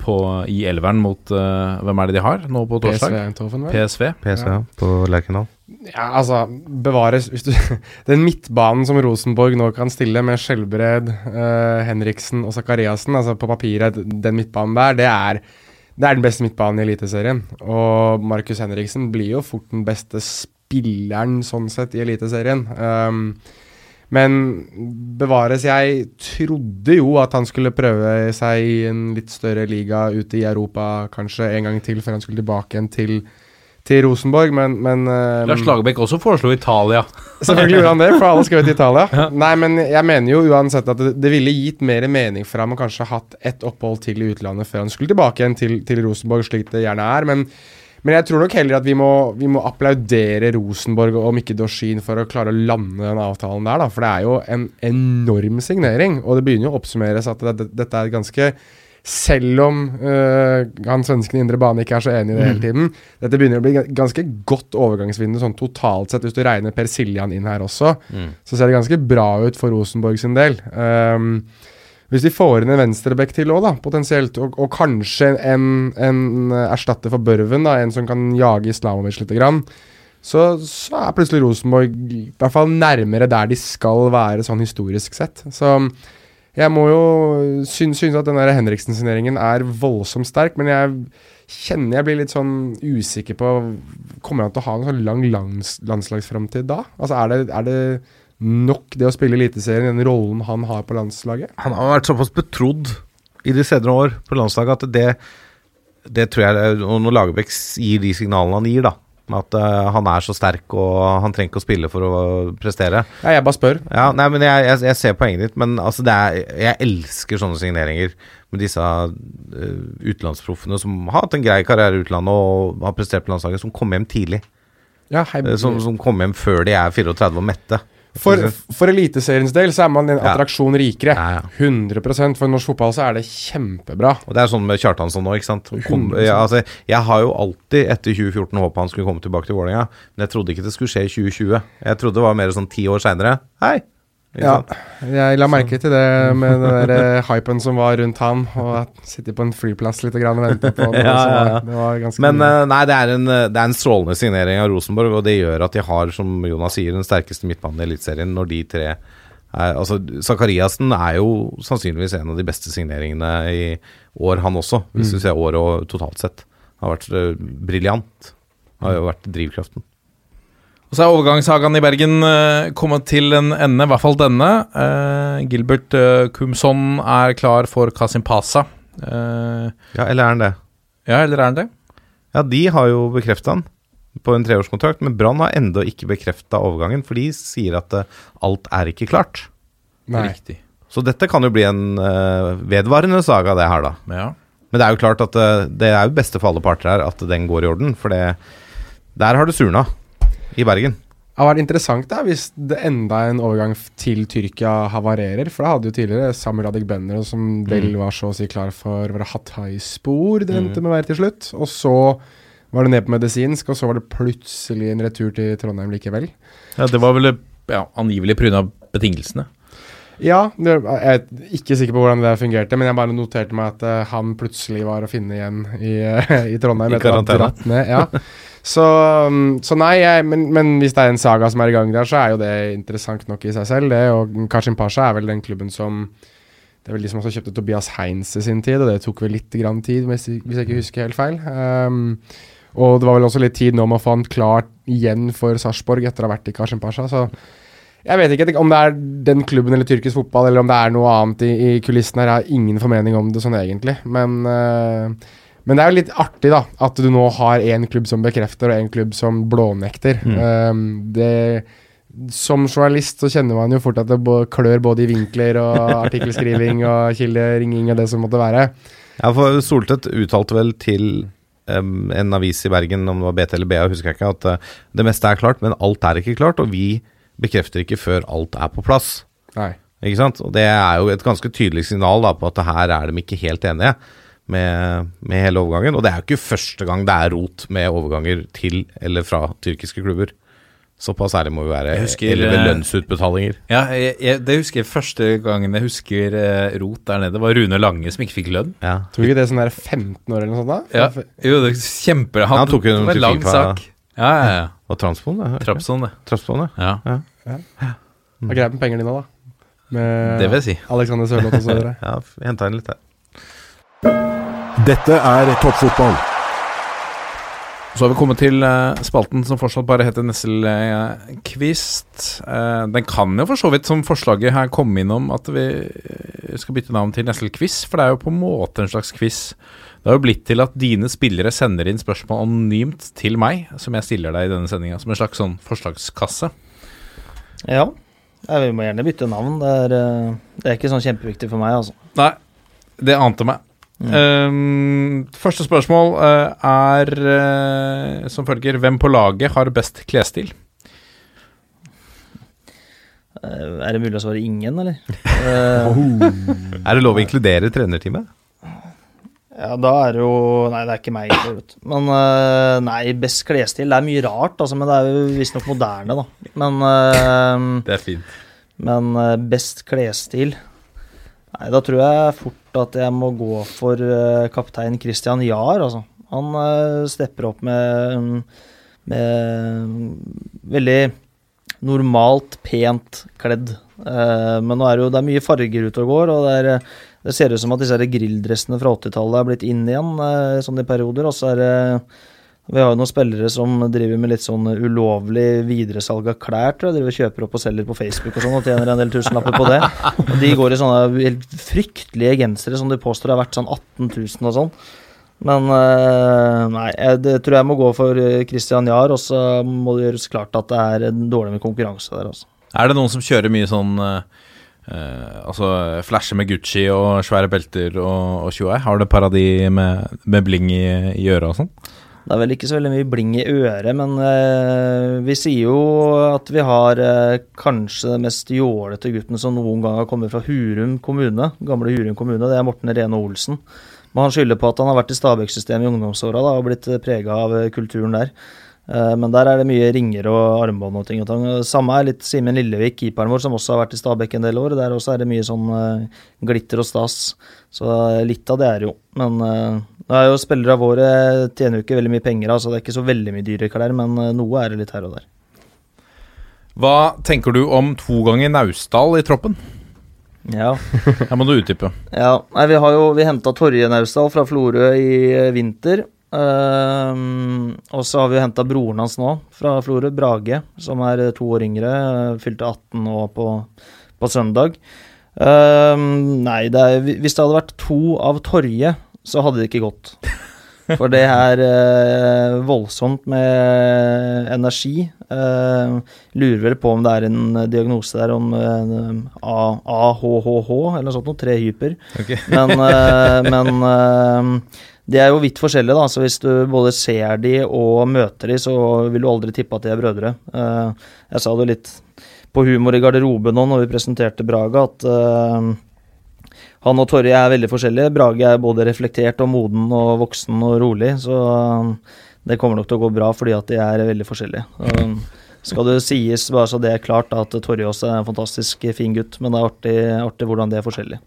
på i elveren mot uh, Hvem er det de har nå på torsdag? PSV. PSV. PSV. ja. på Lerkendal. Ja, altså, bevares du, Den midtbanen som Rosenborg nå kan stille, med Skjelbred, uh, Henriksen og Sakariassen, altså på papiret, den midtbanen der, det er, det er den beste midtbanen i Eliteserien. Og Markus Henriksen blir jo fort den beste spilleren, sånn sett, i Eliteserien. Um, men bevares, jeg trodde jo at han skulle prøve seg i en litt større liga ute i Europa kanskje en gang til, før han skulle tilbake igjen til, til Rosenborg, men, men um, Lars Lagerbäck også foreslo Italia. Selvfølgelig gjorde han det, for alle skal jo til Italia. Nei, men jeg mener jo uansett at det, det ville gitt mer mening for ham å kanskje hatt ett opphold til i utlandet før han skulle tilbake igjen til, til Rosenborg, slik det gjerne er. Men, men jeg tror nok heller at vi må, vi må applaudere Rosenborg og Mikke Dorsin for å klare å lande den avtalen der, da. For det er jo en enorm signering, og det begynner jo å oppsummeres at det, det, dette er et ganske selv om øh, han svensken i indre bane ikke er så enig i det hele tiden. Dette begynner å bli ganske godt overgangsvindu sånn totalt sett, hvis du regner Per Siljan inn her også. Så ser det ganske bra ut for Rosenborg sin del. Um, hvis de får inn en venstreback til òg, potensielt, og, og kanskje en, en erstatter for Børven, da, en som kan jage Islamovic litt, grann, så, så er plutselig Rosenborg i hvert fall nærmere der de skal være, sånn historisk sett. Så jeg må jo synes, synes at den Henriksen-signeringen er voldsomt sterk, men jeg kjenner jeg blir litt sånn usikker på Kommer han til å ha en sånn lang lands, landslagsframtid da? Altså er det, er det nok det å spille Eliteserien, den rollen han har på landslaget? Han har vært såpass betrodd i de senere år på landslaget at det, det tror jeg når Lagerbäck gir de signalene han gir, da, med at uh, han er så sterk og han trenger ikke å spille for å prestere Ja, jeg bare spør. Ja, nei, men jeg, jeg, jeg ser poenget ditt, men altså det er, jeg elsker sånne signeringer med disse uh, utenlandsproffene som har hatt en grei karriere i utlandet og har prestert på landslaget, som kommer hjem tidlig. Ja, hei, Eh, Som, som kommer hjem før de er 34 og mette. For, for Eliteseriens del så er man en attraksjon rikere. Ja, ja. 100% For norsk fotball så er det kjempebra. Og det er sånn med Kjartansson nå, ikke sant. Kom, ja, altså, jeg har jo alltid etter 2014 håpet han skulle komme tilbake til Vålerenga, men jeg trodde ikke det skulle skje i 2020. Jeg trodde det var mer sånn ti år seinere. Hei! Ja, jeg la merke til det med den der eh, hypen som var rundt han, og at sitte på en flyplass litt og vente på det. Ja, ja, ja, var- Det var Men eh, nei, det er, en, eh, det er en strålende signering av Rosenborg, og det gjør at de har, som Jonas sier, den sterkeste midtbanen i Eliteserien når de tre er Altså, Zakariassen er jo sannsynligvis en av de beste signeringene i år, han også, hvis du ser året og totalt sett. Han Har vært briljant. Har jo vært drivkraften. Og så er overgangssagaen i Bergen uh, kommet til en ende, i hvert fall denne. Uh, Gilbert uh, Kumson er klar for Kasim Pasa. Eh, Ja, eller er han det? ja, eller er han det? Ja, de har jo bekrefta han på en treårskontrakt, men Brann har ennå ikke bekrefta overgangen, for de sier at alt er ikke klart. Nei. Riktig. Så dette kan jo bli en vedvarende saga, det her, da. Ja. Men det er jo klart at det er jo beste for alle parter her at den går i orden, for det, der har det surna i Bergen. Det hadde vært interessant da hvis det enda en overgang til Tyrkia havarerer. For da hadde jo tidligere Samuel Adegbenro, som vel var så å si klar for var det Hatay-spor det endte med å være til slutt. Og så var det ned på medisinsk, og så var det plutselig en retur til Trondheim likevel. ja, det var vel ja, angivelig pga. betingelsene. Ja, jeg er ikke sikker på hvordan det fungerte, men jeg bare noterte meg at eh, han plutselig var å finne igjen i, i Trondheim. I karantene. ned, Ja. Så, um, så nei, jeg, men, men hvis det er en saga som er i gang der, så er jo det interessant nok i seg selv. Det, og Kashim Pasha er vel den klubben som Det er vel de som også kjøpte Tobias Heinz i sin tid, og det tok vel litt grann tid, hvis, jeg ikke husker helt feil. Um, og det var vel også litt tid nå med å få han klart igjen for Sarpsborg etter å ha vært i Kashim Pasha, så jeg vet ikke om det er den klubben eller tyrkisk fotball, eller om det er noe annet i, i kulissene her. Jeg har ingen formening om det sånn egentlig. Men, eh, men det er jo litt artig, da. At du nå har én klubb som bekrefter, og én klubb som blånekter. Eh, det som journalist så kjenner man jo fort at det klør både i vinkler og artikkelskriving og kilderinging og det som måtte være. Ja, for Soltvedt uttalte vel til um, en avis i Bergen, om det var BT eller BA, husker jeg ikke, at uh, det meste er klart, men alt er ikke klart, og vi bekrefter ikke før alt er på plass. Nei. Ikke sant? Og det er jo et ganske tydelig signal da, på at her er de ikke helt enige med, med hele overgangen. Og det er jo ikke første gang det er rot med overganger til eller fra tyrkiske klubber. Såpass ærlig må vi være. Jeg husker, eller ved eh, lønnsutbetalinger. Ja, jeg, jeg, det husker jeg første gangen jeg husker eh, rot der nede, var Rune Lange som ikke fikk lønn. Ja. Tror du ikke det er sånn der 15 år eller noe sånt? da? Ja, jo, det er Han, Han, Han tok jo det en lang FIFA. sak. Ja, ja, ja. Og Transpon, det. Trapson, det. Ja. Ja, Det er greit med penger dine, da. Med det vil jeg si. Alexander Sørloth og så videre. ja Henta inn litt her. Dette er toppfotball. Så har vi kommet til eh, spalten som fortsatt bare heter Nesselquist. Uh, den kan jo for så vidt, som forslaget her, komme innom at vi eh, skal bytte navn til Nesselquiz, for det er jo på en måte en slags quiz. Det har jo blitt til at dine spillere sender inn spørsmål anonymt til meg, som jeg stiller deg i denne sendinga, som en slags sånn forslagskasse. Ja. vi må gjerne bytte navn. Det er, eh, det er ikke sånn kjempeviktig for meg, altså. Nei, det ante meg. Um, første spørsmål uh, er uh, som følger Hvem på laget har best klesstil? Uh, Er det mulig å svare ingen, eller? Eh, Er det lov å inkludere trenerteamet? Ja, da er det jo Nei, det er ikke meg. vet. Men nei, best klesstil. Det er mye rart, altså, men det er jo visstnok moderne, da. Men, Det er fint. men best klesstil Nei, da tror jeg fort at jeg må gå for uh, kaptein Christian Jahr, altså. Han uh, stepper opp med, med veldig normalt pent kledd. Uh, men nå er det jo det er mye farger ute og går, og det, er, det ser ut som at disse grilldressene fra 80-tallet er blitt inn igjen, sånn i perioder. Og så er det Vi har jo noen spillere som driver med litt sånn ulovlig videresalg av klær, tror jeg. Driver kjøper opp og selger på Facebook og sånn, og tjener en del tusenlapper på det. Og de går i sånne helt fryktelige gensere som de påstår er verdt sånn 18 000 og sånn. Men eh, nei, det tror jeg må gå for eh, Christian Jahr, og så må det gjøres klart at det er dårlig med konkurranse der, altså. Er det noen som kjører mye sånn eh, Altså flasher med Gucci og svære belter og, tjoei? Har du et par av de med, med bling i, i øret og sånn? Det er vel ikke så veldig mye bling i øret, men eh, vi sier jo at vi har eh, kanskje den mest jålete gutten som noen gang har kommet fra Hurum kommune. Gamle Hurum kommune. Det er Morten Rene Olsen. Men han skylder på at han har vært i Stabæk-systemet i ungdomsåra og blitt prega av eh, kulturen der. Eh, Men der er det mye ringer og armbånd og ting og tang. Samme er litt Simen Lillevik, keeperen vår, som også har vært i Stabæk en del år. Der også er det mye sånn eh, glitter og stas. Så eh, litt av det er det jo. Men eh, nå er jo spillere av våre tjener jo ikke veldig mye penger, altså det er ikke så veldig mye dyre klær, men eh, noe er det litt her og der. Hva tenker du om to ganger Naustdal i troppen? Ja. Her må du utdype. Ja, nei, vi har jo Vi henta Torje Naustdal fra Florø i eh, vinter. Uh, og så har vi henta broren hans nå, fra Florø, Brage, som er eh, to år yngre. Fylte 18 nå på, på søndag. Uh, nei, det er, hvis det hadde vært to av Torje, så hadde det ikke gått. For det er eh, voldsomt med energi. Eh, lurer vel på om det er en diagnose der om eh, AHHH, eller noe sånt, noe, tre hyper. Okay. Men, eh, men eh, de er jo vidt forskjellige, da, så hvis du både ser de og møter de, så vil du aldri tippe at de er brødre. Eh, jeg sa det litt på humor i garderoben nå når vi presenterte Braga, at han og Torje er veldig forskjellige. Brage er både reflektert og moden og voksen og rolig, så um, det kommer nok til å gå bra fordi at de er veldig forskjellige. Um, skal det sies, bare så det er klart, at Torje også er en fantastisk fin gutt, men det er artig, artig hvordan de er forskjellige.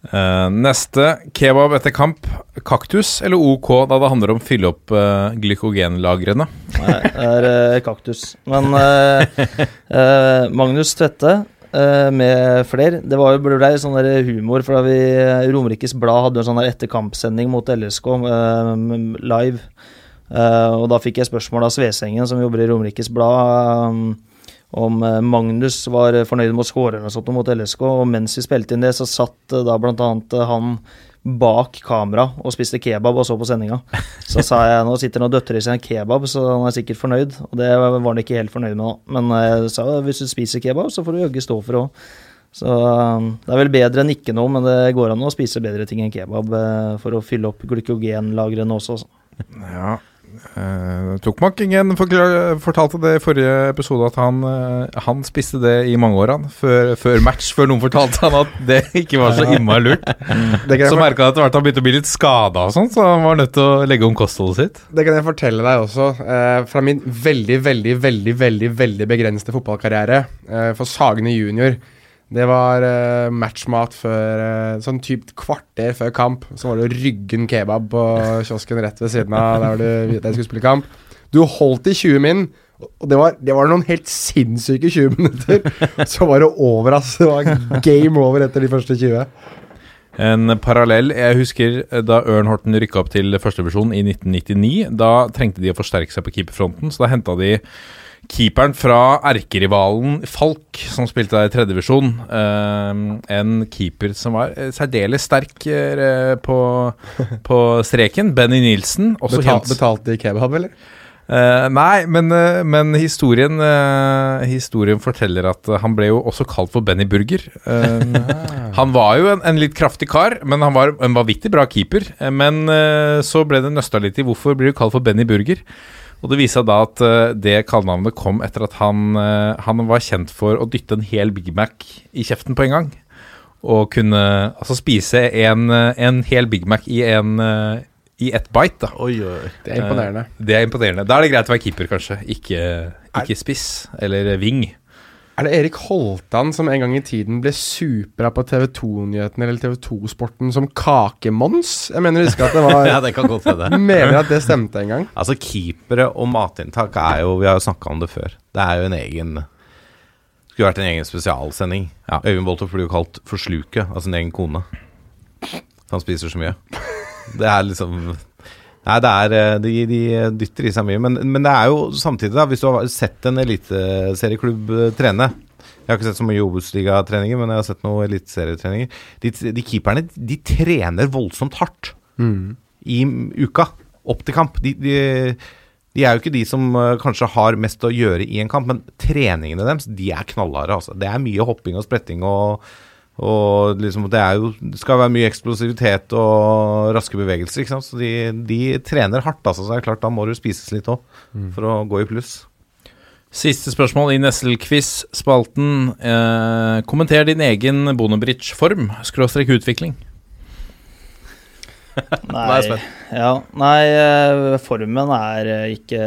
Uh, neste kebab etter kamp. Kaktus eller OK da det handler om å fylle opp uh, glykogenlagrene? Nei, det er uh, kaktus. Men Magnus Tvette eh, med flere. Det var jo ble sånn der humor, for da vi Romerikes Blad hadde en sånn der etterkampsending mot LSK uh, live. Uh, og da fikk jeg spørsmål av Svesengen, som jobber i Romerikes Blad, um, om eh, Magnus var fornøyd med å skåre eller noe sånt mot LSK. Og mens vi spilte inn det, så satt eh, da blant annet eh, han bak kamera og spiste kebab og så på sendinga. Så sa jeg nå sitter han og døtter i seg en kebab, så han er sikkert fornøyd. Og det var han ikke helt fornøyd med, da. Men jeg sa hvis du spiser kebab, så får du jaggu stå for det òg. Så um, det er vel bedre enn ikke noe, men det går an å spise bedre ting enn kebab eh, for å fylle opp glykogenlagrene også. altså. Ja. Uh, Tokmak-gjengen fortalte det i forrige episode at han, uh, han spiste det i mange år, han. Før, før match, før noen fortalte han at det ikke var så innmari lurt. Så merka han etter hvert han begynte å bli litt skada og sånn, så han var nødt til å legge om kostholdet sitt. det kan jeg fortelle deg også. Uh, fra min veldig, veldig, veldig veldig, veldig begrensede fotballkarriere eh, for Sagene junior. Det var uh, matchmat før uh, Sånn typ kvarter før kamp. Så var det Ryggen kebab på kiosken rett ved siden av der, du, jeg skulle spille kamp. Du holdt i 20 min, og det var, det var noen helt sinnssyke 20 minutter. Så var det over, ass. Det var game over etter de første 20. En parallell Jeg husker eh, da Ørn Horten rykka opp til førstevisjon i 1999. Da trengte de å forsterke seg på keeperfronten, så da henta de keeperen fra erkerivalen Falk, som spilte der i tredjevisjon. Uh, en keeper som var eh, særdeles sterk eh, på, på streken. Benny Nilsen. Også Betal, kjent betalte de kebab, eller? Eh, nei, men, eh, men historien, eh, historien forteller at eh, han ble jo også kalt for Benny Burger. Eh, han var jo en, en litt kraftig kar, men han var en vanvittig bra keeper. Eh, men eh, så ble det nøsta litt i hvorfor blir du kalt for Benny Burger. Og det viser seg da at uh, det kallenavnet kom etter at han, uh, han var kjent for å dytte en hel Big Mac i kjeften på en gang. Og kunne altså spise en, eh, en hel Big Mac i en uh, i ett bite, da. Oi, oi. Det er imponerende. Det er imponerende. Da er det greit å være keeper, kanskje. Ikke, ikke spiss eller ving. Er det Erik Holtan som en gang i tiden ble supra på TV 2-nyhetene eller TV 2-sporten som Kakemons? Jeg mener huske at det var Ja, det kan godt hende. Mener at det stemte en gang. Altså, keepere og matinntak er jo Vi har jo snakka om det før. Det er jo en egen Skulle vært en egen spesialsending. Ja. Øyvind Boltoff blir jo kalt for av altså sin egen kone. Han spiser så mye. Det er liksom Nei, er eh, De, de dytter i seg mye. Men, men det er jo samtidig, da, hvis du har sett en eliteserieklubb eh, trene Jeg har ikke sett så mye Obos-ligatreninger, men jeg har sett noen eliteserietreninger. De, de keeperne de trener voldsomt hardt i uka opp til kamp. De, de, de er jo ikke de som eh, kanskje har mest å gjøre i en kamp, men treningene deres de er knallharde. Altså. Det er mye hopping og spretting og, og liksom, det, er jo, det skal være mye eksplosivitet og raske bevegelser. Ikke sant? Så de, de trener hardt, altså, så det er klart da må du spises litt òg for å gå i pluss. Siste spørsmål i Nesselquiz-spalten. Eh, kommenter din egen Bonobridge-form, skråstrek utvikling. Nei, ja, nei eh, formen er eh, ikke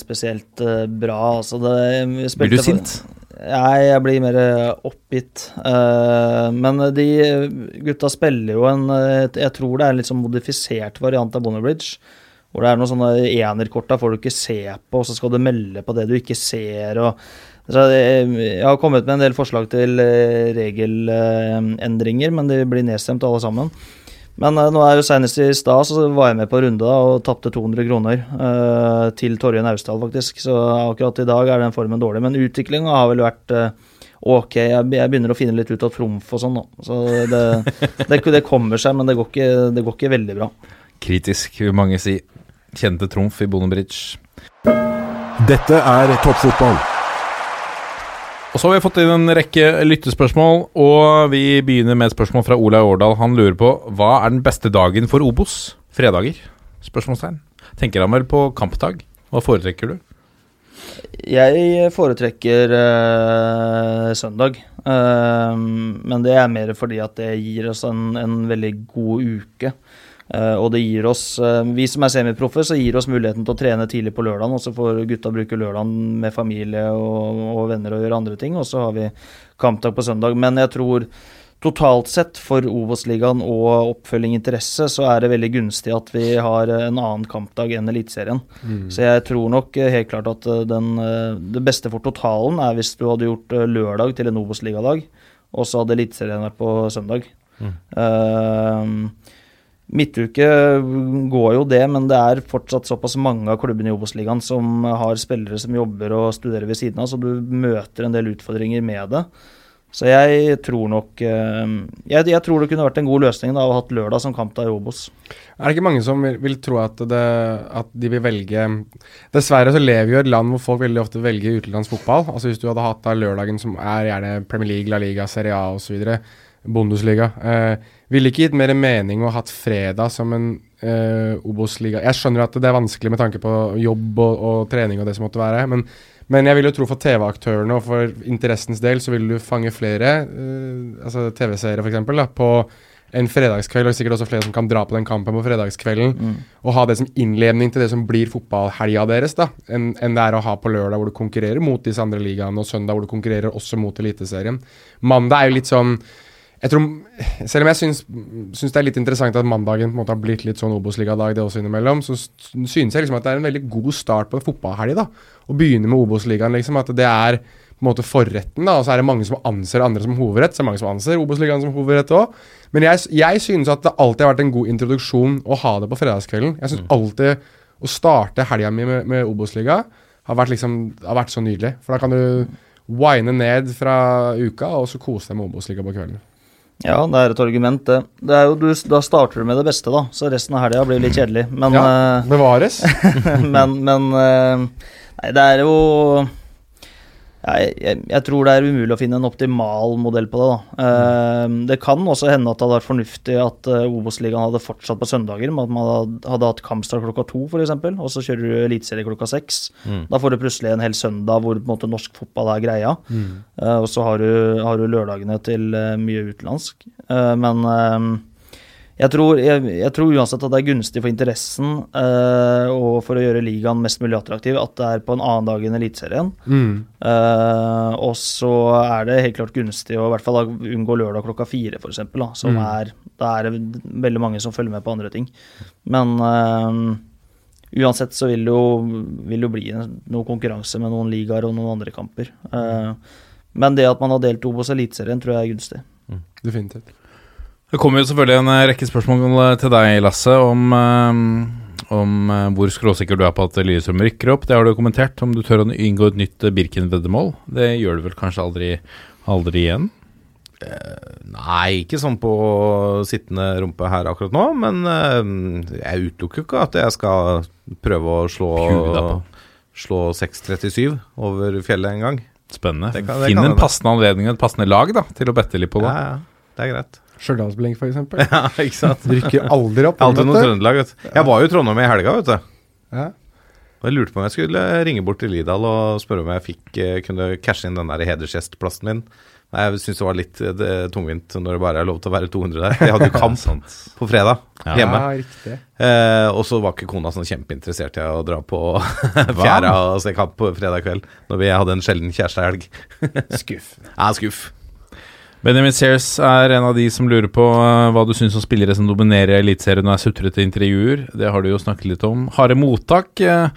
spesielt eh, bra. Altså det, Blir spilte du på- sint? Nei, jeg blir mer eh, oppgitt. Eh, men de gutta spiller jo en eh, Jeg tror det er en litt sånn modifisert variant av Bonnerbridge. Hvor det er noen sånne enerkort da får du ikke se på, og så skal du melde på det du ikke ser. og jeg, har kommet med en del forslag til regelendringer, men de blir nedstemt alle sammen. Men eh, nå er jo senest i stad så var jeg med på en runde da, og tapte 200 kroner eh, til Torje Naustdal, faktisk. Så akkurat i dag er den formen dårlig. Men utviklinga har vel vært eh, ok. Jeg, jeg begynner å finne litt ut av trumf og sånn nå. Så det, det, det kommer seg, men det går ikke, det går ikke veldig bra. Kritisk, vil mange si. Kjente trumf i Bonobridge. Dette er toppfotball. Og så har vi fått inn en rekke lyttespørsmål, og vi begynner med et spørsmål fra Olaug Årdal. Han lurer på hva er den beste dagen for Obos? Fredager? Spørsmålstegn. Tenker han vel på kampdag? Hva foretrekker du? Jeg foretrekker øh, søndag, Uh, men det er mer fordi at det gir oss en, en veldig god uke. Eh, og det gir oss, eh, vi som er semiproffe, så gir oss muligheten til å trene tidlig på lørdagen, og så får gutta bruke lørdagen med familie og, og venner og gjøre andre ting, og så har vi kampdag på søndag. Men jeg tror totalt sett for Obos-ligaen og oppfølging interesse, så er det veldig gunstig at vi har en annen kampdag enn Eliteserien. Så jeg tror nok eh, helt klart at den, det beste for totalen er hvis du hadde gjort lørdag til en Obos-ligadag, og så hadde Eliteserien vært på søndag. Eh, midtuke går jo det, men det er fortsatt såpass mange av klubbene i Obos-ligaen som har spillere som jobber og studerer ved siden av, så du møter en del utfordringer med det. Så jeg tror nok eh, jeg, jeg tror det kunne vært en god løsning da, å ha hatt lørdag som kampdag i Obos. Er det ikke mange som vil, vil tro at, det, at de vil velge Dessverre så lever vi i et land hvor folk veldig ofte velger utenlandsk fotball. Altså Hvis du hadde hatt da lørdagen som er gjerne Premier League, La Liga, Serie A osv., Bundesliga, eh, ville ikke gitt mer mening å ha hatt fredag som en uh, Obos-liga Jeg skjønner at det er vanskelig med tanke på jobb og, og trening og det som måtte være, men, men jeg vil jo tro for TV-aktørene og for interessens del så vil du fange flere uh, altså TV-seere f.eks. på en fredagskveld, og sikkert også flere som kan dra på den kampen på fredagskvelden, og ha det som innledning til det som blir fotballhelga deres, da, enn en det er å ha på lørdag hvor du konkurrerer mot disse andre ligaene, og søndag hvor du konkurrerer også mot Eliteserien. Mandag er jo litt sånn jeg tror, Selv om jeg syns, syns det er litt interessant at mandagen på en måte har blitt litt sånn Obos-ligadag, det også innimellom, så synes jeg liksom at det er en veldig god start på en fotballhelg. Å begynne med Obos-ligaen. liksom, At det er på en måte forretten, da, og så er det mange som anser andre som hovedrett. Så er det mange som anser Obos-ligaen som hovedrett òg. Men jeg, jeg synes at det alltid har vært en god introduksjon å ha det på fredagskvelden. Jeg synes alltid å starte helga mi med, med Obos-liga har vært liksom, har vært så nydelig. For da kan du wine ned fra uka, og så kose deg med Obos-liga på kvelden. Ja, det er et argument, det. det er jo, du, da starter du med det beste, da, så resten av helga blir litt kjedelig. Men, Ja, eh, bevares. men, men eh, Nei, det er jo jeg, jeg, jeg tror det er umulig å finne en optimal modell på det. da. Eh, det kan også hende at det hadde vært fornuftig at uh, Obos-ligaen hadde fortsatt på søndager, med at man hadde, hadde hatt kampstart klokka to f.eks., og så kjører du eliteserie klokka seks. Da får du plutselig en hel søndag hvor måte, norsk fotball er greia. Eh, og så har du, har du lørdagene til eh, mye utenlandsk. Men eh, jeg tror, jeg, jeg tror uansett at det er gunstig for interessen uh, og for å gjøre ligaen mest mulig attraktiv at det er på en annen dag enn Eliteserien. Mm. Uh, og så er det helt klart gunstig å i hvert fall unngå lørdag klokka fire, f.eks. Som Mm. er Da er det veldig mange som følger med på andre ting. Men uh, uansett så vil det jo, vil det jo bli noe konkurranse med noen ligaer og noen andre kamper. Men det at man har delt Obos Eliteserien, tror jeg er gunstig. Definitivt. Det kommer jo selvfølgelig en eh, rekke spørsmål eh, til deg, Lasse, om, eh, om hvor skråsikker du er på at Lillestrøm rykker opp. Det har du jo kommentert. Om du tør å inngå et nytt Birken-veddemål. Det gjør du vel kanskje aldri, aldri igjen? Nei, ikke sånn på sittende rumpe her akkurat nå, men jeg utelukker ikke at jeg skal prøve å slå, slå 6.37 over fjellet en gang. Spennende. Det kan- det Finn en passende anledning og et passende lag da, til å bette litt på Ja, det. ja, det er greit. Stjørdalsblink, f.eks. Ja, ikke sant? Drikker aldri opp. Alltid noe. Trøndelag, vet du. Jeg var jo i Trondheim i helga, vet du. Ja. Og jeg lurte på om jeg skulle ringe bort til Lidal og spørre om jeg fikk, eh, kunne cashe inn den der hedersgjestplassen min. Jeg syns det var litt eh, det- tungvint når det bare er lov til å være 200 der. Jeg hadde jo kamp på fredag Ja. hjemme. Ja. Eh, og så var ikke kona sånn kjempeinteressert i å dra på fjæra og se kamp på fredag kveld, når vi hadde en sjelden kjærestehelg. Skuff. Ja, skuff. Benjamin Sears er en av de som lurer på eh, hva du syns om spillere som dominerer Eliteserien og er sutrete intervjuer. Det har du jo snakket litt om. Harde mottak, eh,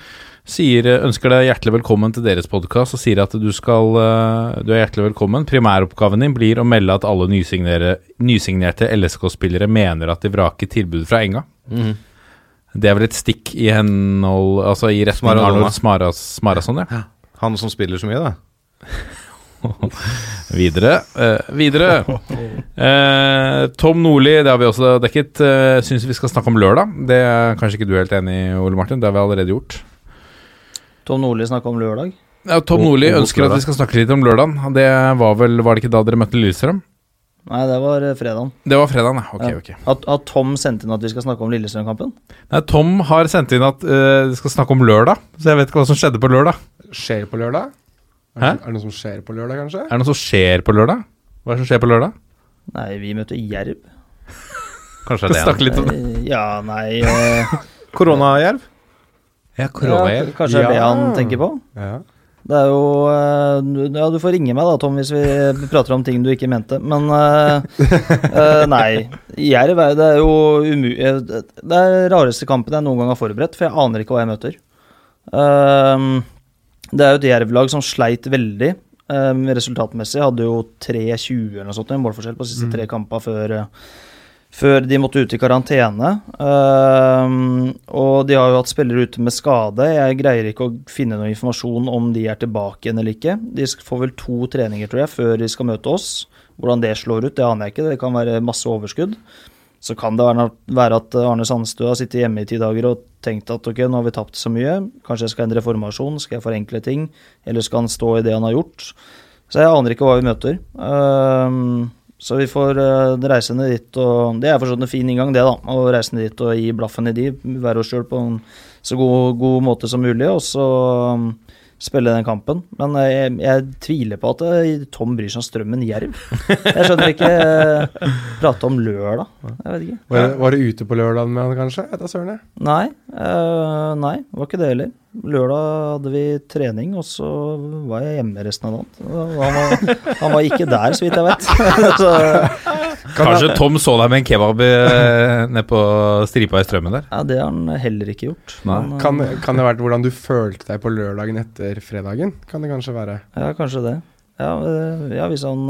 sier, ønsker deg hjertelig velkommen til deres podkast og sier at du skal eh, Du er hjertelig velkommen. Primæroppgaven din blir å melde at alle nysignerte LSK-spillere mener at de vraker tilbudet fra Enga. Mm. Det er vel et stikk i henhold Altså i retning. Arnold Smarason, ja. Han som spiller så mye, da. Videre. eh, videre. Eh, Tom Nordli, det har vi også dekket. Uh, Syns vi skal snakke om lørdag. Det er kanskje ikke du helt enig i, Ole Martin. Det har vi allerede gjort. Tom Nordli snakka om lørdag. Ja, Tom Nordli ønsker at vi skal snakke litt om lørdagen. Det var vel Var det ikke da dere møtte Lillestrøm? Nei, det var eh, fredagen. Det var fredagen, ja. Ok, Ja. ok. At, at Tom sendte inn at vi skal snakke om Lillestrøm-kampen? Nei, Tom har sendt inn at uh, vi skal snakke om lørdag, så jeg vet ikke hva som skjedde på lørdag. Skjer på lørdag? Hæ? det, er det noe som skjer på lørdag, kanskje? Er det noe som skjer på lørdag? Hva er det som skjer på lørdag? Nei, vi møter Jerv. Kanskje det er Snakke det. litt om det. Ja, nei eh, Koronajerv? Ja, ja, Kanskje det er det Ja. han tenker på? Ja. Det er jo eh, Ja, du får ringe meg da, Tom, hvis vi prater om ting du ikke mente. Men eh, eh, nei. Jerv er, det er jo umu... eh, Det er rareste kampen jeg noen gang har forberedt, for jeg aner ikke hva jeg møter. Ehm, det er jo et Jerv-lag som sleit veldig um, resultatmessig. Hadde jo 3-20 eller noe sånt en målforskjell på de siste tre kampene før, eh, før de måtte ut i karantene. Um, og de har jo hatt spillere ute med skade. Jeg greier ikke å finne noe informasjon om de er tilbake igjen eller ikke. De får vel to treninger, tror jeg, før de skal møte oss. Hvordan det slår ut, det aner jeg ikke. Det kan være masse overskudd. Så kan det være, at Arne Sandstua har sittet hjemme i ti dager og tenkt at ok, nå har vi tapt så mye, kanskje jeg skal endre formasjon, skal jeg forenkle ting, eller skal han stå i det han har gjort? Så jeg aner ikke hva vi møter. Ehm, så vi får eh, reise ned dit, og det er for sånn en fin inngang, det, da. Å reise ned dit og gi blaffen i de, være oss sjøl på en så god, god måte som mulig, og så spille den kampen. Men eh, jeg, jeg tviler på at eh, Tom bryr seg om Strømmen Jerv. Jeg skjønner ikke eh, Prate om lørdag. Jeg vet ikke. Var, var du ute på lørdagen med han, kanskje? Etter søren, jeg. Nei, eh, nei, var ikke det heller. Lørdag hadde vi trening, og så var jeg hjemme resten av dagen. Han var, han var ikke der, så vidt jeg vet. så, Kanskje Tom så deg med en kebab eh, nede på stripa i strømmen der? ja, det har han heller ikke gjort. Men, eh, Kan, kan det ha vært hvordan du følte deg på lørdagen etter fredagen? Kan det kanskje være? Ja, kanskje det. Ja, eh, ja, hvis han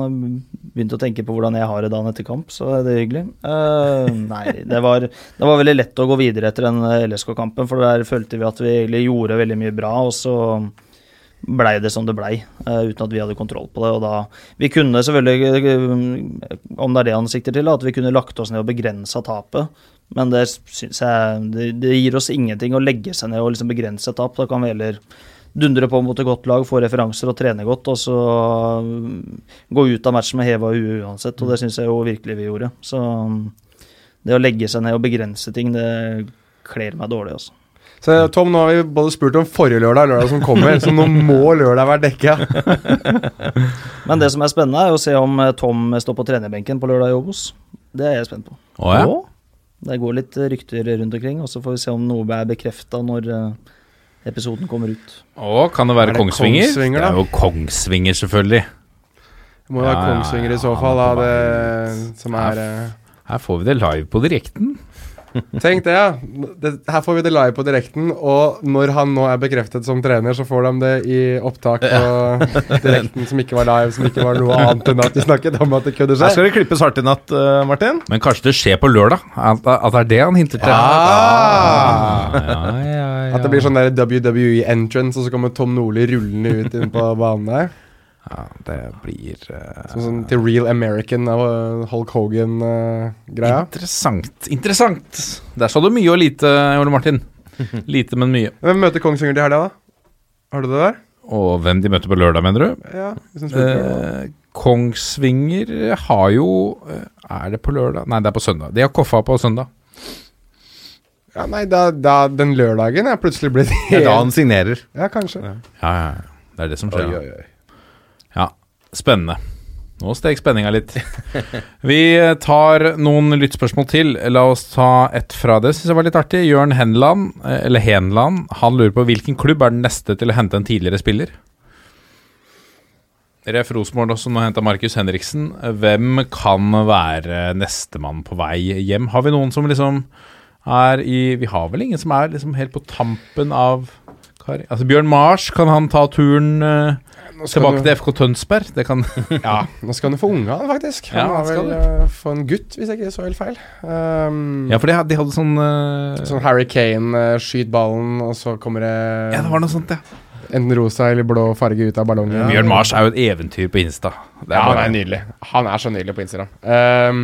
begynte å tenke på hvordan jeg har det dagen etter kamp, så er det hyggelig. Uh, nei, det var, det var veldig lett å gå videre etter den LSK-kampen, for der følte vi at vi egentlig gjorde veldig mye bra, og så blei det som det blei, uh, uten at vi hadde kontroll på det. Og da Vi kunne selvfølgelig, eh, om det er det han sikter til, at vi kunne lagt oss ned og begrensa tapet. Men det synes jeg det, det gir oss ingenting å legge seg ned og liksom begrense tap. Da kan vi heller dundre på mot et godt lag, få referanser og trene godt, og så mm, gå ut av matchen med heva hue uansett. Og det syns jeg jo virkelig vi gjorde. Så mm, det å legge seg ned og begrense ting, det kler meg dårlig, altså. Så Tom, nå har vi både spurt om forrige lørdag og lørdag som kommer, så nå må lørdag være dekka. Men det som er spennende, er å se om eh, Tom står på trenerbenken på lørdag i Obos. Det er jeg spent på. Å ja? Det går litt rykter rundt omkring, og så får vi se om noe er bekrefta når eh, episoden kommer ut. Å, kan det være det Kongsvinger? Kongsvinger, det er jo Kongsvinger, selvfølgelig. Det må jo være Ja, ja, Kongsvinger i så fall, er da, det, som er her, Her får vi det live på direkten. Tenk det, ja. Det, her får vi det live på direkten, og når han nå er bekreftet som trener, så får de det i opptak på direkten som ikke var live, som ikke var noe annet enn at de snakket om at det kunne Her skje. skal det klippes hardt i natt, eh, Martin. Men kanskje det skjer på lørdag? At, at det er det han hinter til? Ah! Ah, ja, ja, ja. At det blir sånn der WWE entrance, og så kommer Tom Nordli rullende ut inn på banen der. Ja, det blir uh, Sånn, sånn til Real American av uh, Hulk Hogan-greia. Interessant. Interessant. Der sa du mye og lite, Ole Martin. Lite, men mye. Hvem møter Kongsvinger til helga, da? Har du det der? Og hvem de møter på lørdag, mener du? Ja. Eh, Kongsvinger har jo eh, Er det på lørdag? Nei, det er på søndag. De har Koffa på søndag. Ja, nei, da, da den lørdagen er plutselig blitt Det er da han signerer. Ja, kanskje. Ja, ja, ja. Det er det som skjer. Oi, oi, oi. Ja, spennende. Nå steg spenninga litt. Vi tar noen lyttspørsmål til. La oss ta ett fra det. Syns jeg var litt artig. Jørn Henland, eh, eller Henland, han lurer på hvilken klubb er den neste til å hente en tidligere spiller? Ref. Rosenborg også nå henta Markus Henriksen. Hvem kan være nestemann på vei hjem? Har vi noen som liksom er i Vi har vel ingen som er liksom helt på tampen av. Altså Bjørn Mars, kan han ta turen eh, tilbake du- til FK Tønsberg? Det kan Ja, nå skal han jo få unge, han faktisk. Han Ja, skal vel uh, få en gutt, hvis jeg ikke så helt feil. Um, Ja, for de de hadde sånn uh... Sånn Harry Kane, uh, skyt ballen, og så kommer det Ja, det var noe sånt, ja. enten rosa eller blå farge ut av ballongen. Bjørn Mars er jo et eventyr på Insta. Det Ja, han er nydelig. Han er så nydelig på Instagram. Um,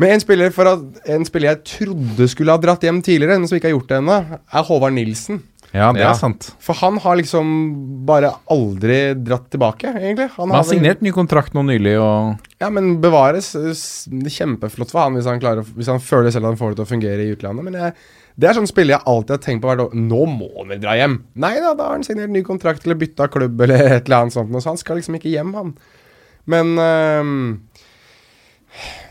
men en spiller, for at, en spiller jeg trodde skulle ha dratt hjem tidligere, men som ikke har gjort det ennå, er Håvard Nilsen. Ja, det er sant. For han har liksom bare aldri dratt tilbake, egentlig. Han Han har signert ny kontrakt nå nylig, og Ja, men bevares. det Kjempeflott for han hvis han, klarer, hvis han føler selv at han får det til å fungere i utlandet. Men jeg, det er sånn spiller jeg alltid har tenkt på hvert år. Nå må han vel dra hjem? Nei da, da har han signert ny kontrakt eller bytta klubb eller et eller annet sånt. Så han skal liksom ikke hjem, han. Men øhm,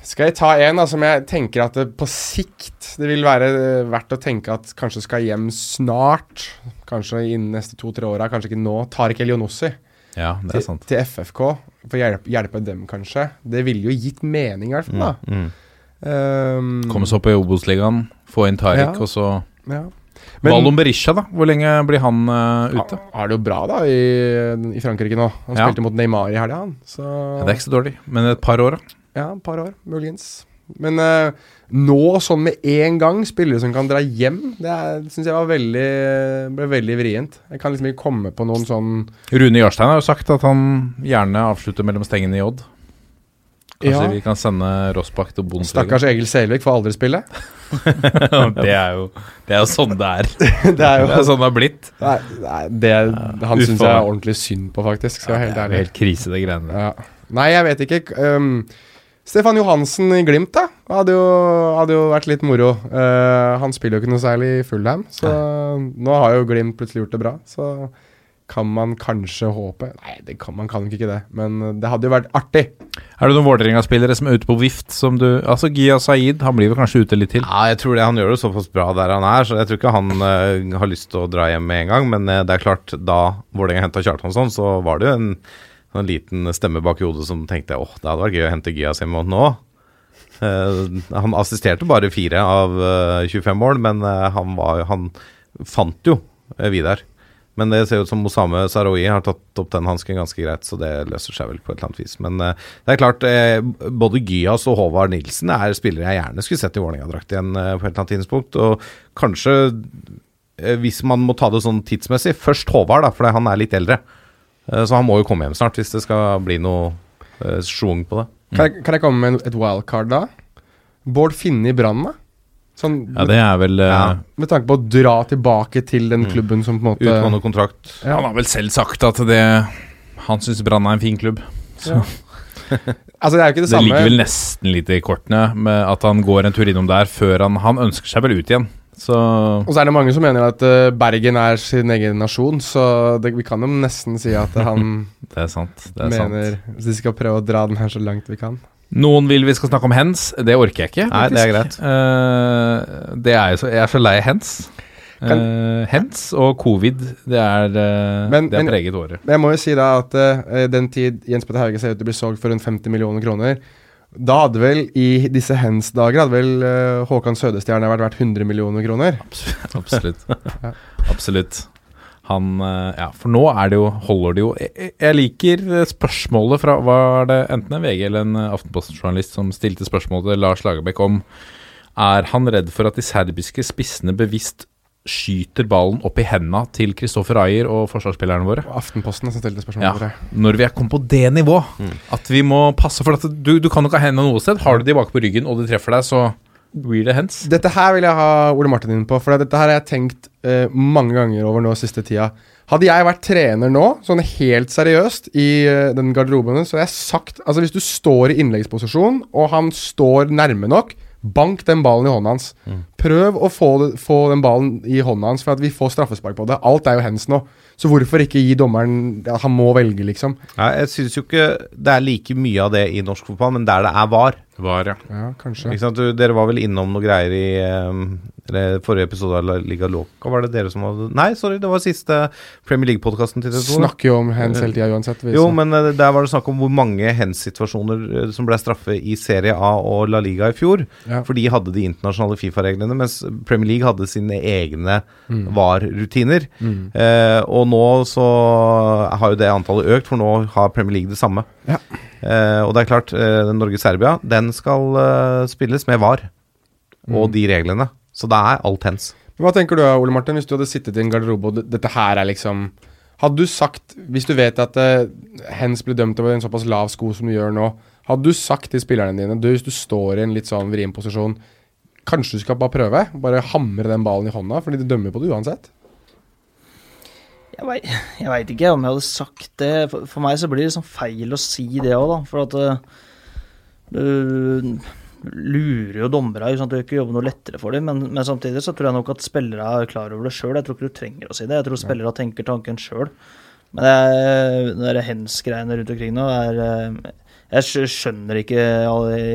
skal jeg ta en da, som jeg tenker at det på sikt det vil være øh, verdt å tenke at kanskje skal hjem snart? Kanskje innen neste to-tre åra, kanskje ikke nå. Tariq Elionossi ja, det er sant. til FFK. For å hjelpe, hjelpe dem, kanskje. Det ville jo gitt mening, i hvert fall. da Mm. Um, Komme seg opp i Obos-ligaen, få inn Tariq, Ja. og så ja. Men Valon Berisha, da? Hvor lenge blir han uh, ute? han har det jo bra da i, i Frankrike nå. Han Ja. spilte mot Neymar i helga, han. Så Ja, det er ikke så dårlig, men et par år, da. Ja, et par år, muligens. Men uh, nå, sånn med en gang, spillere som kan dra hjem, det syns jeg var veldig, ble veldig vrient. Jeg kan liksom ikke komme på noen sånn Rune Jarstein har jo sagt at han gjerne avslutter mellom stengene i Odd. Kanskje Ja. vi kan sende Rossbakk til Bundesliga? Stakkars Egil Selvik får aldri spille. det, er jo, det er jo sånn det er. Det er jo Det er sånn det har blitt. Nei, nei det, han syns jeg er ordentlig synd på, faktisk. Helt det er ærlig. jo helt krise, de greiene der. Ja. Nei, jeg vet ikke. Um, Stefan Johansen i Glimt, da. Hadde jo, hadde jo vært litt moro. Uh, han spiller jo ikke noe særlig i Fulham, så nå har jo Glimt plutselig gjort det bra. Så kan man kanskje håpe Nei, det kan, man kan ikke det, men det hadde jo vært artig. Er det noen Vålerenga-spillere som er ute på vift, som du Altså, Gia Saeed, han blir vel kanskje ute litt til? Ja, jeg tror det. Han gjør det såpass bra der han er, så jeg tror ikke han uh, har lyst til å dra hjem med en gang. Men uh, det er klart, da Vålerenga henta Kjartansson, så var det jo en, en liten stemme bak i hodet som tenkte åh, det hadde vært gøy å hente Gyas hjem nå. Uh, han assisterte bare fire av uh, 25 mål, men uh, han, var, han fant jo Vidar. Men det ser ut som Osame Saroui har tatt opp den hansken ganske greit, så det løser seg vel på et eller annet vis. Men eh, det er klart, eh, både Gyas og Håvard Nilsen er spillere jeg gjerne skulle sett i Vålerenga-drakt igjen eh, på et eller annet tidspunkt. Og kanskje, eh, hvis man må ta det sånn tidsmessig, først Håvard, da, for han er litt eldre. Eh, så han må jo komme hjem snart, hvis det skal bli noe eh, schwung på det. Kan jeg, kan jeg komme med et wildcard da? Bård Finne i Brann, da? Sånn, Ja, det er vel eh, Ja. Med tanke på å dra tilbake til den klubben som på en måte Utgående kontrakt. Ja. Han har vel selv sagt at det Han syns Brann er en fin klubb. Så Altså, det er jo ikke det, det samme ligger vel nesten litt i kortene med at han går en tur innom der før han Han ønsker seg vel ut igjen. Så Og så er det mange som mener at uh, Bergen er sin egen nasjon, så det, vi kan jo nesten si at han det er sant. Det er mener sant. Vi skal prøve å dra den her så langt vi kan. Noen vil vi skal snakke om hens. Det orker jeg ikke. Nei, det er greit. Uh, det er jo så, jeg er så lei hens. Uh, hens og covid, det er, Men- det er preget året. Men jeg må jo si da at den tid Jens Petter Hauge ser ut til å bli solgt for rundt 50 millioner kroner Da hadde vel i disse hens-dager Hadde vel eh, Håkan Sødestjerne vært verdt 100 millioner kroner. Absolutt. Absolutt. Han eh, Ja, for nå er det jo Holder det jo Jeg, jeg liker eh, spørsmålet fra Var det enten en VG eller en Aftenposten-journalist som stilte spørsmål til Lars Lagerbäck om Er han redd for at de serbiske spissene bevisst skyter ballen opp i henda til Kristoffer Ayer og forsvarsspillerne våre? Og Aftenposten som stilte spørsmål Ja, når vi er kommet på det nivå, at vi må passe for du, du kan jo ikke ha hendene noe sted. Har du de bak på ryggen og de treffer deg, så blir det hands. Dette her vil jeg ha Ole Martin inn på, for dette her har jeg tenkt uh, mange ganger over nå siste tida. Hadde jeg vært trener nå, sånn helt seriøst, i uh, den garderoben, så hadde jeg sagt Altså, hvis du står i innleggsposisjon, og han står nærme nok, bank den ballen i hånda hans. Prøv å få, få den ballen i hånda hans, for at vi får straffespark på det. Alt er jo hands nå. Så hvorfor ikke gi dommeren ja, Han må velge, liksom. Nei, jeg syns jo ikke det er like mye av det i norsk fotball, men der det er var. Var, ja. Ja, kanskje. Ikke sant? Du, dere var vel innom noe greier i um, eller forrige episode av La Liga Loca. Var det dere som hadde Nei, sorry, det var siste Premier League-podkasten til TV 2. Snakker jo om hands hele tida uansett. Viser. Jo, men eh, der var det snakk om hvor mange hands-situasjoner eh, som ble straffe i Serie A og La Liga i fjor. Ja. For de hadde de internasjonale Fifa-reglene. VAR-systemene, mens Premier League hadde sine egne Mm. VAR-rutiner. Mm. Eh, og nå så har jo det antallet økt, for nå har Premier League det samme. Ja. Eh, og det er klart, eh, Norge-Serbia, den skal eh, spilles med VAR og Mm. de reglene. Så det er alt hens. Hva tenker du Ole Martin, hvis du hadde sittet i en garderobe og dette her er liksom Hadde du sagt, hvis du vet at uh, Hens ble dømt over en såpass lav sko som du gjør nå, hadde du sagt til spillerne dine, du, hvis du står i en litt sånn vrien posisjon, kanskje du skal bare prøve? Bare hamre den ballen i hånda, fordi de dømmer på det uansett? Jeg veit, ikke om jeg hadde sagt det. For, for meg så blir det sånn feil å si det òg, da. For at eh, du lurer jo dommere. Sånn at Du ikke jobben noe lettere for dem. Men, men samtidig så tror jeg nok at spillere er klar over det sjøl. Jeg tror ikke du trenger å si det. Jeg tror spillere tenker tanken sjøl. Men det, det der hens-greiene rundt omkring nå er eh, Jeg skjønner ikke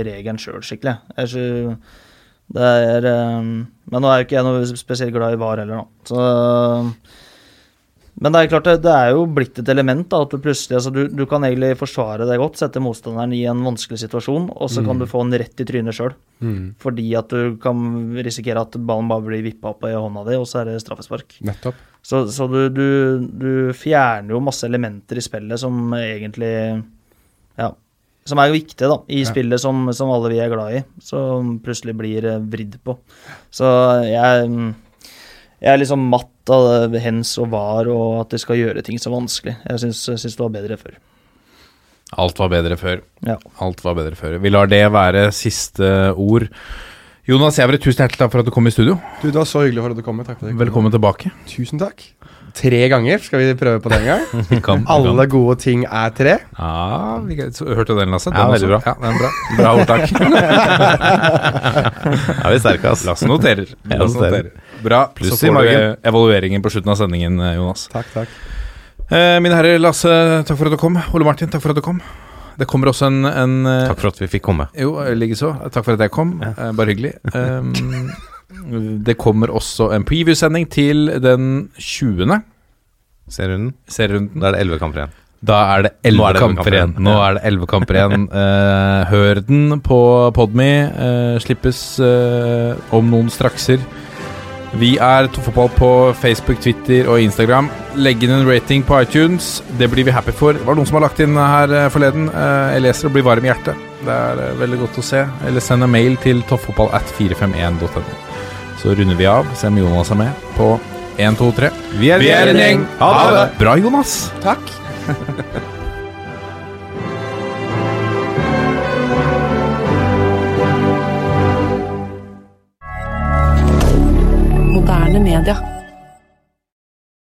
regelen sjøl skikkelig. Jeg skj- det er eh, Men nå er jo ikke jeg noe spesielt glad i VAR heller, nå. Så men det er klart, det, er jo blitt et element. da, at Du plutselig, altså du, du kan egentlig forsvare deg godt, sette motstanderen i en vanskelig situasjon, og så kan Mm. du få en rett i trynet sjøl. Mm. Fordi at du kan risikere at ballen bare blir vippa opp i hånda di, og så er det straffespark. Nettopp. Så, så du, du, du fjerner jo masse elementer i spillet som egentlig Ja. Som er viktig viktige da, i Ja. spillet som, som alle vi er glad i, som plutselig blir eh, vridd på. Så jeg, jeg er liksom matt av det hens og var, og at de skal gjøre ting så vanskelig. Jeg syns, syns det var bedre før. Alt var bedre før. Ja. Alt var bedre før. Vi lar det være siste ord. Jonas Jævre, tusen hjertelig takk for at du kom i studio. Du, Det var så hyggelig for at du kom. Takk for det. Velkommen tilbake. Tusen takk. Tre ganger skal vi prøve på den gang. Vi kan- vi Alle kan. gode ting er tre. Ja, vi, så, hørte du den, Lasse? Ja, Den veldig bra. Ja, den er bra. Bra ordtak. Da er vi sterke, ass. Lasse noterer. Ja, Lasse noterer. Bra. Pluss så i får du eh, evalueringen på slutten av sendingen, eh, Jonas. Takk, takk. Eh, mine herrer, Lasse, takk for at du kom. Ole Martin, takk for at du kom. Det kommer også en, en eh, Takk for at vi fikk komme. Jo, likeså. Takk for at jeg kom. Eh, bare hyggelig. Um, det kommer også en preview-sending til den 20. Serierunden. serierunden. Da er det elleve kamper igjen. Da er det elleve er kamper igjen. Nå er det elleve kamper igjen. uh, hør den på Podme. Uh, slippes uh, om noen strakser. Vi er Toffopall på Facebook, Twitter og Instagram. Legg inn en rating på iTunes. Det blir vi happy for. Det var noen som har lagt inn her forleden. Jeg leser og blir varm i hjertet. Det er veldig godt å se. Eller send en mail til toffopall at 451.no. Så runder vi av. Se om Jonas er med på 1, 2, 3. Vi er, Vi er en gjeng. Ha det! Bra, Jonas. Takk.